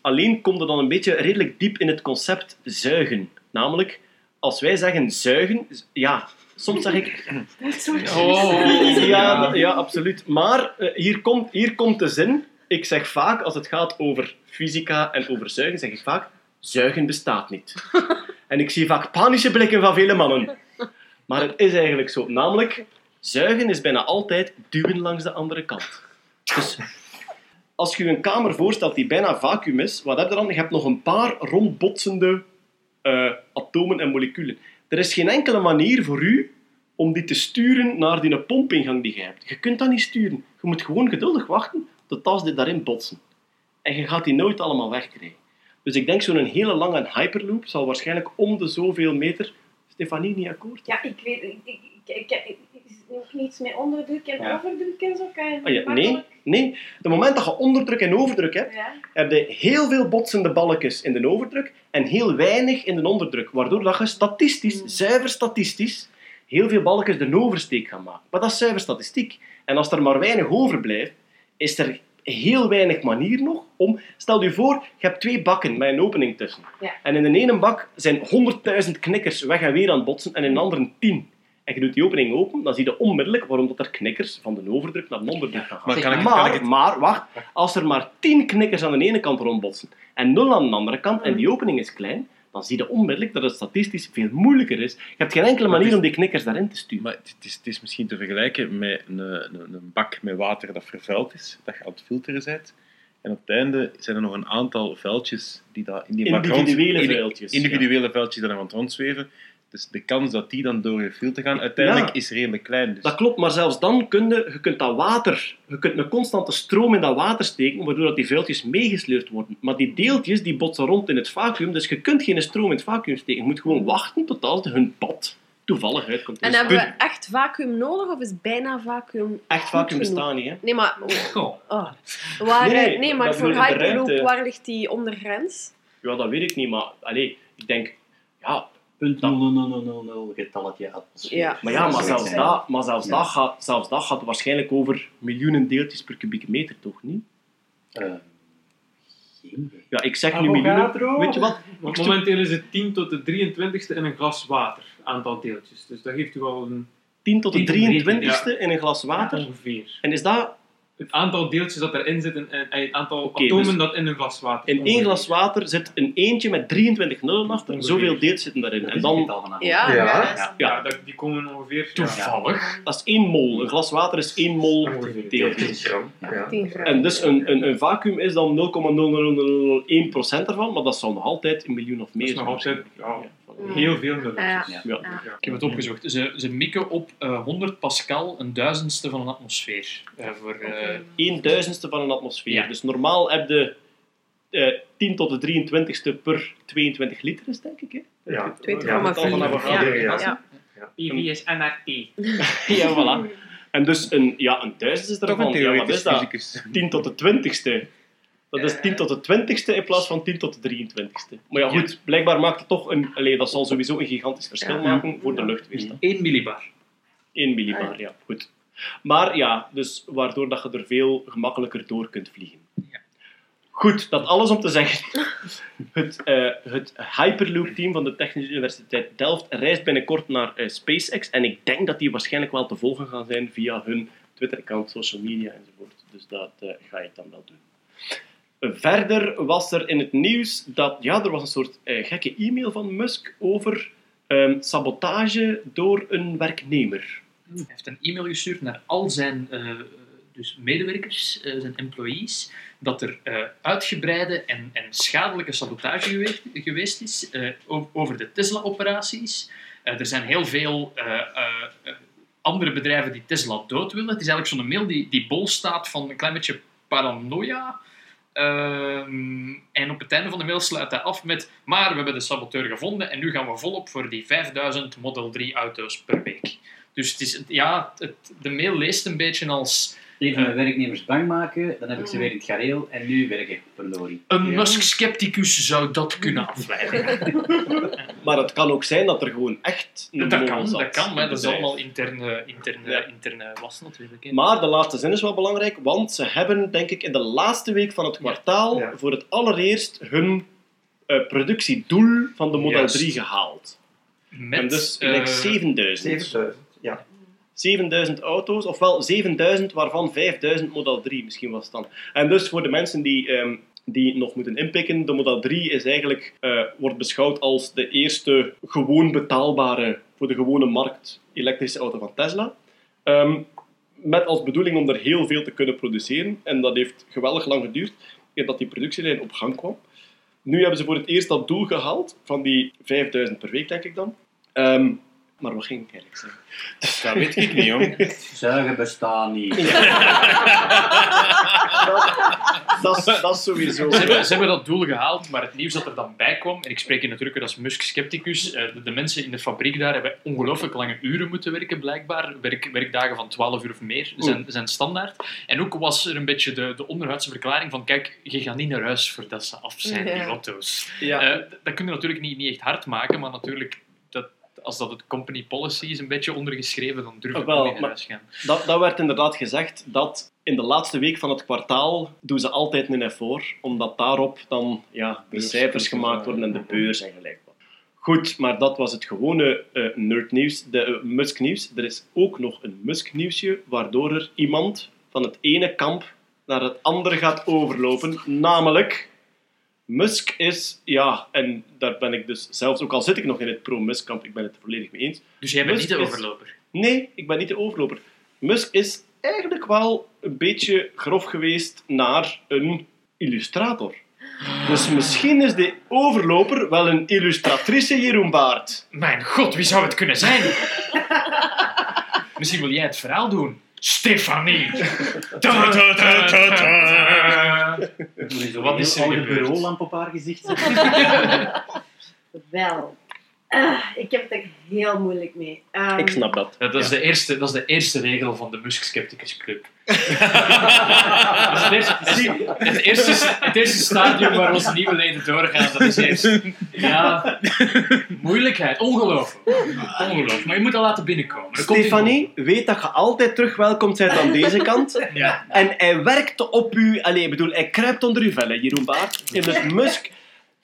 Alleen komt er dan een beetje redelijk diep in het concept zuigen. Namelijk, als wij zeggen zuigen, ja, soms zeg ik... Oh. Ja, ja, absoluut. Maar eh, hier, komt, hier komt de zin. Ik zeg vaak, als het gaat over fysica en over zuigen, zeg ik vaak, zuigen bestaat niet. en ik zie vaak panische blikken van vele mannen. Maar het is eigenlijk zo. Namelijk, zuigen is bijna altijd duwen langs de andere kant. Dus als je een kamer voorstelt die bijna vacuüm is, wat heb je dan? Je hebt nog een paar rondbotsende eh, atomen en moleculen. Er is geen enkele manier voor u om die te sturen naar die pompingang die je hebt. Je kunt dat niet sturen. Je moet gewoon geduldig wachten tot als die daarin botsen. En je gaat die nooit allemaal wegkrijgen. Dus ik denk zo'n hele lange hyperloop zal waarschijnlijk om de zoveel meter... Stefanie, niet akkoord? Ja, ik weet... Ik, ik, ik, ook niets met onderdruk en Ja. overdruk en zo? Kan je Ah, ja, nee, nee. De moment dat je onderdruk en overdruk hebt, Ja. heb je heel veel botsende balkjes in de overdruk en heel weinig in de onderdruk. Waardoor dat je statistisch, zuiver statistisch, heel veel balkjes de oversteek gaat maken. Maar dat is zuiver statistiek. En als er maar weinig overblijft, is er heel weinig manier nog om... Stel je voor, je hebt twee bakken met een opening tussen. Ja. En in de ene bak zijn 100.000 knikkers weg en weer aan het botsen en in de andere 10. En je doet die opening open, dan zie je onmiddellijk waarom dat er knikkers van de overdruk naar de onderdruk gaan. Maar kan ik- maar, kan ik het- maar, wacht, als er maar 10 knikkers aan de ene kant rondbotsen en 0 aan de andere kant en die opening is klein, dan zie je onmiddellijk dat het statistisch veel moeilijker is. Je hebt geen enkele manier is- om die knikkers daarin te sturen. Maar het is, het is misschien te vergelijken met een, een, een bak met water dat vervuild is, dat je aan het filteren bent. En op het einde zijn er nog een aantal vuiltjes die daar in die bak rond- Individuele indi- vuiltjes, Individuele vuiltjes die daar aan het rondzweven. Dus de kans dat die dan door je filter gaan, uiteindelijk Ja. is redelijk klein. Dus Dat klopt, maar zelfs dan kun je, je kunt dat water, je kunt een constante stroom in dat water steken, waardoor dat die vuiltjes meegesleurd worden. Maar die deeltjes die botsen rond in het vacuüm, dus je kunt geen stroom in het vacuüm steken. Je moet gewoon wachten tot als hun pad toevallig uitkomt. En Dus hebben we echt vacuüm nodig of is bijna vacuüm Echt vacuüm bestaan niet, hè? Nee, maar... Goh. Oh. Waar, Nee, eh, nee, maar voor Hyperloop, ruimte. waar ligt die ondergrens? Ja, dat weet ik niet, maar allee, ik denk, ja, 00000 getalletje atmosfeer. Ja. maar, ja, maar zelfs, Ja. dat, maar zelfs, Ja. dat gaat, zelfs dat gaat waarschijnlijk over miljoenen deeltjes per kubieke meter, toch niet? Eh, idee. Ja, ik zeg nu Avogadro. miljoenen. Weet je wat? Want momenteel is het 10 tot de 23ste in een glas water, aantal deeltjes. Dus dat geeft u wel een 10 tot de 10 tot de 23ste in een glas water. ongeveer. En is dat het aantal deeltjes dat erin zitten en, het aantal atomen dus dat in een glas water In één glas water zit een eentje met 23 nullen achter, zoveel deeltjes zitten daarin. En dan... Ja, ja. ja. ja dat, die komen ongeveer... Toevallig. Dat is één mol. Een glas water is 1 mol deeltjes. 10 gram. En dus een, een, een vacuüm is dan 0,0001% ervan, maar dat zal nog altijd een miljoen of meer zijn. nog altijd, Heel veel deeltjes. Ja. Ik heb het opgezocht. Ze, ze mikken op eh, 100 pascal, een duizendste van een atmosfeer. Eh, voor, 1000ste van een atmosfeer. Dus normaal heb je eh, uh, 10 tot de 23ste per 22 liter, is denk ik. Hè? Ja, 20,4. Ja, PV is NRT. ja, voilà. En dus een, ja, een duizendste is daarvan. Ja, wat is dat? 10 tot de 20ste. Dat is 10 tot de 20ste in plaats van 10 tot de 23ste. Maar ja, goed, blijkbaar maakt het toch een. Allee, dat zal sowieso een gigantisch verschil maken voor de luchtweerstand. 1 millibar. 1 millibar, ja, goed. Maar ja, dus waardoor dat je er veel gemakkelijker door kunt vliegen. Ja. Goed, dat alles om te zeggen. Het, eh, het Hyperloop-team van de Technische Universiteit Delft reist binnenkort naar eh, SpaceX. En ik denk dat die waarschijnlijk wel te volgen gaan zijn via hun Twitter-account, social media enzovoort. Dus dat eh, ga ik dan wel doen. Verder was er in het nieuws dat ja, er was een soort gekke e-mail van Musk over ehm, sabotage door een werknemer. Hij heeft een e-mail gestuurd naar al zijn eh, dus medewerkers, eh, zijn employees, dat er eh, uitgebreide en, en schadelijke sabotage geweest, is over de Tesla-operaties. Er zijn heel veel andere bedrijven die Tesla dood willen. Het is eigenlijk zo'n mail die, die bol staat van een klein beetje paranoia. Ehm, en op het einde van de mail sluit hij af met maar we hebben de saboteur gevonden en nu gaan we volop voor die 5000 Model 3 auto's per week. Dus het is, ja, het, de mail leest een beetje als Even mijn werknemers bang maken, dan heb ik ze weer in het gareel en nu werken verloren. een Musk-scepticus zou dat kunnen afleiden. Maar het kan ook zijn dat er gewoon echt een dat kan, zat dat kan, maar dat is allemaal interne, interne, Ja. interne was natuurlijk. hè. Maar de laatste zin is wel belangrijk, want ze hebben, denk ik, in de laatste week van het kwartaal Ja. voor het allereerst hun eh, productiedoel van de Model Juist. 3 gehaald. Met, en dus eh, like 7000. 7000. Ja. 7000 auto's, ofwel 7000 waarvan 5000 Model 3 misschien was het dan. En dus voor de mensen die, ehm, die nog moeten inpikken, de Model 3 is eigenlijk, eh, wordt beschouwd als de eerste gewoon betaalbare, voor de gewone markt, elektrische auto van Tesla. Ehm, met als bedoeling om er heel veel te kunnen produceren. En dat heeft geweldig lang geduurd, eer dat die productielijn op gang kwam. Nu hebben ze voor het eerst dat doel gehaald, van die 5000 per week, denk ik dan. Ehm, maar wat ging ik eigenlijk zeggen? Dat weet ik niet, jong. Zuigen bestaan niet. Dat, is- dat is sowieso. Ze hebben, ze hebben dat doel gehaald, maar het nieuws dat er dan bij kwam, en ik spreek hier natuurlijk als Musk-scepticus, eh, de, de mensen in de fabriek daar hebben ongelooflijk lange uren moeten werken, blijkbaar. Werk, werkdagen van 12 uur of meer zijn, zijn standaard. En ook was er een beetje de, de onderhuidse verklaring van, kijk, je gaat niet naar huis voordat ze af zijn, die auto's. Ja. Eh, dat kun je natuurlijk niet, niet echt hard maken, maar natuurlijk, als dat het company policy is een beetje ondergeschreven, dan durf ik wel, niet naar maar- huis gaan. Dat, dat werd inderdaad gezegd dat in de laatste week van het kwartaal doen ze altijd een effort, omdat daarop dan ja, de cijfers gemaakt worden en de beurs en gelijk. Goed, maar dat was het gewone eh nerdnieuws, de eh, Musk-nieuws. Er is ook nog een Musk-nieuwsje, waardoor er iemand van het ene kamp naar het andere gaat overlopen, namelijk... Musk is, ja, en daar ben ik dus zelfs, ook al zit ik nog in het pro-Musk-kamp, ik ben het er volledig mee eens, Dus jij bent Musk niet de is- overloper. Nee, ik ben niet de overloper. Musk is eigenlijk wel een beetje grof geweest naar een illustrator. Dus misschien is de overloper wel een illustratrice Jeroen Baart. Mijn god, wie zou het kunnen zijn? Misschien wil jij het verhaal doen. Stefanie. Da. Zo Wat een is er gebeurd? bureaulamp op haar gezicht. Wel. Ah, ik heb het er heel moeilijk mee. Ehm, Ik snap dat. Ja, dat, is de eerste, dat is de eerste regel van de Musk Skepticus Club. dat is het, eerste, het, eerste, het eerste stadium waar onze nieuwe leden doorgaan, dat is eerst... Ja, moeilijkheid. Ongelooflijk. Ongelooflijk. Maar je moet dat laten binnenkomen. Stefanie, weet dat je altijd terug welkom bent aan deze kant. Ja. En hij werkt op u... Allee, ik bedoel, hij kruipt onder uw vel, hè, Jeroen Baart. In het Musk...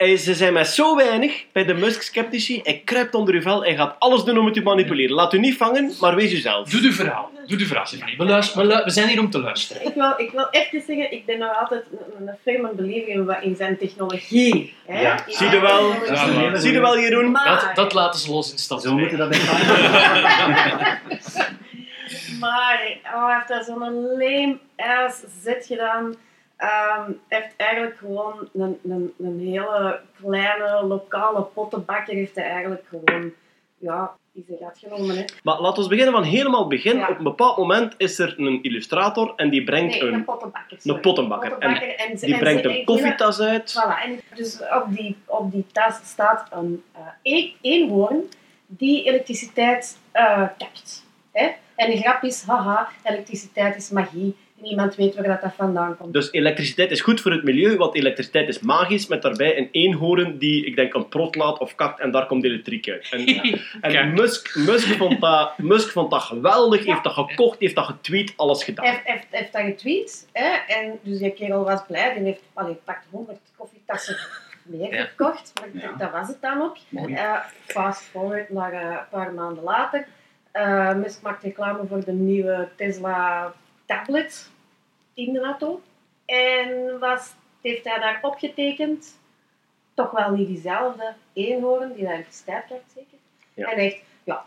Ze zijn met zo weinig bij de Musk-sceptici. Hij kruipt onder uw vel. Hij gaat alles doen om het te manipuleren. Laat u niet vangen, maar wees uzelf. Doe de verhaal. Doe de verhaal, Stefanie. We, luisteren, we, zijn hier om te luisteren. Ik wil, ik wil even zeggen, ik ben nog altijd een, een firme believer in, zijn technologie. Hè? Ja. Zie je wel? Ja, Zie je wel, Jeroen? Maar, Dat, dat laten ze los in stap Zo 2. moeten dat elkaar. maar oh, hij heeft daar zo'n lame ass zet gedaan. Hij heeft eigenlijk gewoon een, een, een hele kleine lokale pottenbakker heeft hij eigenlijk gewoon ja, in zijn gat genomen. Hè. Maar laten we beginnen van helemaal het begin. Ja. Op een bepaald moment is er een illustrator en die brengt Nee, een een, pottenbakker. een pottenbakker. En Pottenbakker en ze- die en brengt een en- koffietas uit. Voilà, en dus op die, op die tas staat een eh, e- eenhoorn die elektriciteit eh kakt. Hè? En de grap is, haha, elektriciteit is magie. Niemand weet waar dat, dat vandaan komt. Dus elektriciteit is goed voor het milieu, want elektriciteit is magisch, met daarbij een eenhoorn die, ik denk, een prot laat of kakt en daar komt elektriek uit. En, en. Musk, Musk, vond dat, Musk vond dat geweldig, heeft dat gekocht, heeft dat getweet, alles gedaan. Hij heeft, heeft, heeft dat getweet. Hè? En dus die kerel was blij. Die heeft allee, pakt 100 koffietassen meer Ja. gekocht. Maar Ja. dat was het dan ook. Eh, fast forward naar eh, een paar maanden later. Eh Musk maakt reclame voor de nieuwe Tesla tablet in de auto. En was, heeft hij daar opgetekend, toch wel niet diezelfde eenhoorn die naar elektriciteit krijgt zeker. Ja. En hij heeft, ja,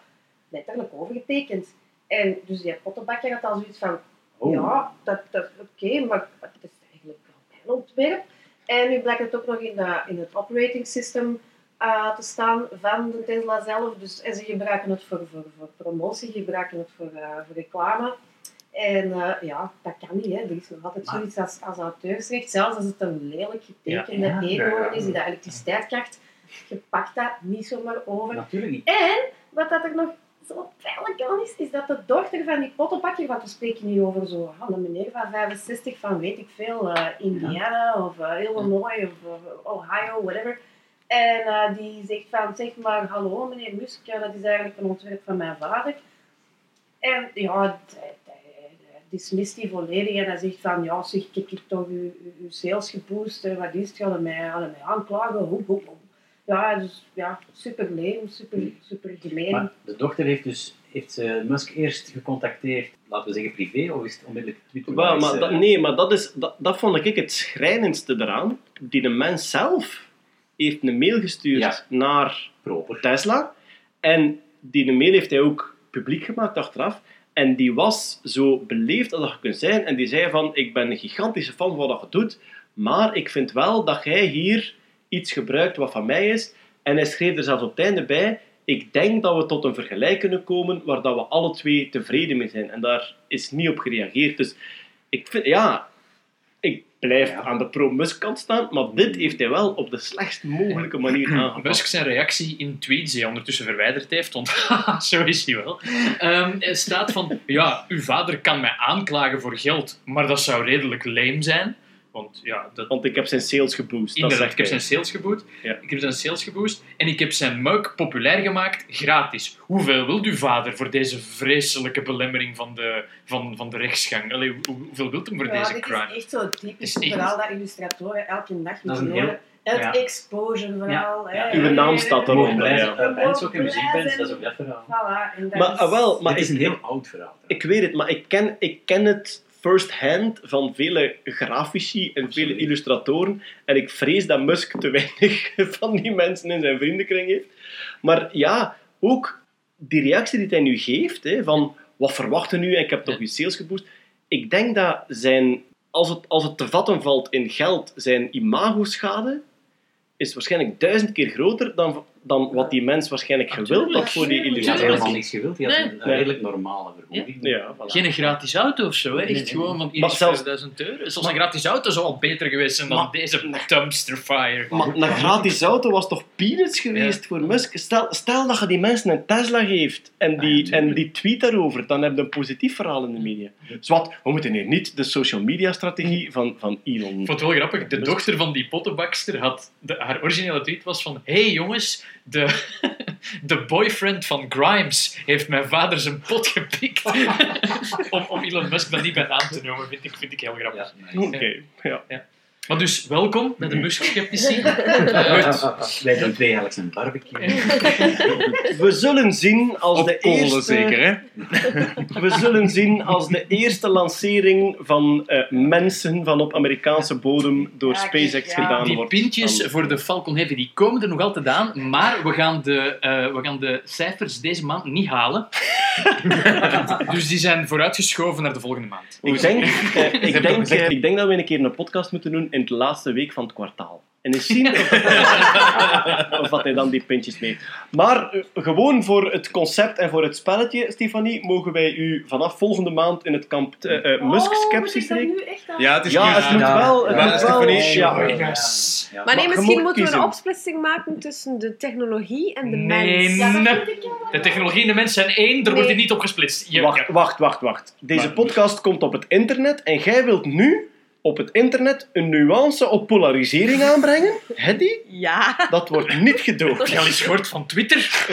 letterlijk overgetekend. En dus die pottenbakker had al zoiets van, Oh. ja, dat, dat oké, maar het is eigenlijk wel mijn ontwerp. En nu blijkt het ook nog in, de, in het operating system eh, te staan van de Tesla zelf. Dus, en ze gebruiken het voor, voor, voor promotie, gebruiken het voor, eh, voor reclame. En eh, ja, dat kan niet. Hè. Er is nog altijd zoiets als, als auteursrecht. Zelfs als het een lelijk getekende Ja, ja. is die de elektriciteit krijgt, je pakt dat niet zomaar over. Natuurlijk niet. En wat dat er nog zo pijnlijk aan is, is dat de dochter van die pottenbakker, want we spreken niet over zo een meneer van 65 van weet ik veel, eh, Indiana of eh, Illinois of Ohio, whatever. En die zegt van, zeg maar, hallo meneer Musk, dat is eigenlijk een ontwerp van mijn vader. En ja, dismist die volledig en hij zegt van, ja zeg, ik heb toch uw, uw- sales geboost, eh, wat is het, gaan mij, gaan mij aanklagen, hoe, hoe, hoe. Ja, dus ja, super leem, super, super gemeen. Maar de dochter heeft dus heeft ze Musk eerst gecontacteerd, laten we zeggen privé, of is het onmiddellijk Twitter? Maar eh, dat, nee, maar dat, is, dat, dat vond ik het schrijnendste eraan. Die de mens zelf heeft een mail gestuurd Ja. naar proper. Tesla. En die mail heeft hij ook publiek gemaakt achteraf. En die was zo beleefd als dat je kunt zijn. En die zei van, ik ben een gigantische fan van wat je doet. Maar ik vind wel dat jij hier iets gebruikt wat van mij is. En hij schreef er zelfs op het einde bij... Ik denk dat we tot een vergelijk kunnen komen waar dat we alle twee tevreden mee zijn. En daar is niet op gereageerd. Dus ik vind, ja... Ik blijf Ja. aan de pro-Musk kant staan, maar dit heeft hij wel op de slechtst mogelijke manier aangepakt. Musk zijn reactie in tweets, die hij ondertussen verwijderd heeft, want zo is hij wel, er staat van, ja, uw vader kan mij aanklagen voor geld, maar dat zou redelijk lame zijn. Want ja, dat, Want ik heb zijn sales geboost. Dat inderdaad, ik heb zijn sales geboost, Ja. ik heb zijn sales geboost en ik heb zijn meuk populair gemaakt, gratis. Hoeveel wil uw vader voor deze vreselijke belemmering van de, van, van de rechtsgang? Allee, hoe- hoeveel wilt hem voor Ja, deze dit crime? is echt zo typisch Is echt- verhaal dat illustratoren elke dag moeten horen. Het ja. exposure verhaal. Ja. Uw naam staat erop. Zijn. Ja. Bands ook en muziekbands, dat is ook dat verhaal. Voilà, en Maar, is- ah, wel, maar het is een heel oud verhaal. ik weet het, maar ik ken, ik ken het first hand van vele grafici en vele illustratoren. En ik vrees dat Musk te weinig van die mensen in zijn vriendenkring heeft. Maar ja, ook die reactie die hij nu geeft, hè, van wat verwachten nu, en ik heb toch uw sales geboost. Ik denk dat zijn als het, als het te vatten valt in geld, zijn imago-schade is waarschijnlijk duizend keer groter dan, dan wat die mens waarschijnlijk gewild had voor die Die had illusie. helemaal niks gewild. Die had Nee. een, redelijk normale vergoeding. Ja, voilà. Geen gratis auto of zo, hè? Echt nee, gewoon van Maar hier zelfs- 5000 euro. Zelfs een gratis auto zou al beter geweest zijn dan Maar- deze dumpster fire. Maar een gratis auto was toch peanuts geweest voor Musk? Stel, stel dat je die mensen een Tesla geeft en die, en die tweet daarover, dan heb je een positief verhaal in de media. Zwat, we moeten hier niet de social media strategie van, van Elon... Ik vond het wel grappig. De dochter van die pottenbakster had... De, haar originele tweet was van... hey jongens, de, de boyfriend van Grimes heeft mijn vader zijn pot gepikt. om, om Elon Musk dan niet bij naam te noemen, vind ik, vind ik heel grappig. Oké, ja. Maar dus, welkom bij de Musk-sceptici. Wij doen twee eigenlijk een barbecue. We zullen zien als Op de kolen eerste... zeker, hè? We zullen zien als de eerste lancering van eh, mensen van op Amerikaanse bodem door Ja, SpaceX ja. gedaan Die wordt. pintjes Dan- voor de Falcon Heavy die komen er nog altijd aan, maar we gaan de, eh, we gaan de cijfers deze maand niet halen. dus die zijn vooruitgeschoven naar de volgende maand. Ik denk, eh, ik, denk, ik denk dat we een keer een podcast moeten doen in de laatste week van het kwartaal. En eens zien of, wat hij dan die pintjes mee. Maar eh, gewoon voor het concept en voor het spelletje, Stefanie, mogen wij u vanaf volgende maand in het kamp eh, eh, Musk Oh, aan? Ja, het is Ja, nu- het moet Ja, wel. Het maar moet wel ja. Ja, ja. Maar nee, misschien moet moeten we een opsplitsing maken tussen de technologie en de Nee, mens. Ja, nee. vind ik jammer. De technologie en de mens zijn één, er wordt hier niet opgesplitst. Je, Wacht, ja. wacht, wacht, wacht. Deze Maar- podcast komt op het internet en jij wilt nu op het internet een nuance op polarisering aanbrengen? Hedy? Ja, Dat wordt niet gedoogd. Heb je al eens gehoord van Twitter?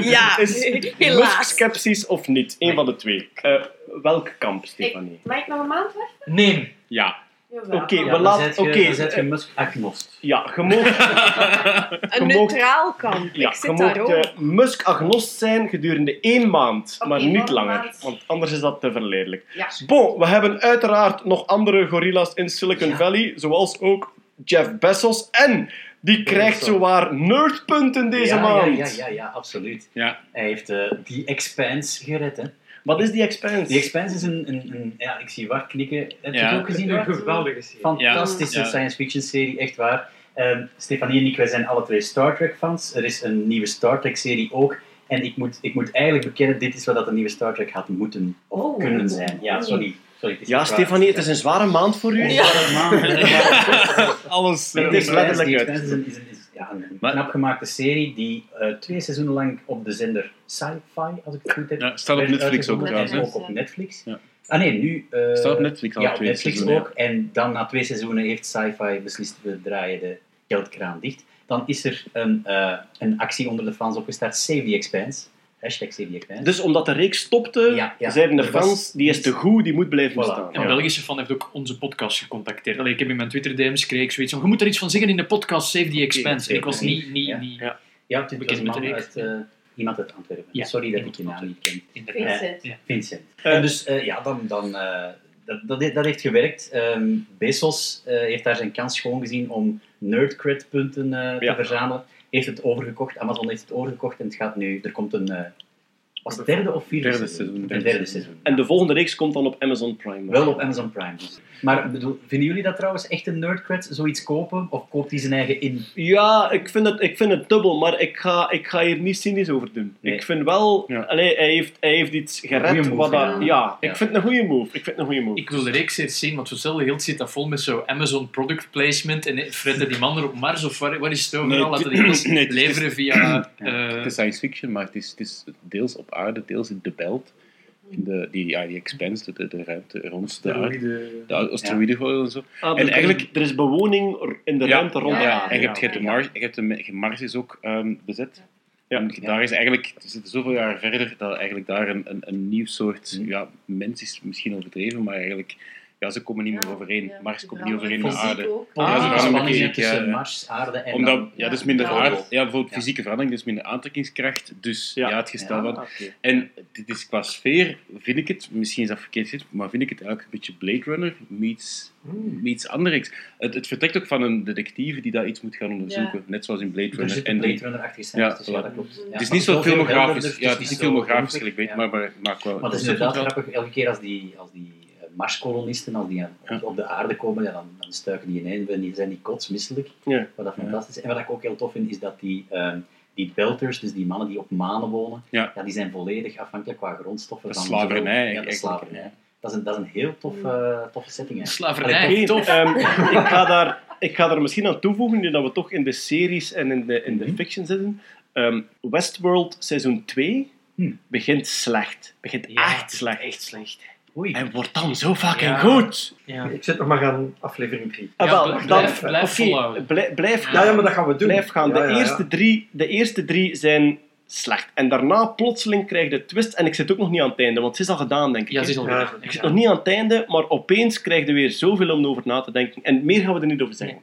ja, Is helaas. Musk-skepsis of niet? Eén van de twee. Eh, welk kamp, Stefanie? Ik, mag ik nog een maand weg? Nee. Ja. Oké, Ja, we laten... zet je, Oké, zet je eh, Musk-agnost. ja, je mag, Een neutraal kamp. ja, ik je zit mag daar ook. eh, Musk-agnost zijn gedurende één maand, maar niet langer. maand. Want anders is dat te verleidelijk. Ja. Bon, we hebben uiteraard nog andere gorillas in Silicon Valley, zoals ook Jeff Bezos. En die krijgt zowaar nerdpunten deze ja, maand. Ja, ja, ja, ja, absoluut. Ja. Hij heeft eh die Expanse gered, hè. Wat is die expense? Die Expanse is een, een, een ja, ik zie Wart knikken. Heb je Ja. het ook gezien, Een geweldige serie. Fantastische Ja. Science fiction serie, echt waar. Ehm, Stefanie en ik, wij zijn alle twee Star Trek fans. Er is een nieuwe Star Trek serie ook. En ik moet, ik moet eigenlijk bekennen, dit is wat dat een nieuwe Star Trek had moeten of Oh. kunnen zijn. Ja, sorry. sorry het Ja, waar. Stefanie, het is een zware maand voor u. Ja. Alles. Het Het is letterlijk Die uit. Expanse is een, een, is, ja, een Maar- knap gemaakte serie die eh, twee seizoenen lang op de zender Sci-Fi, als ik het goed heb, Ja, staat op werd Netflix ook trouwens. Ook op Netflix. Ja. Ah nee, nu... eh, Staat op Netflix al ja, twee Netflix seizoenen, ook. En dan na twee seizoenen heeft Sci-Fi beslist, we draaien de geldkraan dicht. Dan is er een, eh, een actie onder de fans opgestart, Save the Expanse. Hashtag Save the Expanse. Dus omdat de reeks stopte, Ja, ja. zeiden de fans, die is te goed, die moet blijven Voilà. bestaan. Een Belgische fan heeft ook onze podcast gecontacteerd. Allee, ik heb in mijn Twitter-DM's kreeg ik zoiets van, je moet er iets van zeggen in de podcast Save the Expense. En ik was niet, niet, Ja. niet Ja. ja, het was met de uit, eh, iemand uit Antwerpen. Ja, Sorry dat ik je naam niet ken. inderdaad. Vincent. Ja. Vincent. Eh, en dus eh, ja, dan, dan, eh, dat, dat, dat heeft gewerkt. Ehm, Bezos eh, heeft daar zijn kans gewoon gezien om nerdcred-punten eh, te Ja. verzamelen. Heeft het overgekocht, Amazon heeft het overgekocht en het gaat nu, er komt een, eh, was het derde of vierde Derde seizoen? seizoen. Een derde seizoen. En de volgende reeks komt dan op Amazon Prime. Wel op Amazon Prime. Dus. Maar bedoel, vinden jullie dat trouwens echt een nerdcred, zoiets kopen? Of koopt hij zijn eigen in? Ja, ik vind het, ik vind het dubbel, maar ik ga, ik ga hier niet cynisch over doen. Nee. Ik vind wel, Ja. allee, hij, heeft, hij heeft iets gered. move wat dat- gedaan. ja, ik Ja. vind het een goede move. Ik vind het een goede move. Ik wil de reeks eens zien, want hetzelfde geld zit dat vol met zo Amazon product placement en fretten die man er op Mars of waar, waar is het overal? Nee, Laten die alles nee, leveren via... eh, Het is science fiction, maar het is, het is deels op aarde, deels in de belt. De, die, ja, die expanse, de, de ruimte rond de aarde. De asteroïdengordel en zo. Ah, en dus eigenlijk- er is bewoning in de Ja, ruimte rond ja, de Ja, aarde. en je hebt, je ja. hebt de Mars, je hebt de, Mars is ook ehm, bezet. Ja. En daar is eigenlijk, we zitten zoveel jaar verder, dat eigenlijk daar een, een, een nieuw soort, Hm. ja, mens is misschien overdreven, maar eigenlijk, ja, ze komen niet meer overeen. ja, Mars komt niet overeen met aarde. ook. Ja, Ah, ze veranderen spanningen fysiek, tussen ja, ja. Mars, aarde en Omdat, dan... ja, dus minder Ja. aarde, ja, bijvoorbeeld Ja. fysieke verandering, dus minder aantrekkingskracht. Dus ja, het gestel van. Ah. En dit is qua sfeer, vind ik het, misschien is dat verkeerd gezegd, maar vind ik het eigenlijk een beetje Blade Runner meets, meets Anderix. Het, het vertrekt ook van een detectieve die daar iets moet gaan onderzoeken, net zoals in Blade Er Runner. zit En een die- Blade Runner-achtige scènes Ja, voilà. dat klopt. Ja, het is niet zo filmografisch, ja, het is niet filmografisch gelijk, weet, maar, maar, maar qua Maar het is inderdaad wel. grappig, elke keer als die, als die eh, Marskolonisten, als die aan- op de aarde komen, ja, dan, dan stuiken die ineen en die zijn die kotsmisselijk. Ja. Wat dat fantastisch is. En wat ik ook heel tof vind, is dat die, ehm, die belters, dus die mannen die op manen wonen, Ja. die zijn volledig afhankelijk qua grondstoffen. De van slavernij Ja, de eigenlijk, slavernij. Dat is een, dat is een heel tof, eh, toffe setting. eigenlijk. Slavernij, tof. ehm, ik, ga daar, ik ga daar misschien aan toevoegen, nu dat we toch in de series en in de, in de Mhm. fiction zitten. Ehm, Westworld seizoen 2 Hm. begint slecht. Begint Ja, echt slecht. Echt slecht. Oei. En wordt dan zo fucking Ja. goed. Ja. Ik zit nog maar aan aflevering 3. Ah, Ja, wel, blijf- dan- blijf- blijf, Ja, ja, maar dat gaan we doen. blijf gaan. Ja, De, ja, ja. Eerste drie, de eerste drie zijn slecht. En daarna plotseling krijg je de twist. En ik zit ook nog niet aan het einde, want het is al gedaan, denk ik. Ja, is al Ja. gedaan. Ik zit nog niet aan het einde, maar opeens krijg je weer zoveel om over na te denken. En meer gaan we er niet over zeggen.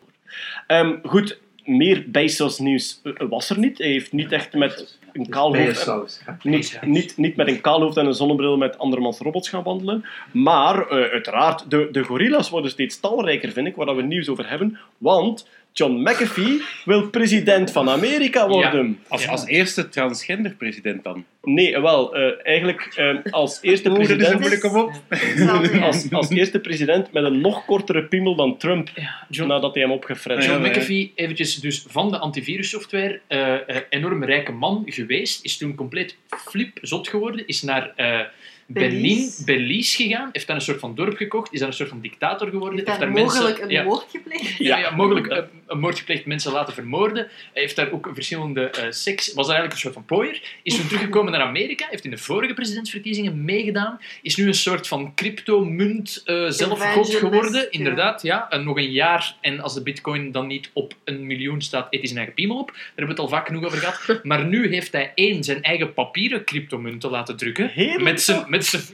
Ehm, goed, meer Bezos nieuws eh, was er niet. Hij heeft niet echt met een kaal hoofd... Bijensaus. hè. Niet, niet, niet met een kaal hoofd en een zonnebril met andermans robots gaan wandelen. Maar eh, uiteraard, de, de gorillas worden steeds talrijker, vind ik, waar dat we nieuws over hebben. Want John McAfee wil president van Amerika worden. Als, als eerste transgender president dan. Nee, wel, eh, eigenlijk eh, als eerste is president... mop. Hetzelfde, ja. Als, als eerste president met een nog kortere piemel dan Trump, John, nadat hij hem opgefret John Ja, ja. McAfee, eventjes dus van de antivirussoftware, eh, eh, enorm rijke man geweest, is toen compleet flip zot geworden, is naar eh Berlin, Belize. Gegaan, heeft daar een soort van dorp gekocht, is daar een soort van dictator geworden, Heeft heeft daar mogelijk mensen... een ja, moord gepleegd? ja, ja, mogelijk eh, een moord gepleegd, mensen laten vermoorden. Hij heeft daar ook verschillende eh, seks... Was daar eigenlijk een soort van pooier. Is toen teruggekomen naar Amerika, heeft in de vorige presidentsverkiezingen meegedaan. Is nu een soort van crypto-munt eh zelfgod geworden. Inderdaad, ja. En nog een jaar, en als de bitcoin dan niet op een miljoen staat, eet hij zijn eigen piemel op. Daar hebben we het al vaak genoeg over gehad. Maar nu heeft hij één, zijn eigen papieren cryptomunten laten drukken. Heerlijk. Met zijn,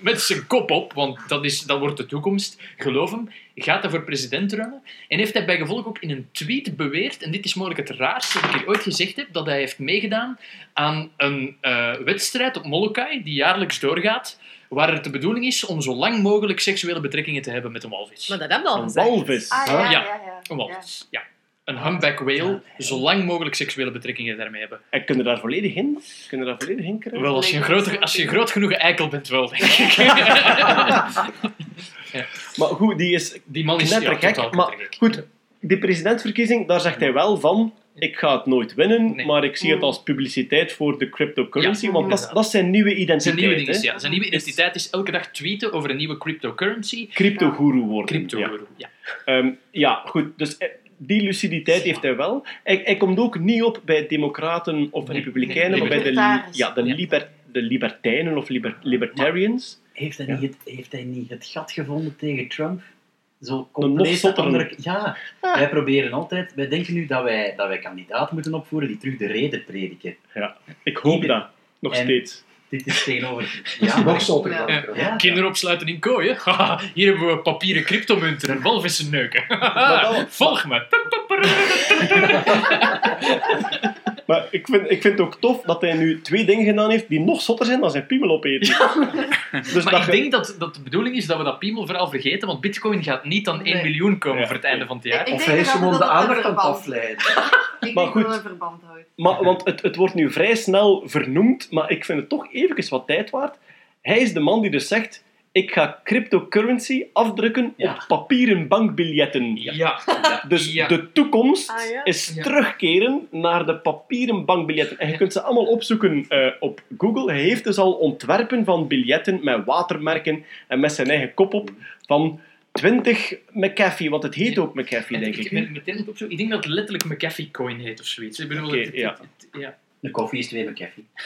met, zijn, kop op, want dat, is, dat wordt de toekomst. Geloof hem. Gaat hij voor president runnen. En heeft hij bij gevolg ook in een tweet beweerd, en dit is mogelijk het raarste dat ik hier ooit gezegd heb, dat hij heeft meegedaan aan een eh, wedstrijd op Molokai, die jaarlijks doorgaat, waar het de bedoeling is om zo lang mogelijk seksuele betrekkingen te hebben met een walvis. Maar dat heb je al Een gezegd. walvis. Ah, ja, Ja. ja, ja. Een walvis, ja. Een humpback whale, zo lang mogelijk seksuele betrekkingen daarmee hebben. En kunnen daar volledig in? Kunnen daar volledig in krijgen? Wel, als je een, grote, als je een groot genoeg eikel bent, wel, denk ik. Maar goed, die is Die man is ja, knettergek. totaal maar goed, die presidentsverkiezing, daar zegt hij wel van... Ik ga het nooit winnen, Nee. maar ik zie het als publiciteit voor de cryptocurrency. Ja, want dat, zijn nieuwe identiteit. Zijn nieuwe, ja, zijn nieuwe identiteit is elke dag tweeten over een nieuwe cryptocurrency. Crypto-guru worden. Crypto ja. guru, ja. Ehm, ja, goed. Dus eh, die luciditeit heeft hij wel. Hij, hij komt ook niet op bij democraten of Nee, republikeinen, nee, maar bij de, ja, de, Ja. liber, de libertijnen of liber, libertarians. Heeft hij, Ja. niet het, heeft hij niet het gat gevonden tegen Trump? Zo nog compleet andere... Ja, wij proberen altijd... Wij denken nu dat wij, dat wij kandidaten moeten opvoeren die terug de reden prediken. Ik hoop dat. Nog en- steeds. Dit is tegenover... Ja, Nog zotter dan. Ja. Ja. Kinderen opsluiten in kooien. Haha, Hier hebben we papieren cryptomunten en walvissen neuken. Volg me. Maar ik vind, ik vind het ook tof dat hij nu twee dingen gedaan heeft die nog zotter zijn dan zijn piemel opeten. dus Maar dat ik je- denk dat, dat de bedoeling is dat we dat piemel vooral vergeten, want bitcoin gaat niet aan 1 Nee. miljoen komen Ja, voor het einde van het jaar. ik Of denk hij is gewoon de aandacht aan het afleiden. Ik Maar goed. een verband houdt. Maar, want het, het wordt nu vrij snel vernoemd, maar ik vind het toch even wat tijd waard. Hij is de man die dus zegt, ik ga cryptocurrency afdrukken Ja. op papieren bankbiljetten. Ja. Dus Ja. de toekomst Ah, ja? is Ja. terugkeren naar de papieren bankbiljetten. En je kunt ze allemaal opzoeken eh, op Google. Hij heeft dus al ontwerpen van biljetten met watermerken en met zijn eigen kop op van 20 McAfee, want het heet ook McAfee, denk ik. ik ben meteen aan het opzoeken. Ik denk dat het letterlijk McAfee coin heet of zoiets. Ik bedoel, Oké, het, het- ja. het- het- ja. De koffie is twee McAfee.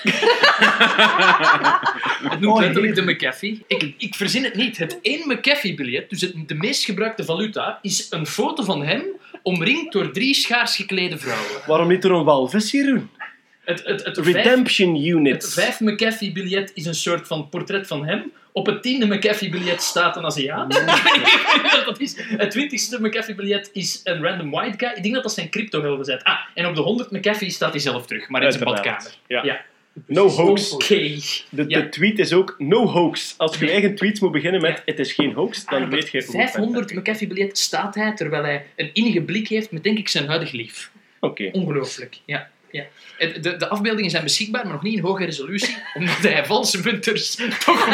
Het noemt Oh, letterlijk de McAfee. Ik, ik verzin het niet. Het één McAfee-biljet, dus het, de meest gebruikte valuta, is een foto van hem omringd door drie schaars geklede vrouwen. Waarom niet er een walvis, Jeroen? Het, het, het, vijf, Redemption het Units. vijf McAfee-biljet is een soort van portret van hem. Op het tiende McAfee-biljet staat een Aziat. dat is, het twintigste McAfee-biljet is een random white guy. Ik denk dat dat zijn crypto-helden zijn. Ah, en op de 100 McAfee staat hij zelf terug, maar in zijn badkamer. Ja. Ja. No hoax. De, Ja. de tweet is ook no hoax. Als je eigen tweets moet beginnen met het is geen hoax, dan Ah, weet je hoe het 500 McAfee-biljet staat hij terwijl hij een innige blik heeft met, denk ik, zijn huidig lief. Oké. Ongelooflijk, ja. Ja. De, de afbeeldingen zijn beschikbaar, maar nog niet in hoge resolutie, omdat hij valse munters toch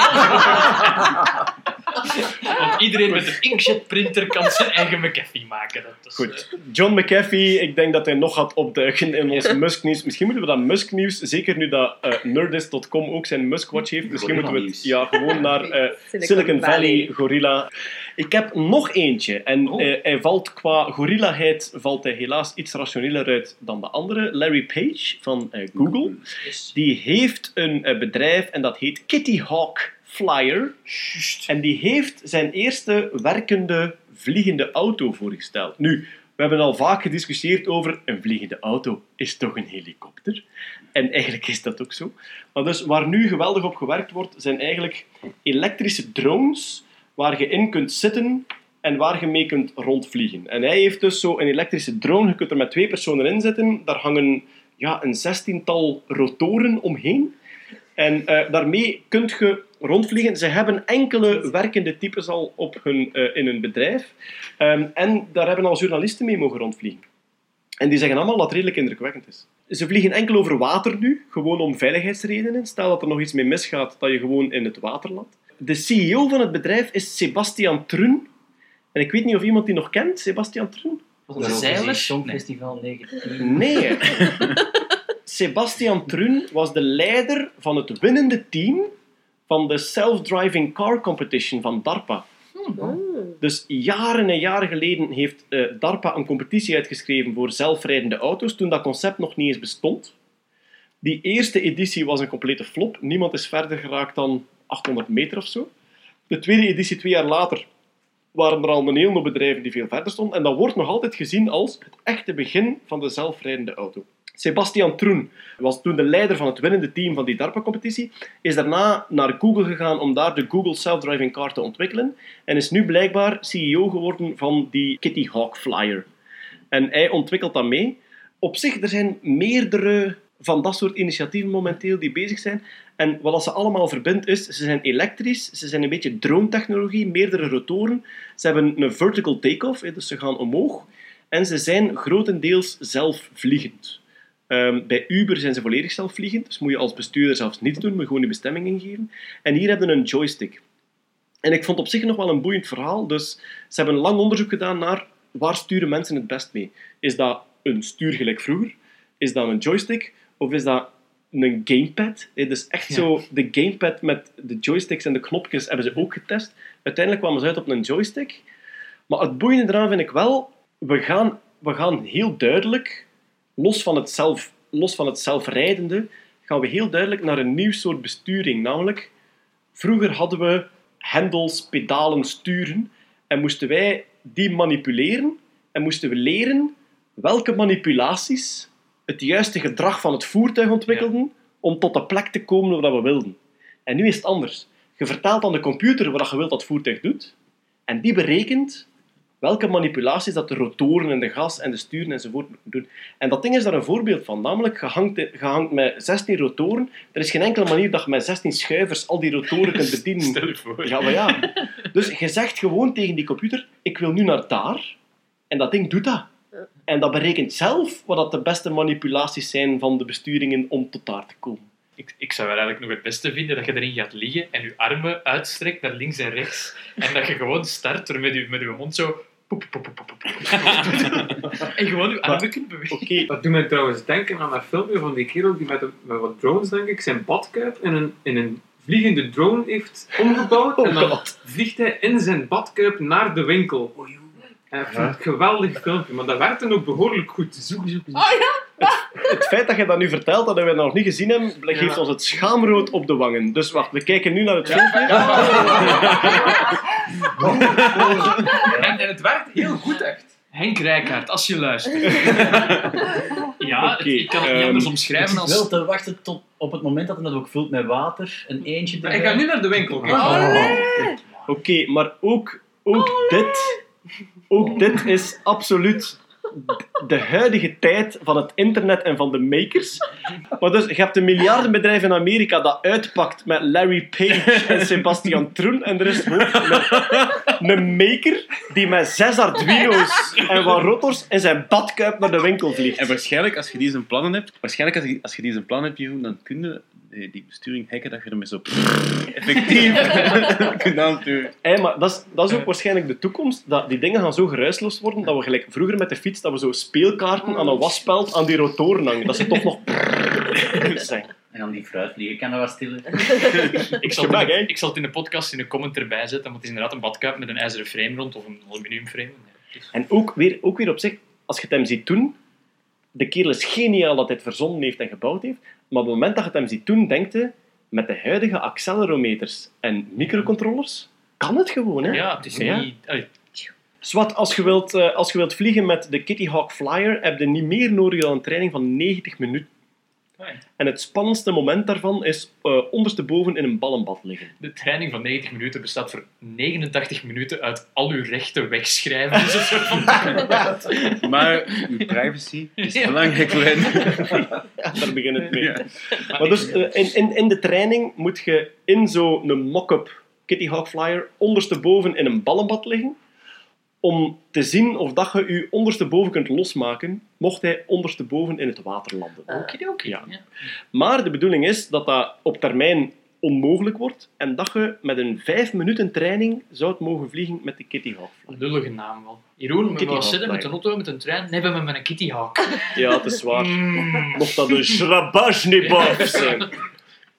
Want iedereen met een inkjetprinter kan zijn eigen McAfee maken. Dat is, Goed. John McAfee, ik denk dat hij nog gaat opduiken in ons Musk-nieuws. Misschien moeten we dat Musk-nieuws, zeker nu dat eh, Nerdist.com ook zijn Musk-watch heeft, misschien moeten we het ja, gewoon naar eh, Silicon, Valley, Gorilla. Ik heb nog eentje. En eh, hij valt qua gorillaheid valt hij helaas iets rationeler uit dan de andere. Larry Page van eh, Google. Die heeft een eh, bedrijf en dat heet Kitty Hawk Flyer. En die heeft zijn eerste werkende vliegende auto voorgesteld. Nu, we hebben al vaak gediscussieerd over een vliegende auto is toch een helikopter. En eigenlijk is dat ook zo. Maar dus waar nu geweldig op gewerkt wordt, zijn eigenlijk elektrische drones waar je in kunt zitten en waar je mee kunt rondvliegen. En hij heeft dus zo een elektrische drone, je kunt er met twee personen in zitten, daar hangen ja, een zestiental rotoren omheen. En eh, daarmee kun je rondvliegen. Ze hebben enkele werkende types al op hun, eh, in hun bedrijf. Ehm, en daar hebben al journalisten mee mogen rondvliegen. En die zeggen allemaal dat redelijk indrukwekkend is. Ze vliegen enkel over water nu, gewoon om veiligheidsredenen. Stel dat er nog iets mee misgaat, dat je gewoon in het water landt. De CEO van het bedrijf is Sebastian Trun. En ik weet niet of iemand die nog kent, Sebastian Trun. Was het Zeiler? Songfestival 19. Nee. Sebastian Trun was de leider van het winnende team van de Self-Driving Car Competition van DARPA. Dus jaren en jaren geleden heeft eh, DARPA een competitie uitgeschreven voor zelfrijdende auto's, toen dat concept nog niet eens bestond. Die eerste editie was een complete flop. Niemand is verder geraakt dan 800 meter of zo. De tweede editie, twee jaar later, waren er al een hoop bedrijven die veel verder stonden. En dat wordt nog altijd gezien als het echte begin van de zelfrijdende auto. Sebastian Troen was toen de leider van het winnende team van die DARPA-competitie, is daarna naar Google gegaan om daar de Google Self-Driving Car te ontwikkelen en is nu blijkbaar CEO geworden van die Kitty Hawk Flyer. En hij ontwikkelt dat mee. Op zich, er zijn meerdere van dat soort initiatieven momenteel die bezig zijn. En wat ze allemaal verbindt is, ze zijn elektrisch, ze zijn een beetje drone-technologie, meerdere rotoren. Ze hebben een vertical take-off, dus ze gaan omhoog. En ze zijn grotendeels zelfvliegend. Ehm, bij Uber zijn ze volledig zelfvliegend, dus moet je als bestuurder zelfs niets doen, maar gewoon je bestemming ingeven. En hier hebben we een joystick. En ik vond op zich nog wel een boeiend verhaal, dus ze hebben lang onderzoek gedaan naar waar sturen mensen het best mee. Is dat een stuur gelijk vroeger? Is dat een joystick? Of is dat een gamepad? Eh, Dus echt zo, de gamepad met de joysticks en de knopjes hebben ze ook getest. Uiteindelijk kwamen ze uit op een joystick. Maar het boeiende eraan vind ik wel, we gaan, we gaan heel duidelijk, los van, het zelf, los van het zelfrijdende, gaan we heel duidelijk naar een nieuw soort besturing. Namelijk, vroeger hadden we hendels, pedalen, sturen en moesten wij die manipuleren en moesten we leren welke manipulaties het juiste gedrag van het voertuig ontwikkelden om tot de plek te komen waar we wilden. En nu is het anders. Je vertelt aan de computer wat je wilt dat het voertuig doet, en die berekent welke manipulaties dat de rotoren en de gas en de sturen enzovoort moeten doen. En dat ding is daar een voorbeeld van. Namelijk, je hangt, je hangt met 16 rotoren. Er is geen enkele manier dat je met 16 schuivers al die rotoren kunt bedienen. Stel je voor. Ja, maar ja. Dus je zegt gewoon tegen die computer, ik wil nu naar daar. En dat ding doet dat. En dat berekent zelf wat dat de beste manipulaties zijn van de besturingen om tot daar te komen. Ik, ik zou eigenlijk nog het beste vinden dat je erin gaat liggen en je armen uitstrekt naar links en rechts. En dat je gewoon start door met je, met je mond zo... poep, poep, poep, poep, poep, poep. En gewoon je armen kunt bewegen. Oké, Dat doet mij trouwens denken aan dat filmpje van die kerel die met, een, met wat drones, denk ik, zijn badkuip in een, in een vliegende drone heeft omgebouwd. Oh en dan God. vliegt hij in zijn badkuip naar de winkel. Ik vind het een geweldig filmpje, maar dat werkte ook behoorlijk goed. Zoek, zoek, zoek. het feit dat je dat nu vertelt, dat we dat nog niet gezien hebben, geeft ons het schaamrood op de wangen. Dus wacht, we kijken nu naar het filmpje. En, en het werkt heel goed, echt. Henk Rijkaard, als je luistert. ja, ik kan het niet ehm, anders Ik omschrijven zit wel als... te wachten tot op het moment dat het ook vult met water, een eentje Maar ik ga nu naar de winkel. Oké, maar ook, ook dit, ook dit is absoluut de huidige tijd van het internet en van de makers. Maar dus, je hebt een miljardenbedrijf in Amerika dat uitpakt met Larry Page en Sebastian Troen. En er is ook een, een maker die met zes Arduino's en wat rotors in zijn badkuip naar de winkel vliegt. En waarschijnlijk, als je die zijn plannen hebt, waarschijnlijk als je, als je die zijn plannen hebt, Jeroen, dan kun je die, die besturing hacken, dat je ermee zo effectief kunt aansturen. Hey, maar dat is, dat is ook waarschijnlijk de toekomst. Dat die dingen gaan zo geruisloos worden dat we gelijk vroeger met de fiets dat we zo speelkaarten aan een wasspeld aan die rotoren hangen. Dat ze toch nog zijn. En dan die fruitvliegen kan dat wat stiller. Ik zal, Gemak, in, de- ik zal het in de podcast in een comment erbij zetten, want het is inderdaad een badkuip met een ijzeren frame rond of een aluminium frame. En ook weer, ook weer op zich, als je het hem ziet doen, de kerel is geniaal dat hij het verzonnen heeft en gebouwd heeft, maar op het moment dat je het hem ziet doen, denkt je, met de huidige accelerometers en microcontrollers, kan het gewoon, hè? Ja, het is Ja. niet... allee, Zwat, als je, wilt, eh, als je wilt vliegen met de Kitty Hawk Flyer, heb je niet meer nodig dan een training van 90 minuten. En het spannendste moment daarvan is eh ondersteboven in een ballenbad liggen. De training van 90 minuten bestaat voor 89 minuten uit al uw rechten wegschrijven. Dus. Maar uw privacy is Ja. belangrijk voor hen. Ja, daar begint het mee. Ja. Maar dus eh, in, in, in de training moet je in zo'n mock-up Kitty Hawk Flyer ondersteboven in een ballenbad liggen om te zien of dat je je ondersteboven kunt losmaken mocht hij ondersteboven in het water landen. Okidoki. Ja. Ja. Maar de bedoeling is dat dat op termijn onmogelijk wordt en dat je met een vijf minuten training zou mogen vliegen met de Kitty Hawk. Lullige naam wel. Jeroen, zitten met een auto, met een trein? Nee, we hebben met een Kitty Hawk. Ja, het is waar. Mm. Mocht dat een Shrabashnikov zijn.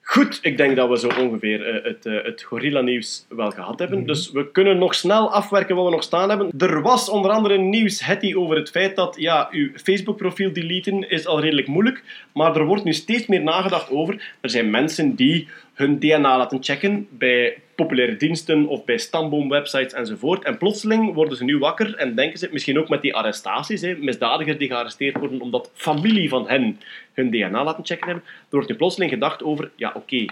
Goed, ik denk dat we zo ongeveer eh, het, eh, het gorilla-nieuws wel gehad hebben. Dus we kunnen nog snel afwerken wat we nog staan hebben. Er was onder andere nieuws, Hetty, over het feit dat ja, uw Facebook-profiel deleten is al redelijk moeilijk. Maar er wordt nu steeds meer nagedacht over. Er zijn mensen die hun DNA laten checken bij populaire diensten of bij stamboomwebsites enzovoort. En plotseling worden ze nu wakker en denken ze, misschien ook met die arrestaties, hè, misdadigers die gearresteerd worden omdat familie van hen hun DNA laten checken hebben. Er wordt nu plotseling gedacht over, ja oké,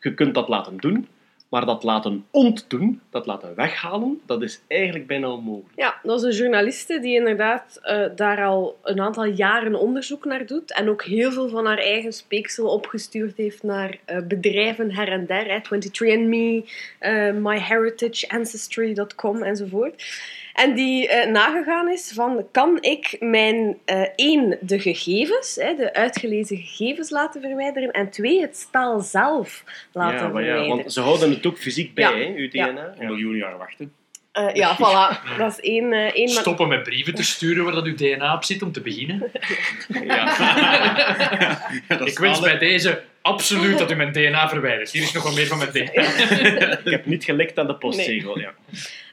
je kunt dat laten doen, maar dat laten ontdoen, dat laten weghalen, dat is eigenlijk bijna onmogelijk. Ja, dat is een journaliste die inderdaad eh, daar al een aantal jaren onderzoek naar doet. En ook heel veel van haar eigen speeksel opgestuurd heeft naar eh, bedrijven her en der. Hè, 23andMe, eh MyHeritage, Ancestry.com enzovoort. En die eh, nagegaan is van, kan ik mijn, eh, één, de gegevens, hè, de uitgelezen gegevens laten verwijderen, en twee, het spel zelf laten ja, maar ja, verwijderen. want ze houden het ook fysiek bij, Ja. hè, uw Ja. DNA. Een miljoen jaar wachten. Eh, ja, voilà. Dat is één... eh, één Stoppen met brieven te sturen waar dat uw DNA op zit, om te beginnen. Ik wens bij deze absoluut dat u mijn DNA verwijdert. Hier is nog wat meer van mijn DNA. Ik heb niet gelikt aan de postzegel, ja.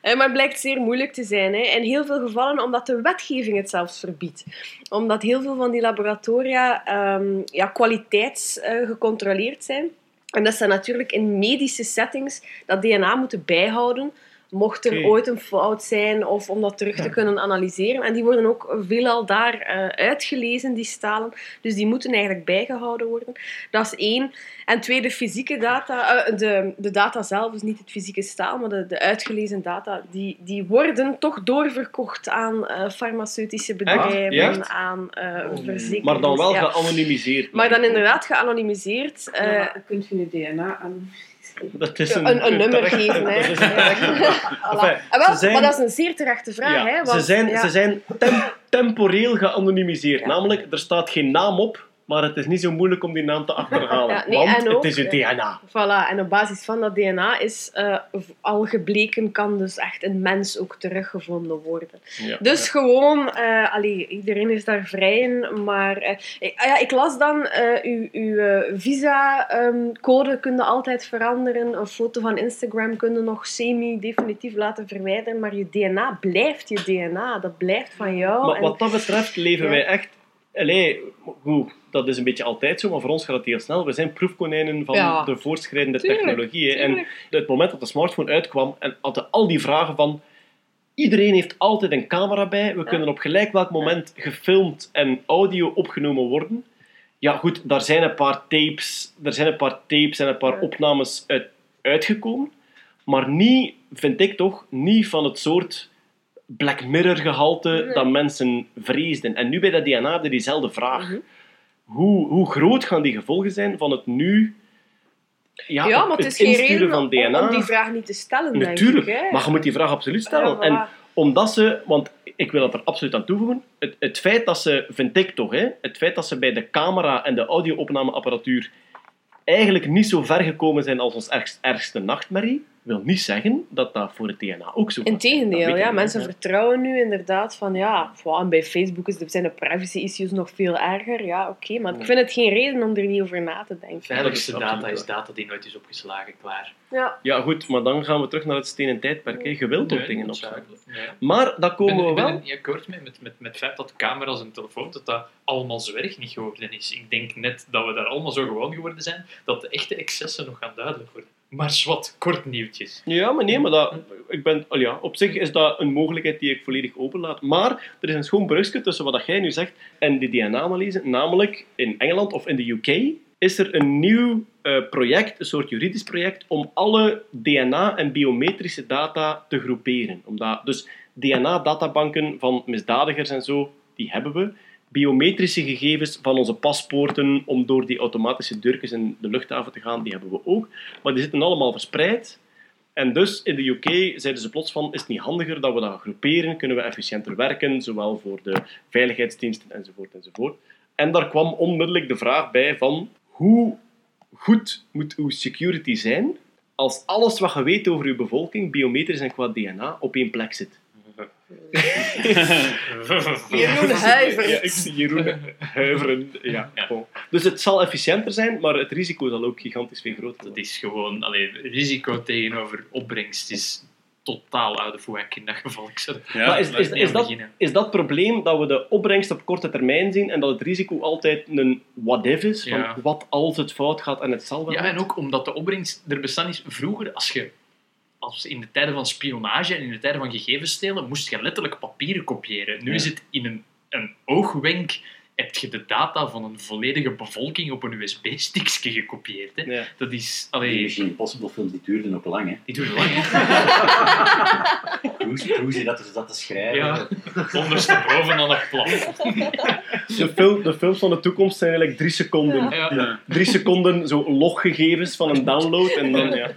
Eh, maar het blijkt zeer moeilijk te zijn. Hè. In heel veel gevallen omdat de wetgeving het zelfs verbiedt. Omdat heel veel van die laboratoria ehm ja, kwaliteitsgecontroleerd zijn. En dat ze natuurlijk in medische settings dat DNA moeten bijhouden. Mocht er ooit een fout zijn of om dat terug te kunnen analyseren. En die worden ook veelal daar eh, uitgelezen, die stalen. Dus die moeten eigenlijk bijgehouden worden. Dat is één. En twee, de fysieke data, eh, de, de data zelf, dus niet het fysieke staal, maar de, de uitgelezen data, die, die worden toch doorverkocht aan eh, farmaceutische bedrijven, aan eh verzekerings... Maar dan wel ja. geanonimiseerd. Maar dan inderdaad geanonimiseerd. eh, Ja, dan kun je je DNA aan. Dat is een, een, een nummer terecht- geven. Hè. dat. Enfin, Ah, ze zijn- Maar dat is een zeer terechte vraag. Ja, hè, ze want- zijn, ja. ze zijn tem- temporeel geanonimiseerd. Namelijk, er staat geen naam op, maar het is niet zo moeilijk om die naam te achterhalen. Ja, nee, want ook, het is uw eh, DNA. Voilà, en op basis van dat DNA is eh, al gebleken, kan dus echt een mens ook teruggevonden worden. Ja. Dus gewoon, eh, allee, iedereen is daar vrij in, maar ik, ah ja, ik las dan, uw, uw visa-code kun je altijd veranderen, een foto van Instagram kun je nog semi-definitief laten verwijderen, maar je DNA blijft je DNA, dat blijft van jou. Maar en- wat dat betreft leven wij echt... Allee, goed, dat is een beetje altijd zo, maar voor ons gaat het heel snel. We zijn proefkonijnen van Ja. de voortschrijdende Tuurlijk, technologie. hè. En het moment dat de smartphone uitkwam en hadden al die vragen van... Iedereen heeft altijd een camera bij. We kunnen op gelijk welk moment gefilmd en audio opgenomen worden. Ja, goed, daar zijn een paar tapes, er zijn een paar tapes en een paar Ja. opnames uit, uitgekomen. Maar niet, vind ik toch, niet van het soort Black Mirror gehalte Nee. dat mensen vreesden. En nu bij dat DNA er diezelfde vraag. Mhm. hoe, hoe groot gaan die gevolgen zijn van het nu... Ja, Ja, maar het is geen reden van DNA. om die vraag niet te stellen, Natuurlijk, denk ik. hè. maar je moet die vraag absoluut stellen. Ja, voilà. En omdat ze, want ik wil dat er absoluut aan toevoegen, het, het feit dat ze, vind ik toch, hè, het feit dat ze bij de camera en de audio-opnameapparatuur eigenlijk niet zo ver gekomen zijn als ons ergst, ergste nachtmerrie, wil niet zeggen dat dat voor het DNA ook zo. Dat Integendeel, ja. Mensen vertrouwen nu inderdaad van ja, wow, en bij Facebook is de, zijn de privacy-issues nog veel erger. Ja, oké, maar ik vind het geen reden om er niet over na te denken. Veiligste Dat is data is data die nooit is opgeslagen, klaar. Ja. Ja, goed, maar dan gaan we terug naar het stenen tijdperk. hè. Je wilt ook Nee, dingen opslaan. Maar dat komen ben, we ik ben wel... er niet akkoord mee met, met, met het feit dat camera's en telefoons, dat dat allemaal zwerg niet geworden is. Ik denk net dat we daar allemaal zo gewoon geworden zijn, dat de echte excessen nog gaan duidelijk worden. Maar zwart, kort nieuwtjes. Ja, maar nee, maar dat, ik ben, al ja, op zich is dat een mogelijkheid die ik volledig openlaat. Maar er is een schoon brugje tussen wat jij nu zegt en die DNA-analyse. Namelijk, in Engeland of in de UK is er een nieuw eh, project, een soort juridisch project, om alle DNA- en biometrische data te groeperen. Omdat, dus DNA-databanken van misdadigers en zo, die hebben we. Biometrische gegevens van onze paspoorten om door die automatische deurtjes in de luchthaven te gaan, die hebben we ook. Maar die zitten allemaal verspreid. En dus in de UK zeiden ze plots van, is het niet handiger dat we dat groeperen? Kunnen we efficiënter werken, zowel voor de veiligheidsdiensten enzovoort enzovoort. En daar kwam onmiddellijk de vraag bij van, hoe goed moet uw security zijn als alles wat je weet over uw bevolking, biometrisch en qua DNA, op één plek zit? Jeroen huivert. Ja, ik zie Jeroen huiveren. Ja, bon. Dus het zal efficiënter zijn, maar het risico zal ook gigantisch veel groter Dat worden. is gewoon, alleen risico tegenover opbrengst is totaal uit de voek in dat geval. Ik zou Ja, maar is, is, dat, is dat probleem dat we de opbrengst op korte termijn zien en dat het risico altijd een what-if is? Van Ja. wat als het fout gaat en het zal wel Ja, en ook omdat de opbrengst er bestaan is. Vroeger, als je als in de tijden van spionage en in de tijden van gegevens stelen, moest je letterlijk papieren kopiëren. Nu Ja. is het in een, een oogwenk heb je de data van een volledige bevolking op een USB-stickje gekopieerd. Hè. Ja. Dat is... Die Allee, Mission Impossible films die duurden ook lang, hè. die doen lang. hè. Cruise, Cruise dat er zat te schrijven. Ja, ondersteboven aan het plafond. De, film, de films van de toekomst zijn eigenlijk drie seconden. Ja. Drie seconden zo loggegevens van een download en dan... Ja.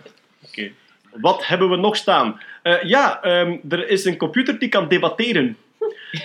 Oké. Wat hebben we nog staan? Eh, ja, ehm, er is een computer die kan debatteren.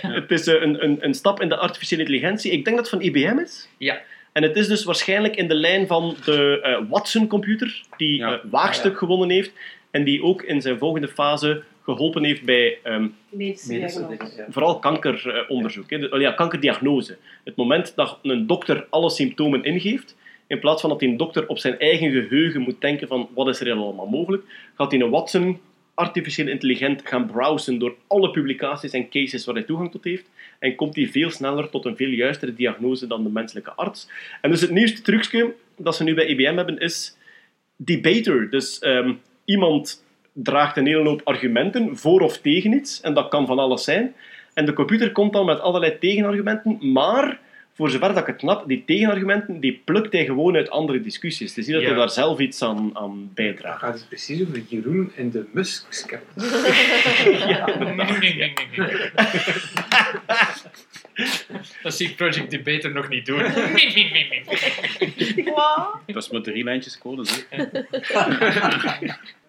Het is eh, een, een, een stap in de artificiële intelligentie. Ik denk dat het van IBM is. Ja. En het is dus waarschijnlijk in de lijn van de eh, Watson-computer, die Ja. waagstuk gewonnen heeft en die ook in zijn volgende fase geholpen heeft bij ehm, Medische ja. vooral kankeronderzoek. De- ja, kankerdiagnose. Het moment dat een dokter alle symptomen ingeeft, in plaats van dat die dokter op zijn eigen geheugen moet denken van wat is er allemaal mogelijk, gaat hij een Watson artificieel intelligent gaan browsen door alle publicaties en cases waar hij toegang tot heeft en komt hij veel sneller tot een veel juistere diagnose dan de menselijke arts. En dus het nieuwste trucje dat ze nu bij IBM hebben is debater. Dus ehm, iemand draagt een hele hoop argumenten voor of tegen iets, en dat kan van alles zijn. En de computer komt dan met allerlei tegenargumenten, maar voor zover dat ik het knap, die tegenargumenten die plukt hij gewoon uit andere discussies. Het is niet dat Ja. hij daar zelf iets aan, aan Het bijdraagt. gaat dus precies over Jeroen en de Musk-scepter. Dat zie ik Project Debater nog niet doen. Dat is met drie lijntjes code. Hè.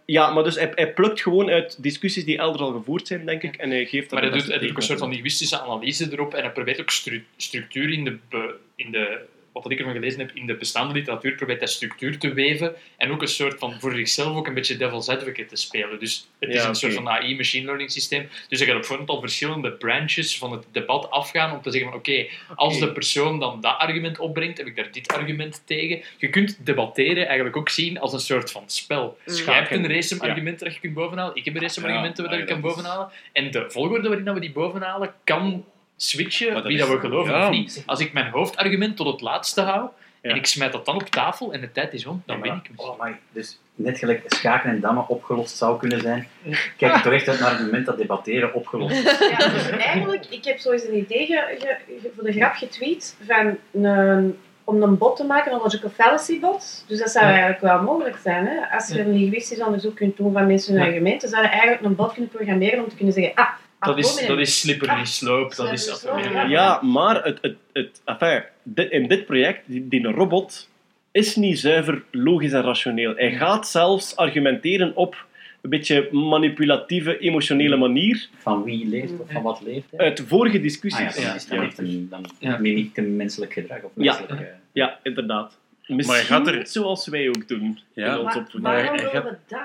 Ja, maar dus hij, hij plukt gewoon uit discussies die elders al gevoerd zijn, denk ik, en hij geeft Maar hij doet, hij doet ook een soort van linguïstische analyse erop en hij probeert ook stru- structuur in de, in de, wat ik ervan gelezen heb, in de bestaande literatuur probeert hij structuur te weven en ook een soort van, voor zichzelf ook een beetje devil's advocate te spelen. Dus het is Ja, een soort van AI, machine learning systeem. Dus hij gaat op voorhand al verschillende branches van het debat afgaan om te zeggen van oké, als de persoon dan dat argument opbrengt, heb ik daar dit argument tegen. Je kunt debatteren eigenlijk ook zien als een soort van spel. Jij hebt een race Ja. argument dat je kunt bovenhalen, ik heb een race Ja, argumenten dat ik ja, kan dat bovenhalen. En de volgorde waarin dat we die bovenhalen kan switchen, dat wie dat we geloven ja. of niet. Als ik mijn hoofdargument tot het laatste hou en ik smijt dat dan op tafel en de tijd is om, dan Ja, ben ik misschien. Oh, my. Dus net gelijk schaken en dammen opgelost zou kunnen zijn, kijk ik toch echt uit naar het moment dat debatteren opgelost is. Ja, dus eigenlijk, ik heb zo eens een idee ge- ge- ge- voor de grap getweet van een, om een bot te maken, een logical fallacy bot. Dus dat zou eigenlijk wel mogelijk zijn. Hè? Als je een linguïstisch onderzoek kunt doen van mensen hun argumenten, zou je eigenlijk een bot kunnen programmeren om te kunnen zeggen, ah, Dat is, dat is slippery slope. Dat is, Slippery slope, ja. Ja, maar het, het, het, enfin, dit- in dit project, die, die robot, is niet zuiver logisch en rationeel. Hij gaat zelfs argumenteren op een beetje manipulatieve, emotionele manier Van wie leeft of van wat leeft hij? uit vorige Ah ja, discussies. dan, is, dan, heeft hem, dan Ja. mimiekt hem menselijk gedrag. Of Ja. menselijk, eh, Ja, inderdaad. Misschien Maar gaat er- zoals wij ook doen Ja. in ons Maar opvoeding. Maar waarom willen gaat- we dat?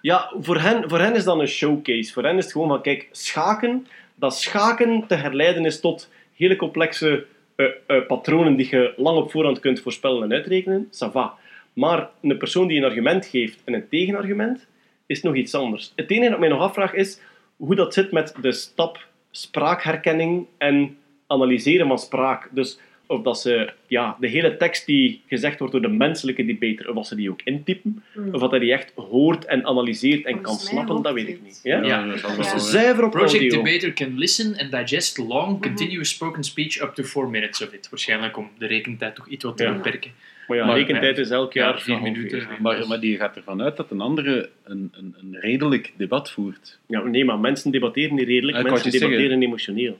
Ja, voor hen, voor hen is dat een showcase. Voor hen is het gewoon van, kijk, schaken, dat schaken te herleiden is tot hele complexe eh, eh, patronen die je lang op voorhand kunt voorspellen en uitrekenen, ça va. Maar een persoon die een argument geeft en een tegenargument, is nog iets anders. Het enige ik mij nog afvraag is hoe dat zit met de stap spraakherkenning en analyseren van spraak. Dus of dat ze ja, de hele tekst die gezegd wordt door de menselijke debater, of dat ze die ook intypen, of dat hij die echt hoort en analyseert en kan Volgens snappen, dat weet ik niet. Ja? Zuiver op Project audio. Debater can listen and digest long, continuous spoken speech up to 4 minutes of it. Waarschijnlijk om de rekentijd toch iets wat te Ja. beperken. Maar ja, Maar- rekentijd is elk Ja, jaar vier minuten. Maar, maar die gaat ervan uit dat een andere een, een, een redelijk debat voert. Ja, nee, maar mensen debatteren niet redelijk, mensen zeggen. debatteren emotioneel.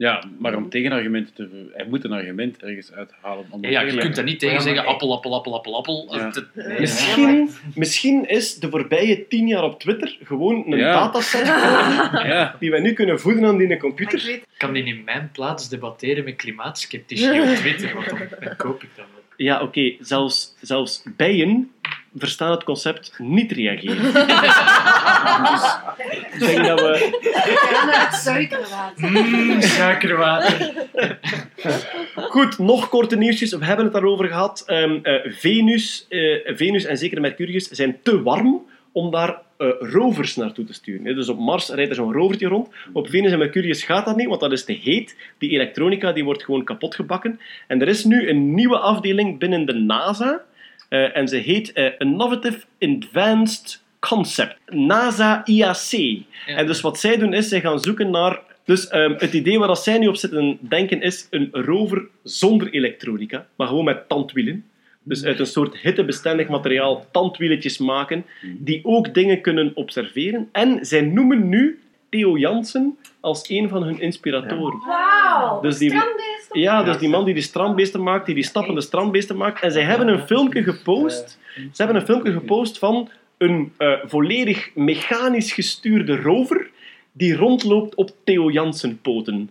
Ja, maar om tegenargumenten te... Hij moet een argument ergens uithalen. Om Ja, je kunt daar niet tegen zeggen appel, appel, appel, appel, appel. Ja. Het- Misschien, misschien is de voorbije tien jaar op Twitter gewoon een Ja. dataset Ja, die wij nu kunnen voeden aan die ik computer. weet, kan die in mijn plaats debatteren met klimaatskeptici op Twitter, want dan, dan koop ik dat wel. Ja, oké, zelfs, zelfs bijen verstaan het concept niet reageren. dus ik denk dat we... we gaan naar het suikerwater. Mmm, suikerwater. Goed, nog korte nieuwsjes. We hebben het daarover gehad. Ehm, eh, Venus, eh, Venus en zeker Mercurius zijn te warm om daar eh, rovers naartoe te sturen. hè. Dus op Mars rijdt er zo'n rovertje rond. Op Venus en Mercurius gaat dat niet, want dat is te heet. Die elektronica die wordt gewoon kapot gebakken. En er is nu een nieuwe afdeling binnen de NASA. eh, en ze heet eh, Innovative Advanced Concept. NASA IAC. Ja. En dus wat zij doen is, zij gaan zoeken naar... Dus ehm, het idee waar dat zij nu op zitten denken is een rover zonder elektronica, maar gewoon met tandwielen. Dus uit een soort hittebestendig materiaal tandwieletjes maken, die ook dingen kunnen observeren. En zij noemen nu Theo Jansen als een van hun inspiratoren. Wauw! Dus die- Ja, dus die man die die strandbeesten maakt, die die stappende strandbeesten maakt. En zij hebben een filmpje gepost. Ze hebben een filmpje gepost van een eh, volledig mechanisch gestuurde rover die rondloopt op Theo Jansen poten.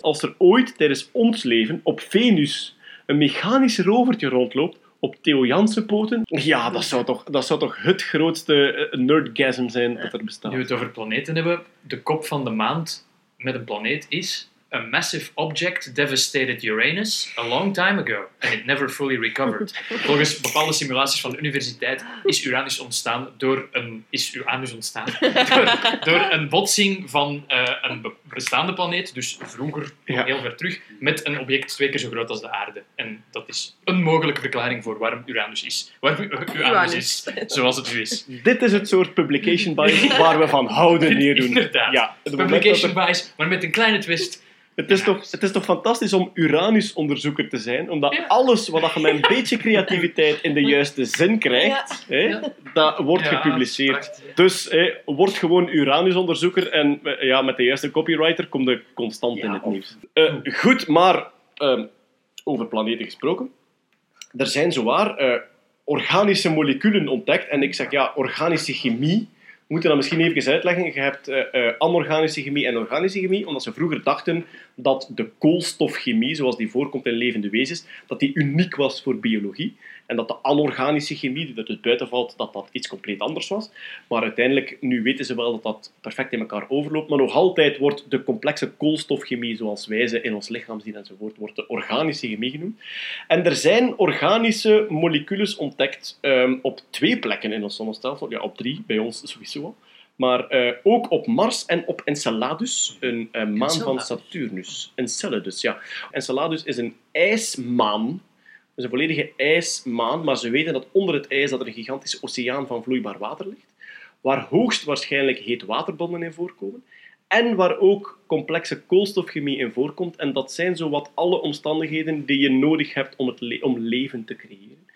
Als er ooit tijdens ons leven op Venus een mechanisch rovertje rondloopt op Theo Jansen poten, ja, dat zou toch, dat zou toch het grootste eh, nerdgasm zijn dat er bestaat. Nu we het over planeten hebben, de kop van de maand met een planeet is A massive object devastated Uranus a long time ago and it never fully recovered. Volgens bepaalde simulaties van de universiteit is Uranus ontstaan door een, is Uranus ontstaan door, door een botsing van eh, een be- bestaande planeet, dus vroeger, Ja. heel ver terug, met een object twee keer zo groot als de aarde. En dat is een mogelijke verklaring voor waarom Uranus is. Waarom Uranus Uranus. is zoals het nu is. Dit is het soort publication bias waar we van houden hier doen. Inderdaad. Ja, moment Publication er- bias, maar met een kleine twist. Het is, toch, het is toch fantastisch om Uranus-onderzoeker te zijn, omdat Ja. alles wat je met een beetje creativiteit in de juiste zin krijgt, hè, dat wordt Ja, gepubliceerd. Dus hè, word gewoon Uranus-onderzoeker en eh, ja, met de juiste copywriter kom je constant in het of- nieuws. Eh, goed, maar ehm, over planeten gesproken. Er zijn zowaar eh, organische moleculen ontdekt. En ik zeg ja, organische chemie. We moeten dat misschien even uitleggen. Je hebt eh, anorganische chemie en organische chemie, omdat ze vroeger dachten dat de koolstofchemie, zoals die voorkomt in levende wezens, dat die uniek was voor biologie. En dat de anorganische chemie, die er dus buiten valt, dat dat iets compleet anders was. Maar uiteindelijk, nu weten ze wel dat dat perfect in elkaar overloopt. Maar nog altijd wordt de complexe koolstofchemie, zoals wij ze in ons lichaam zien enzovoort, wordt de organische chemie genoemd. En er zijn organische moleculen ontdekt ehm, op twee plekken in ons zonnestelsel. Ja, op drie, bij ons sowieso al. Maar eh, ook op Mars en op Enceladus, een eh, maan van. Saturnus. Enceladus, ja. Enceladus is een ijsmaan. Dus een volledige ijsmaan, maar ze weten dat onder het ijs dat er een gigantische oceaan van vloeibaar water ligt, waar hoogstwaarschijnlijk heet waterbommen in voorkomen, en waar ook complexe koolstofchemie in voorkomt. En dat zijn zowat alle omstandigheden die je nodig hebt om, het om leven te creëren.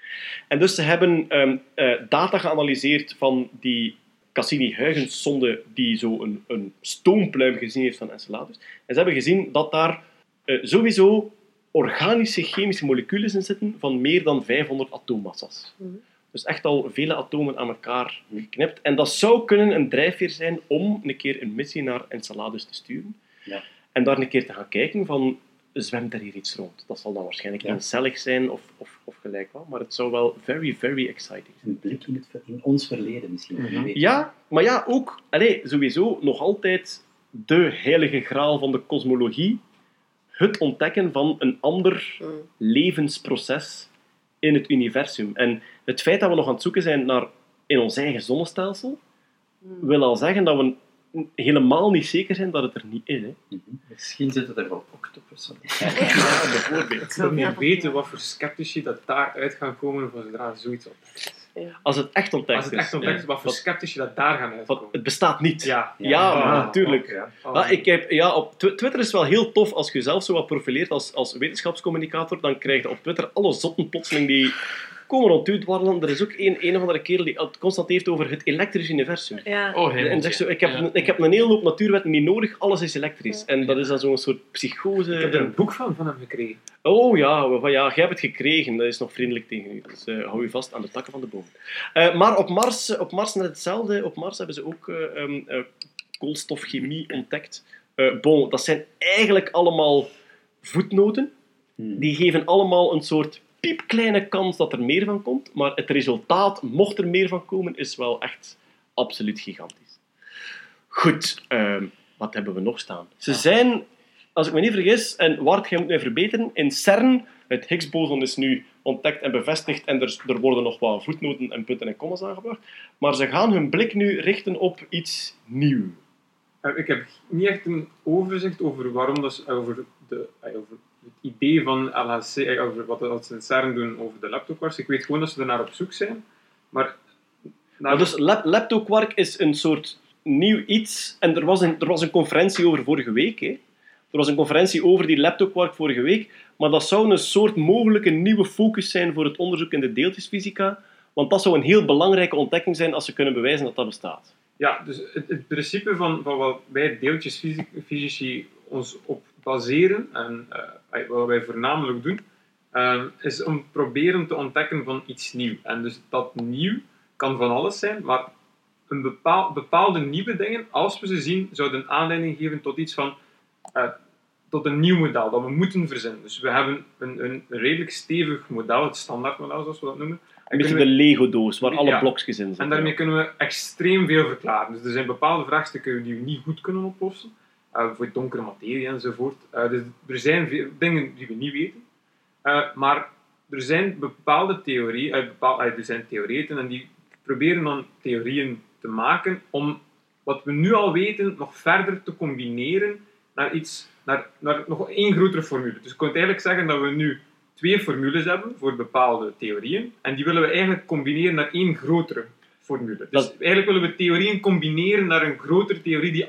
En dus ze hebben ehm, eh, data geanalyseerd van die Cassini-Huygens-sonde die zo een, een stoompluim gezien heeft van Enceladus. En ze hebben gezien dat daar eh, sowieso organische chemische moleculen in zitten van meer dan 500 atoommassa's. Dus echt al vele atomen aan elkaar geknipt. En dat zou kunnen een drijfveer zijn om een keer een missie naar Enceladus te sturen. Ja. En daar een keer te gaan kijken van zwemt er hier iets rond. Dat zal dan waarschijnlijk Ja. eencellig zijn of, of, of gelijk wat, maar het zou wel very, very exciting zijn. Een blik in, het, in ons verleden misschien. Mhm. Ja, maar ja, ook allee, sowieso nog altijd de heilige graal van de kosmologie. Het ontdekken van een ander Mm. levensproces in het universum. En het feit dat we nog aan het zoeken zijn naar in ons eigen zonnestelsel, wil al zeggen dat we helemaal niet zeker zijn dat het er niet is. Hè. Mhm. Misschien zitten er wel octopussen. Ja, bijvoorbeeld. Ik wil niet weten wat voor sceptici dat daaruit gaan komen voor zodra zoiets is. Als het echt ontdekt Als het echt is. ontdekt is, wat voor Dat- sceptici dat daar gaan uitkomen. het bestaat niet. Ja. Ja, Ah, maar natuurlijk. Oh. Ja, ik heb, ja, op Twi- Twitter is het wel heel tof als je jezelf zo wat profileert als, als wetenschapscommunicator. Dan krijg je op Twitter alle zotten plotseling die komen rond u dwarrelen. Er is ook een, een of andere kerel die het constant heeft over het elektrisch universum. Ja. Oh, helemaal. En zegt zo, ik heb, Ja. een, ik heb een hele hoop natuurwetten niet nodig, alles is elektrisch. En dat is dan zo'n soort psychose. Ik heb er een boek van, van hem gekregen. Oh ja, van, ja, jij hebt het gekregen. Dat is nog vriendelijk tegen u. Dus eh, hou je vast aan de takken van de boom. Eh, maar op Mars, op Mars net hetzelfde. Op Mars hebben ze ook eh, ehm, eh, koolstofchemie ontdekt. Eh, bon, dat zijn eigenlijk allemaal voetnoten. Hmm. Die geven allemaal een soort piepkleine kans dat er meer van komt. Maar het resultaat, mocht er meer van komen, is wel echt absoluut gigantisch. Goed, ehm, wat hebben we nog staan? Ze zijn, als ik me niet vergis, en Wart, jij moet mij verbeteren, in CERN, het Higgs-boson is nu ontdekt en bevestigd en er, er worden nog wat voetnoten en punten en commas aangebracht. Maar ze gaan hun blik nu richten op iets nieuws. Eh, Ik heb niet echt een overzicht over waarom dat ze- over, de, eh, over het idee van LHC, eh, over wat ze in CERN doen over de laptopquarks. Ik weet gewoon dat ze er naar op zoek zijn. Maar, Maar dus Leptoquark is een soort nieuw iets. En er was een, er was een conferentie over vorige week. Hè. Er was een conferentie over die Leptoquark vorige week. Maar dat zou een soort mogelijke nieuwe focus zijn voor het onderzoek in de deeltjesfysica. Want dat zou een heel belangrijke ontdekking zijn als ze kunnen bewijzen dat dat bestaat. Ja, dus het, het principe van, van wat wij deeltjesfysici ons op baseren en eh, wat wij voornamelijk doen, eh, is om proberen te ontdekken van iets nieuw. En dus dat nieuw kan van alles zijn, maar een bepaal, bepaalde nieuwe dingen, als we ze zien, zouden aanleiding geven tot iets van eh, tot een nieuw model dat we moeten verzinnen. Dus we hebben een, een redelijk stevig model, het standaardmodel zoals we dat noemen. En Een beetje de Lego-doos, waar alle Ja. blokjes in zitten. en daarmee kunnen we extreem veel verklaren. Dus er zijn bepaalde vraagstukken die we niet goed kunnen oplossen. Eh voor donkere materie enzovoort. Eh, dus er zijn dingen die we niet weten. Eh, maar er zijn bepaalde theorieën, er zijn theorieën en die proberen dan theorieën te maken om wat we nu al weten nog verder te combineren naar iets, naar, naar nog één grotere formule. Dus ik kan eigenlijk zeggen dat we nu twee formules hebben voor bepaalde theorieën en die willen we eigenlijk combineren naar één grotere formule. Dus Dat- eigenlijk willen we theorieën combineren naar een grotere theorie die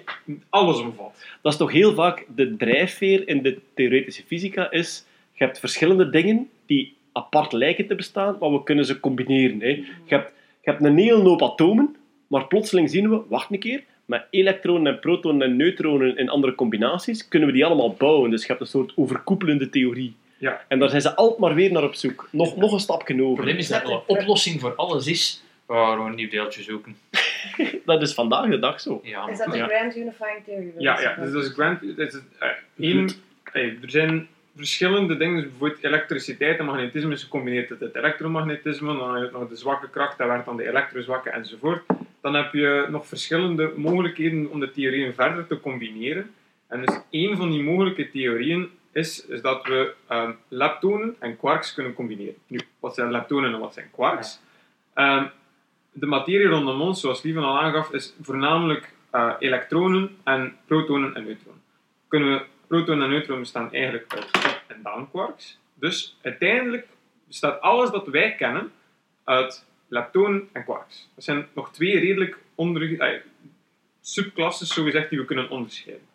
alles omvat. Dat is toch heel vaak de drijfveer in de theoretische fysica is, je hebt verschillende dingen die apart lijken te bestaan, maar we kunnen ze combineren. Hè. Je, hebt, je hebt een hele hoop atomen, maar plotseling zien we, wacht een keer, met elektronen en protonen en neutronen in andere combinaties, kunnen we die allemaal bouwen. Dus je hebt een soort overkoepelende theorie. Ja. En daar zijn ze altijd maar weer naar op zoek. Nog, nog een stapje Het over. probleem is dat een oplossing voor alles is we een nieuw deeltje zoeken. Dat is vandaag de dag zo. Ja, Is dat de Ja. Grand Unifying Theory? Ja, ja dus dat is grand. Dat is, eh, één, er zijn verschillende dingen, dus bijvoorbeeld elektriciteit en magnetisme is gecombineerd met het elektromagnetisme, dan heb je nog de zwakke kracht, dat werkt dan de elektrozwakke enzovoort. Dan heb je nog verschillende mogelijkheden om de theorieën verder te combineren. En dus één van die mogelijke theorieën is, is dat we ehm, leptonen en quarks kunnen combineren. Nu, wat zijn leptonen en wat zijn quarks? Ehm, de materie rondom ons, zoals Lieven al aangaf, is voornamelijk eh, elektronen en protonen en neutronen. Kunnen we, protonen en neutronen bestaan eigenlijk uit op- en downquarks. Dus uiteindelijk bestaat alles dat wij kennen uit leptonen en quarks. Dat zijn nog twee redelijk onder, eh, subklassen, zogezegd, die we kunnen onderscheiden.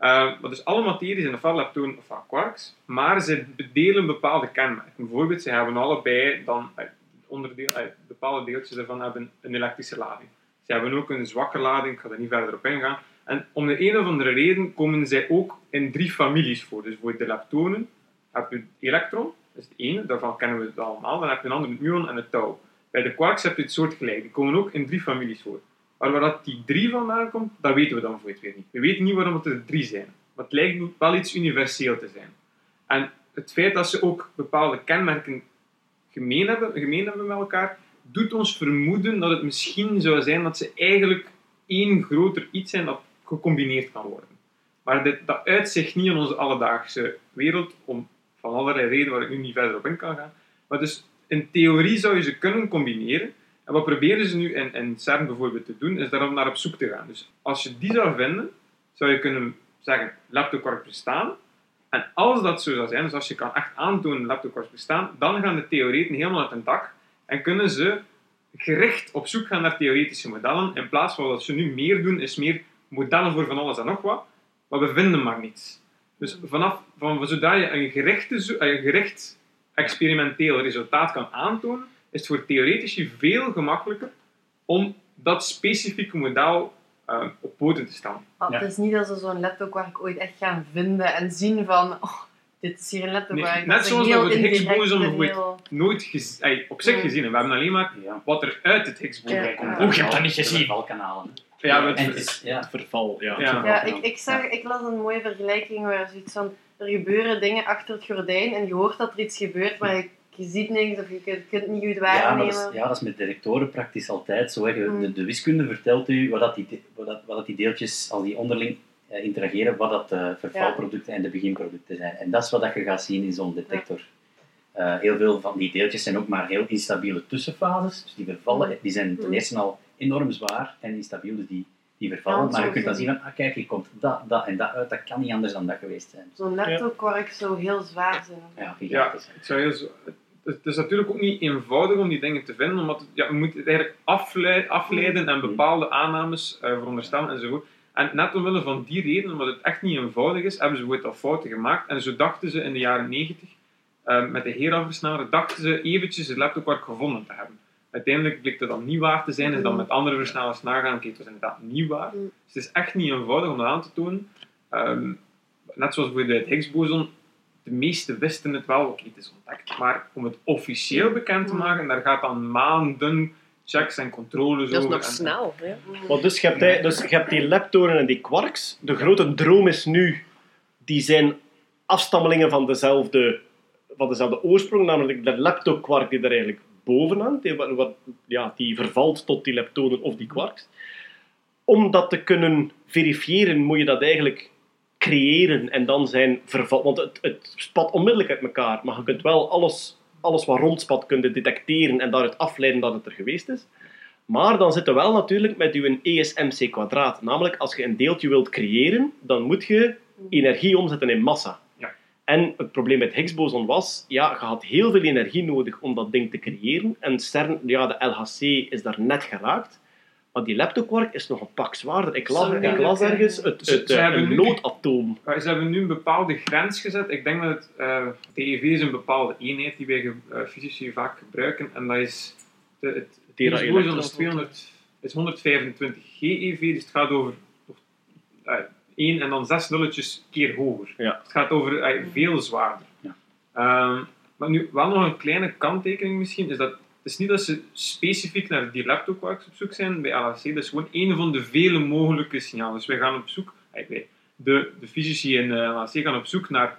Uh, maar dus alle materie zijn ofwel leptonen ofwel quarks, maar ze delen bepaalde kenmerken. Bijvoorbeeld, ze hebben allebei dan eh, onderdeel, eh, bepaalde deeltjes ervan hebben een elektrische lading. Ze hebben ook een zwakke lading, ik ga er niet verder op ingaan. En om de een of andere reden komen zij ook in drie families voor. Dus voor de leptonen heb je het elektron, dat is het ene, daarvan kennen we het allemaal. Dan heb je een ander, het muon en het tau. Bij de quarks heb je het soortgelijk, die komen ook in drie families voor. Maar waar dat die drie vandaan komt, dat weten we dan voor het weer niet. We weten niet waarom het er drie zijn. Maar het lijkt wel iets universeel te zijn. En het feit dat ze ook bepaalde kenmerken gemeen hebben, met elkaar, doet ons vermoeden dat het misschien zou zijn dat ze eigenlijk één groter iets zijn dat gecombineerd kan worden. Maar dit, dat uitzicht niet in onze alledaagse wereld, om van allerlei redenen waar ik nu niet verder op in kan gaan. Maar dus in theorie zou je ze kunnen combineren. En wat proberen ze nu in, in CERN bijvoorbeeld te doen, is daarom naar op zoek te gaan. Dus als je die zou vinden, zou je kunnen zeggen, leptoquarks bestaan. En als dat zo zou zijn, dus als je kan echt aantonen leptoquarks bestaan, dan gaan de theoreten helemaal uit hun dak en kunnen ze gericht op zoek gaan naar theoretische modellen. In plaats van wat ze nu meer doen, is meer modellen voor van alles en nog wat, maar we vinden maar niets. Dus vanaf, van, zodra je een zo- een gericht experimenteel resultaat kan aantonen, is het voor theoretici veel gemakkelijker om dat specifieke model eh, op poten te stellen. Maar Ja. Het is niet dat ze zo'n leptoquark ooit echt gaan vinden en zien van, oh, dit is hier een leptoquark. Nee, Dat net zoals dat het en bijvoorbeeld heel- nooit gez- ey, op zich gezien hebben. We hebben alleen maar Ja. wat er uit het Higgs-boson Ja. komt. Oeh, je hebt dat niet gezien. Valkanalen. Ja, het- En het is, ja, Het verval, ja. Ja. Ja, ik, ik, zag, ik las een mooie vergelijking waar zoiets van, er gebeuren dingen achter het gordijn en je hoort dat er iets gebeurt, maar je, je ziet niks of je kunt, kunt niet goed ja, waarnemen. dat is, ja, dat is met directoren praktisch altijd zo. Mm. De, de wiskunde vertelt u wat, dat die, wat, dat, wat dat die deeltjes, als die onderling eh, interageren, wat dat de vervalproducten en de beginproducten zijn. En dat is wat dat je gaat zien in zo'n detector. Eh, heel veel van die deeltjes zijn ook maar heel instabiele tussenfases. Dus die vervallen, die zijn ten Mm. eerste al enorm zwaar en instabiel, dus die, die vervallen. Ja, maar je zo kunt dan zien. van, ah, kijk, hier komt dat, dat en dat uit. Dat kan niet anders dan dat geweest zijn. Zo'n leptoquark zou heel zwaar zijn. Ja, Ja, gigantisch. het, zou heel zo- het, is natuurlijk ook niet eenvoudig om die dingen te vinden, omdat het- ja, je moet het eigenlijk aflei- afleiden en bepaalde aannames eh, veronderstellen enzovoort. En net omwille van die reden, omdat het echt niet eenvoudig is, hebben ze bijvoorbeeld al fouten gemaakt. En zo dachten ze in de jaren 90, eh, met de Hera-versneller, dachten ze eventjes het laptopquark gevonden te hebben. Uiteindelijk bleek dat dan niet waar te zijn, is dan met andere versnellers nagaan, oké, het was inderdaad niet waar. Mm. Dus het is echt niet eenvoudig om dat aan te tonen. Ehm, net zoals bijvoorbeeld het Higgs-boson, de meesten wisten het wel, oké, het is ontdekt. Maar om het officieel bekend te maken, daar gaat dan maanden checks en controles Dat is over. nog en- snel. Hè? Maar dus je, hebt, hij- dus je hebt die leptonen en die quarks. De grote droom is nu, die zijn afstammelingen van dezelfde, van dezelfde oorsprong, namelijk de leptoquark die er eigenlijk boven hangt, die, wat- ja, die vervalt tot die leptonen of die quarks. Om dat te kunnen verifiëren, moet je dat eigenlijk creëren en dan zijn verval... Want het, het spat onmiddellijk uit elkaar, maar je kunt wel alles, alles wat rondspat kunnen detecteren en daaruit afleiden dat het er geweest is. Maar dan zit er wel natuurlijk met je ESMC kwadraat. Namelijk, als je een deeltje wilt creëren, dan moet je energie omzetten in massa. Ja. En het probleem met Higgs-boson was, ja, je had heel veel energie nodig om dat ding te creëren. En CERN, ja, de LHC is daar net geraakt. Maar die leptoquark is nog een pak zwaarder. Ik las, ik las ergens het, het, eh, een nu- noodatoom. Maar ze hebben nu een bepaalde grens gezet. Ik denk dat het eh, TeV is een bepaalde eenheid die wij eh, fysici vaak gebruiken. En dat is de, het Tera is, 200, is 125 GeV, dus het gaat over eh, 1 en dan 6 nulletjes keer hoger. Ja. Het gaat over veel zwaarder. Ja. Ehm, maar nu, wel nog een kleine kanttekening misschien, is dat is niet dat ze specifiek naar die leptoquarks op zoek zijn bij LHC, dat is gewoon een van de vele mogelijke signalen. Dus wij gaan op zoek, eh, wij, de, de fysici in eh, LHC gaan op zoek naar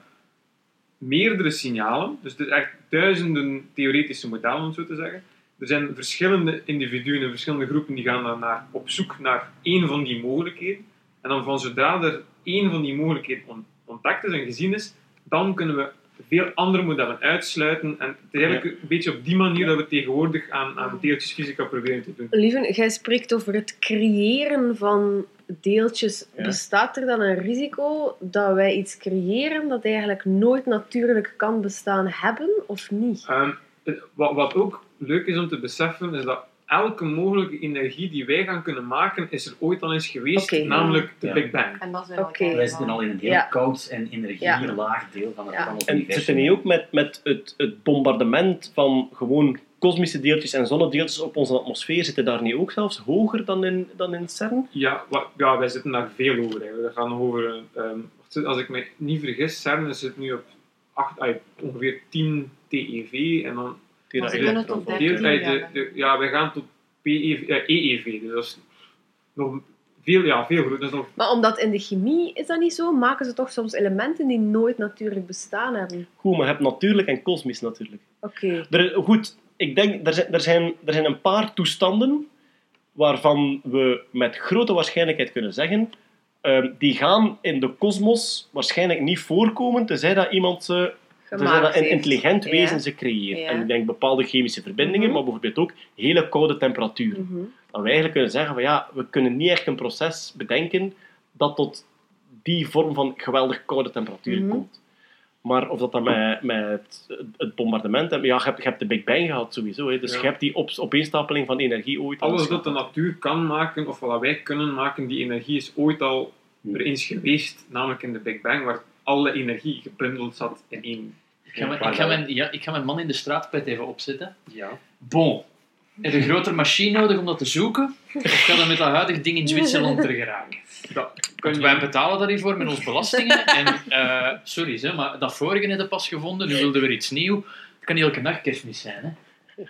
meerdere signalen, dus het is echt duizenden theoretische modellen om zo te zeggen. Er zijn verschillende individuen en verschillende groepen die gaan dan naar, op zoek naar één van die mogelijkheden. En dan van zodra er één van die mogelijkheden on- ontdekt is en gezien is, dan kunnen we veel andere modellen uitsluiten. En het is eigenlijk een beetje op die manier dat we tegenwoordig aan, aan deeltjesfysica proberen te doen. Lieven, jij spreekt over het creëren van deeltjes. Ja. Bestaat er dan een risico dat wij iets creëren dat eigenlijk nooit natuurlijk kan bestaan hebben of niet? Ehm, wat, wat ook leuk is om te beseffen, is dat elke mogelijke energie die wij gaan kunnen maken, is er ooit al eens geweest, namelijk de Ja. Big Bang. En dat is elkaar Wij zitten al in een heel Ja. koud en energielaag deel van het, Ja. van het En universum. zitten niet ook met, met het, het bombardement van gewoon kosmische deeltjes en zonnedeeltjes op onze atmosfeer, zitten daar niet ook zelfs hoger dan in, dan in CERN? Ja, ja, wij zitten daar veel eigenlijk. Dat gaat nog over, eh, ehm, als ik me niet vergis, CERN zit nu op acht, ongeveer 10 TeV en dan Tera- kunnen tot deel, 13 eh, de, ja, wij gaan tot PEV, eh, EEV, dus dat is nog Veel, ja, veel groter. Is nog Maar omdat in de chemie is dat niet zo, maken ze toch soms elementen die nooit natuurlijk bestaan hebben. Goed, maar je hebt natuurlijk en kosmisch natuurlijk. Oké. Er, goed, ik denk, er zijn, er, zijn, er zijn een paar toestanden waarvan we met grote waarschijnlijkheid kunnen zeggen, ehm, die gaan in de kosmos waarschijnlijk niet voorkomen, tenzij dat iemand ze, Gemaakt dat een intelligent wezen ze creëert. Ja. En ik denk bepaalde chemische verbindingen, Mhm. maar bijvoorbeeld ook hele koude temperaturen. Mhm. Dat we eigenlijk kunnen zeggen van ja, we kunnen niet echt een proces bedenken dat tot die vorm van geweldig koude temperatuur Mhm. komt. Maar of dat dan met, met het, het bombardement... Ja, je hebt, je hebt de Big Bang gehad sowieso. Hè. Dus Ja. je hebt die op, opeenstapeling van energie ooit al alles dat de natuur kan maken, of wat wij kunnen maken, die energie is ooit al er eens geweest, namelijk in de Big Bang, waar alle energie gebundeld zat in één. Ik ga, mijn, ik, ga mijn, ja, ik ga mijn man in de straatpet even opzetten. Ja. Bon. Heb je een grotere machine nodig om dat te zoeken? Of gaat dat met dat huidige ding in Zwitserland er geraken? Dat wij betalen daar hiervoor met onze belastingen. En, eh, sorry, hè, maar dat vorige net pas gevonden, nu wilden we weer iets nieuws. Het kan niet elke dag kerstmis zijn, hè?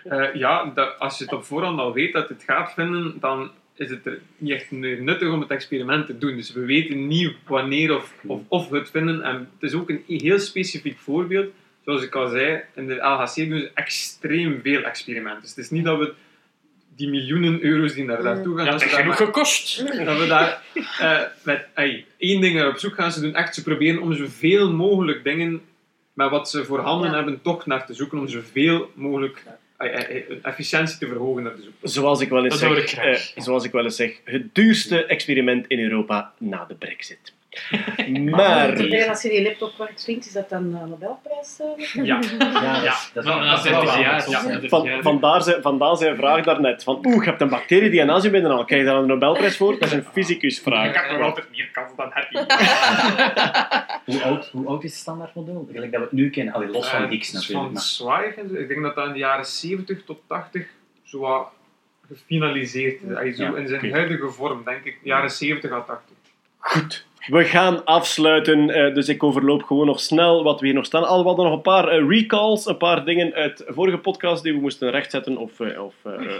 Eh, ja, dat, als je het op voorhand al weet dat je het gaat vinden, dan is het er niet echt nuttig om het experiment te doen. Dus we weten niet wanneer of, of, of we het vinden. En het is ook een heel specifiek voorbeeld. Zoals ik al zei, in de LHC doen ze extreem veel experimenten. Dus het is niet dat we die miljoenen euro's die naar daartoe gaan, Dat gekost. dat we daar eh, met ey, één ding naar op zoek gaan. Ze doen echt, ze proberen om zoveel mogelijk dingen met wat ze voorhanden Ja. hebben toch naar te zoeken, om zoveel mogelijk efficiëntie te verhogen naar. Zoals ik wel eens Dat zeg, ik eh, zoals ik wel eens zeg, het duurste experiment in Europa na de brexit. Maar... Als je die laptop werkt vindt, is dat dan een Nobelprijs? eh? Ja. Ja, dat is, dat is Maar wel- na dat is wel 30 waar. jaar. Ja. 30 Van, vandaar, zijn, vandaar zijn vraag daarnet. Van, oeh, je hebt een bacterie die een nazi binnen al. Krijg je daar een Nobelprijs voor? Dat is een fysicusvraag. Ik heb nog altijd meer kans dan Happy. Hoe oud, hoe oud is het standaardmodel? Gelijk dat we het nu kennen. Allee, los van X natuurlijk. Van zo. Ik denk dat dat in de jaren 70 tot 80 zo wat gefinaliseerd is. Zo Ja, in zijn huidige vorm, denk ik. Jaren 70 à 80. Goed. We gaan afsluiten, eh, dus ik overloop gewoon nog snel wat we hier nog staan. Al we hadden nog een paar eh, recalls, een paar dingen uit vorige podcast die we moesten rechtzetten of, eh, of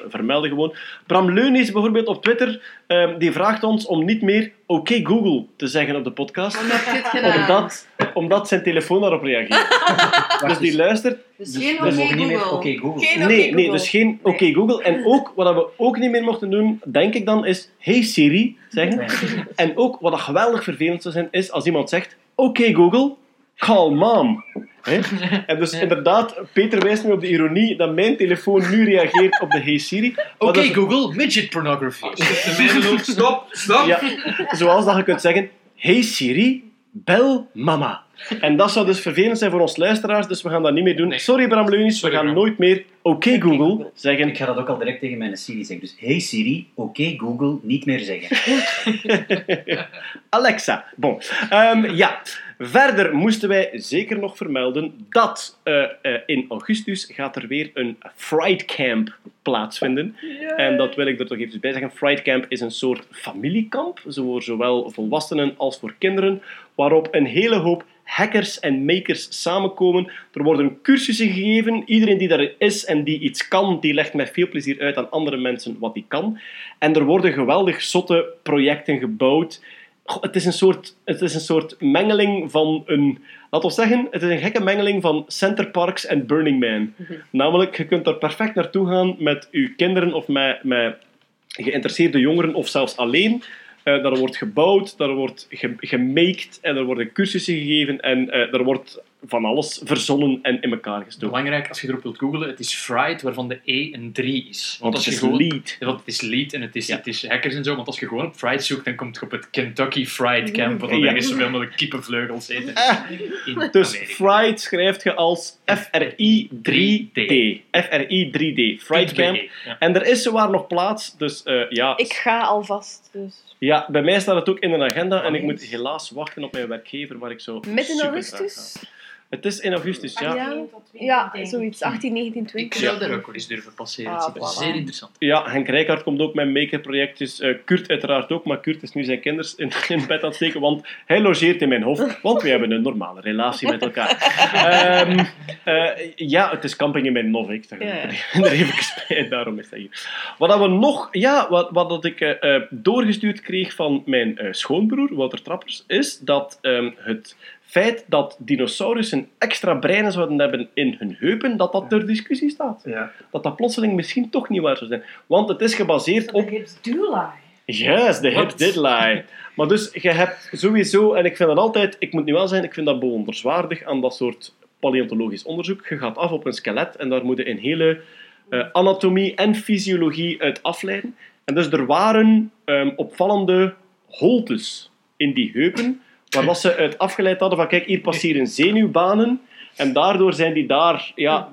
vermelden gewoon. Bram Leunis bijvoorbeeld op Twitter, eh, die vraagt ons om niet meer oké Google te zeggen op de podcast. Omdat dit Omdat, omdat zijn telefoon daarop reageert. dus die luistert. Dus Dus geen we mogen oké niet meer Google. oké Google. Geen oké Nee, Google. nee, dus geen oké Google. En ook, wat we ook niet meer mochten doen, denk ik dan, is hey Siri zeggen. En ook, wat dat geweldig vervelend zou zijn, is als iemand zegt oké Google, call mom. Hè? En dus inderdaad, Peter wijst nu op de ironie dat mijn telefoon nu reageert op de hey Siri. Maar Oké, Google, midget pornography. Stop, stop! Ja, zoals dat je kunt zeggen, hey Siri, bel mama. En dat zou dus vervelend zijn voor ons luisteraars, dus we gaan dat niet meer doen. Nee. Sorry Bram Leunis, we gaan Bram. nooit meer oké Google zeggen. Ik ga dat ook al direct tegen mijn Siri zeggen. Dus, hey Siri, oké Google, niet meer zeggen. Alexa. Bon. Ehm, ja. Verder moesten wij zeker nog vermelden dat eh, eh, in augustus gaat er weer een Fright Camp plaatsvinden. En dat wil ik er toch even bij zeggen. Fright Camp is een soort familiekamp, voor zowel volwassenen als voor kinderen, waarop een hele hoop hackers en makers samenkomen. Er worden cursussen gegeven. Iedereen die daar is en die iets kan, die legt met veel plezier uit aan andere mensen wat hij kan. En er worden geweldig zotte projecten gebouwd. Goh, het, is een soort, het is een soort mengeling van een... Laten we zeggen, het is een gekke mengeling van Center Parks en Burning Man. Namelijk, je kunt daar perfect naartoe gaan met je kinderen of met, met geïnteresseerde jongeren of zelfs alleen. Eh daar wordt gebouwd, daar wordt ge gemaked en er worden cursussen gegeven en eh, er wordt van alles verzonnen en in elkaar gestoken. Belangrijk, als je erop wilt googlen, het is Fright, waarvan de E een 3 is. Want als het je is gewoon- lead. Ja, want het is lead en het is, Ja. het is hackers en zo, want als je gewoon op Fright zoekt, dan komt je op het Kentucky Fried Camp, waar Ja. er zoveel mogelijk kippenvleugels eten. in Dus Amerika. Fright schrijft je als F-R-I-3-D. F-R-I-3-D. Fright Camp. Ja. En er is zowaar nog plaats, dus eh, ja. Ik ga alvast, dus. Ja, bij mij staat het ook in een agenda en ik moet helaas wachten op mijn werkgever waar ik zo Midden augustus? Het is in augustus, ja. 18 tot 20, Ja, ik. zoiets. 18, 19, Ik 20. zou daar ook wel eens durven passeren. Ah, voilà. zeer interessant Ja, Henk Rijkaard komt ook met maker-projectjes. Eh, Kurt uiteraard ook, maar Kurt is nu zijn kinders in, in bed aan het steken, want hij logeert in mijn hof, want we hebben een normale relatie met elkaar. Ehm, eh, ja, het is camping in mijn nof, ik zeg Ja, ja. er er even bij, daarom is dat hier. Wat we nog, ja, wat, wat dat ik eh, doorgestuurd kreeg van mijn eh, schoonbroer, Wouter Trappers, is dat ehm, het feit dat dinosaurussen extra breinen zouden hebben in hun heupen, dat dat ter discussie staat Ja. dat dat plotseling misschien toch niet waar zou zijn. Want het is gebaseerd op... De hips do lie. Juist, de hip Wat? did lie. Maar dus, je hebt sowieso... En ik vind dat altijd... Ik moet nu wel zijn, ik vind dat bewonderenswaardig aan dat soort paleontologisch onderzoek. Je gaat af op een skelet en daar moet je een hele eh, anatomie en fysiologie uit afleiden. En dus er waren ehm, opvallende holtes in die heupen, waar wat ze uit afgeleid hadden van, kijk, hier passeren zenuwbanen, en daardoor zijn die daar... Ja, Een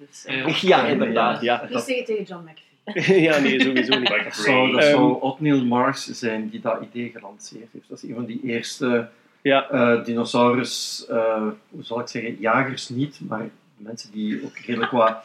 dus. Ja. inderdaad, ja. Niet zeggen tegen John McPhee. ja, nee, sowieso niet. Dat zou, dat Ehm, zou Othniel Marsh zijn die dat idee gelanceerd heeft. Dat is een van die eerste Ja. eh, dinosaurus, eh, hoe zal ik zeggen, jagers niet, maar mensen die ook redelijk wat...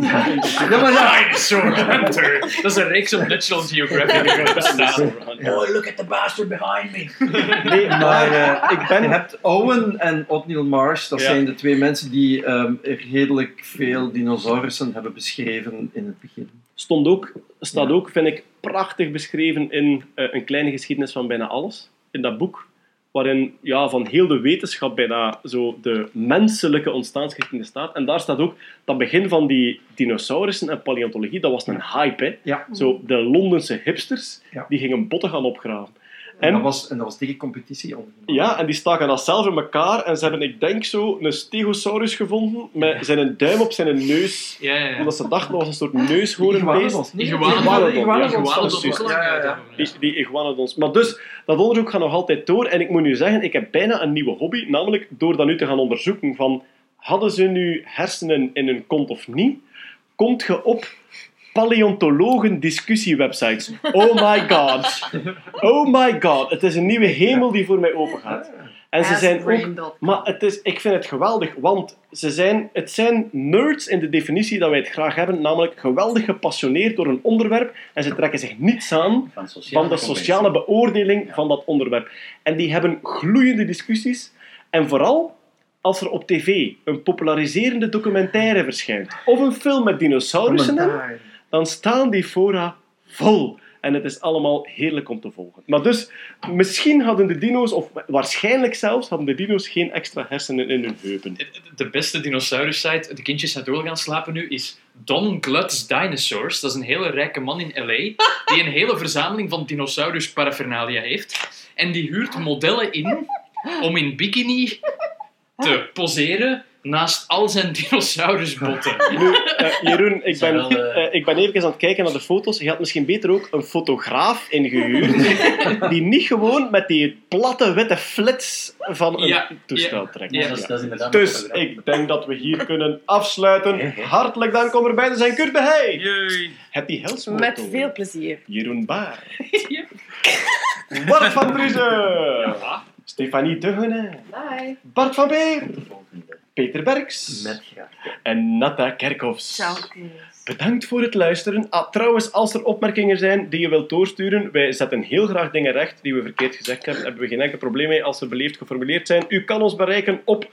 ja, ja, maar ja, Dinosaur Hunter. Dat is een reeks op National Geographic. Oh, look at the bastard behind me. Nee, maar eh, ik je ben... hebt Owen en Othniel Marsh, dat Ja. zijn de twee mensen die ehm, redelijk veel dinosaurussen hebben beschreven in het begin. Stond ook, staat ook, vind ik, prachtig beschreven in eh, Een kleine geschiedenis van bijna alles. In dat boek. Waarin ja, van heel de wetenschap bijna zo de menselijke ontstaansgeschiedenis staat. En daar staat ook dat begin van die dinosaurussen en paleontologie, dat was een hype. Hè? Ja. Zo, de Londense hipsters, Ja. die gingen botten gaan opgraven. En, En- dat, was, en dat was tegen competitie. Ja, en die staken dat zelf in elkaar en ze hebben, ik denk zo, een stegosaurus gevonden met zijn duim op zijn neus. Ja, ja, ja. Omdat ze dachten dat was een soort neushoornbeest. Die iguanodons. Maar dus, dat onderzoek gaat nog altijd door. En ik moet nu zeggen, ik heb bijna een nieuwe hobby. Namelijk door dat nu te gaan onderzoeken van... Hadden ze nu hersenen in hun kont of niet? Komt je op paleontologen discussiewebsites. Oh my god. Oh my god. Het is een nieuwe hemel die voor mij opengaat. En ze zijn ook maar het is, ik vind het geweldig, want ze zijn, het zijn nerds in de definitie dat wij het graag hebben, namelijk geweldig gepassioneerd door een onderwerp en ze trekken zich niets aan Van, de sociale beoordeling van dat onderwerp. En die hebben gloeiende discussies en vooral als er op tv een populariserende documentaire verschijnt of een film met dinosaurussen in, Commentaar. Dan staan die fora vol. En het is allemaal heerlijk om te volgen. Maar dus, misschien hadden de dino's, of waarschijnlijk zelfs, hadden de dino's geen extra hersenen in hun heupen. De beste dinosaurus-site, de kindjes zijn door gaan slapen nu, is Don Glutz Dinosaurs. Dat is een hele rijke man in L.A. die een hele verzameling van dinosaurus paraphernalia heeft. En die huurt modellen in om in bikini te poseren naast al zijn dinosaurusbotten. Nu, eh, Jeroen, ik ben, wel, eh, eh, ik ben even aan het kijken naar de foto's. Je had misschien beter ook een fotograaf ingehuurd, die niet gewoon met die platte witte flits van een Ja, toestel ja, trekt. ja, dat, is, dat is inderdaad een Dus ik denk dat we hier kunnen afsluiten. Hartelijk dank om erbij te zijn, Kurt Behey. Het die Helsmotor. Met veel plezier. Jeroen Baar. Bart van Driessen. Stefanie Degenin. Bye. Bart van Beer. Peter Berks. Met graag. En Natta Kerkhoffs. Ciao. Bedankt voor het luisteren. Ah, trouwens, als er opmerkingen zijn die je wilt doorsturen, wij zetten heel graag dingen recht die we verkeerd gezegd hebben. Hebben we geen enkel probleem mee als ze beleefd geformuleerd zijn. U kan ons bereiken op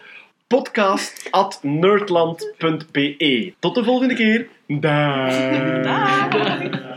podcast.nerdland.be. Tot de volgende keer. Bye.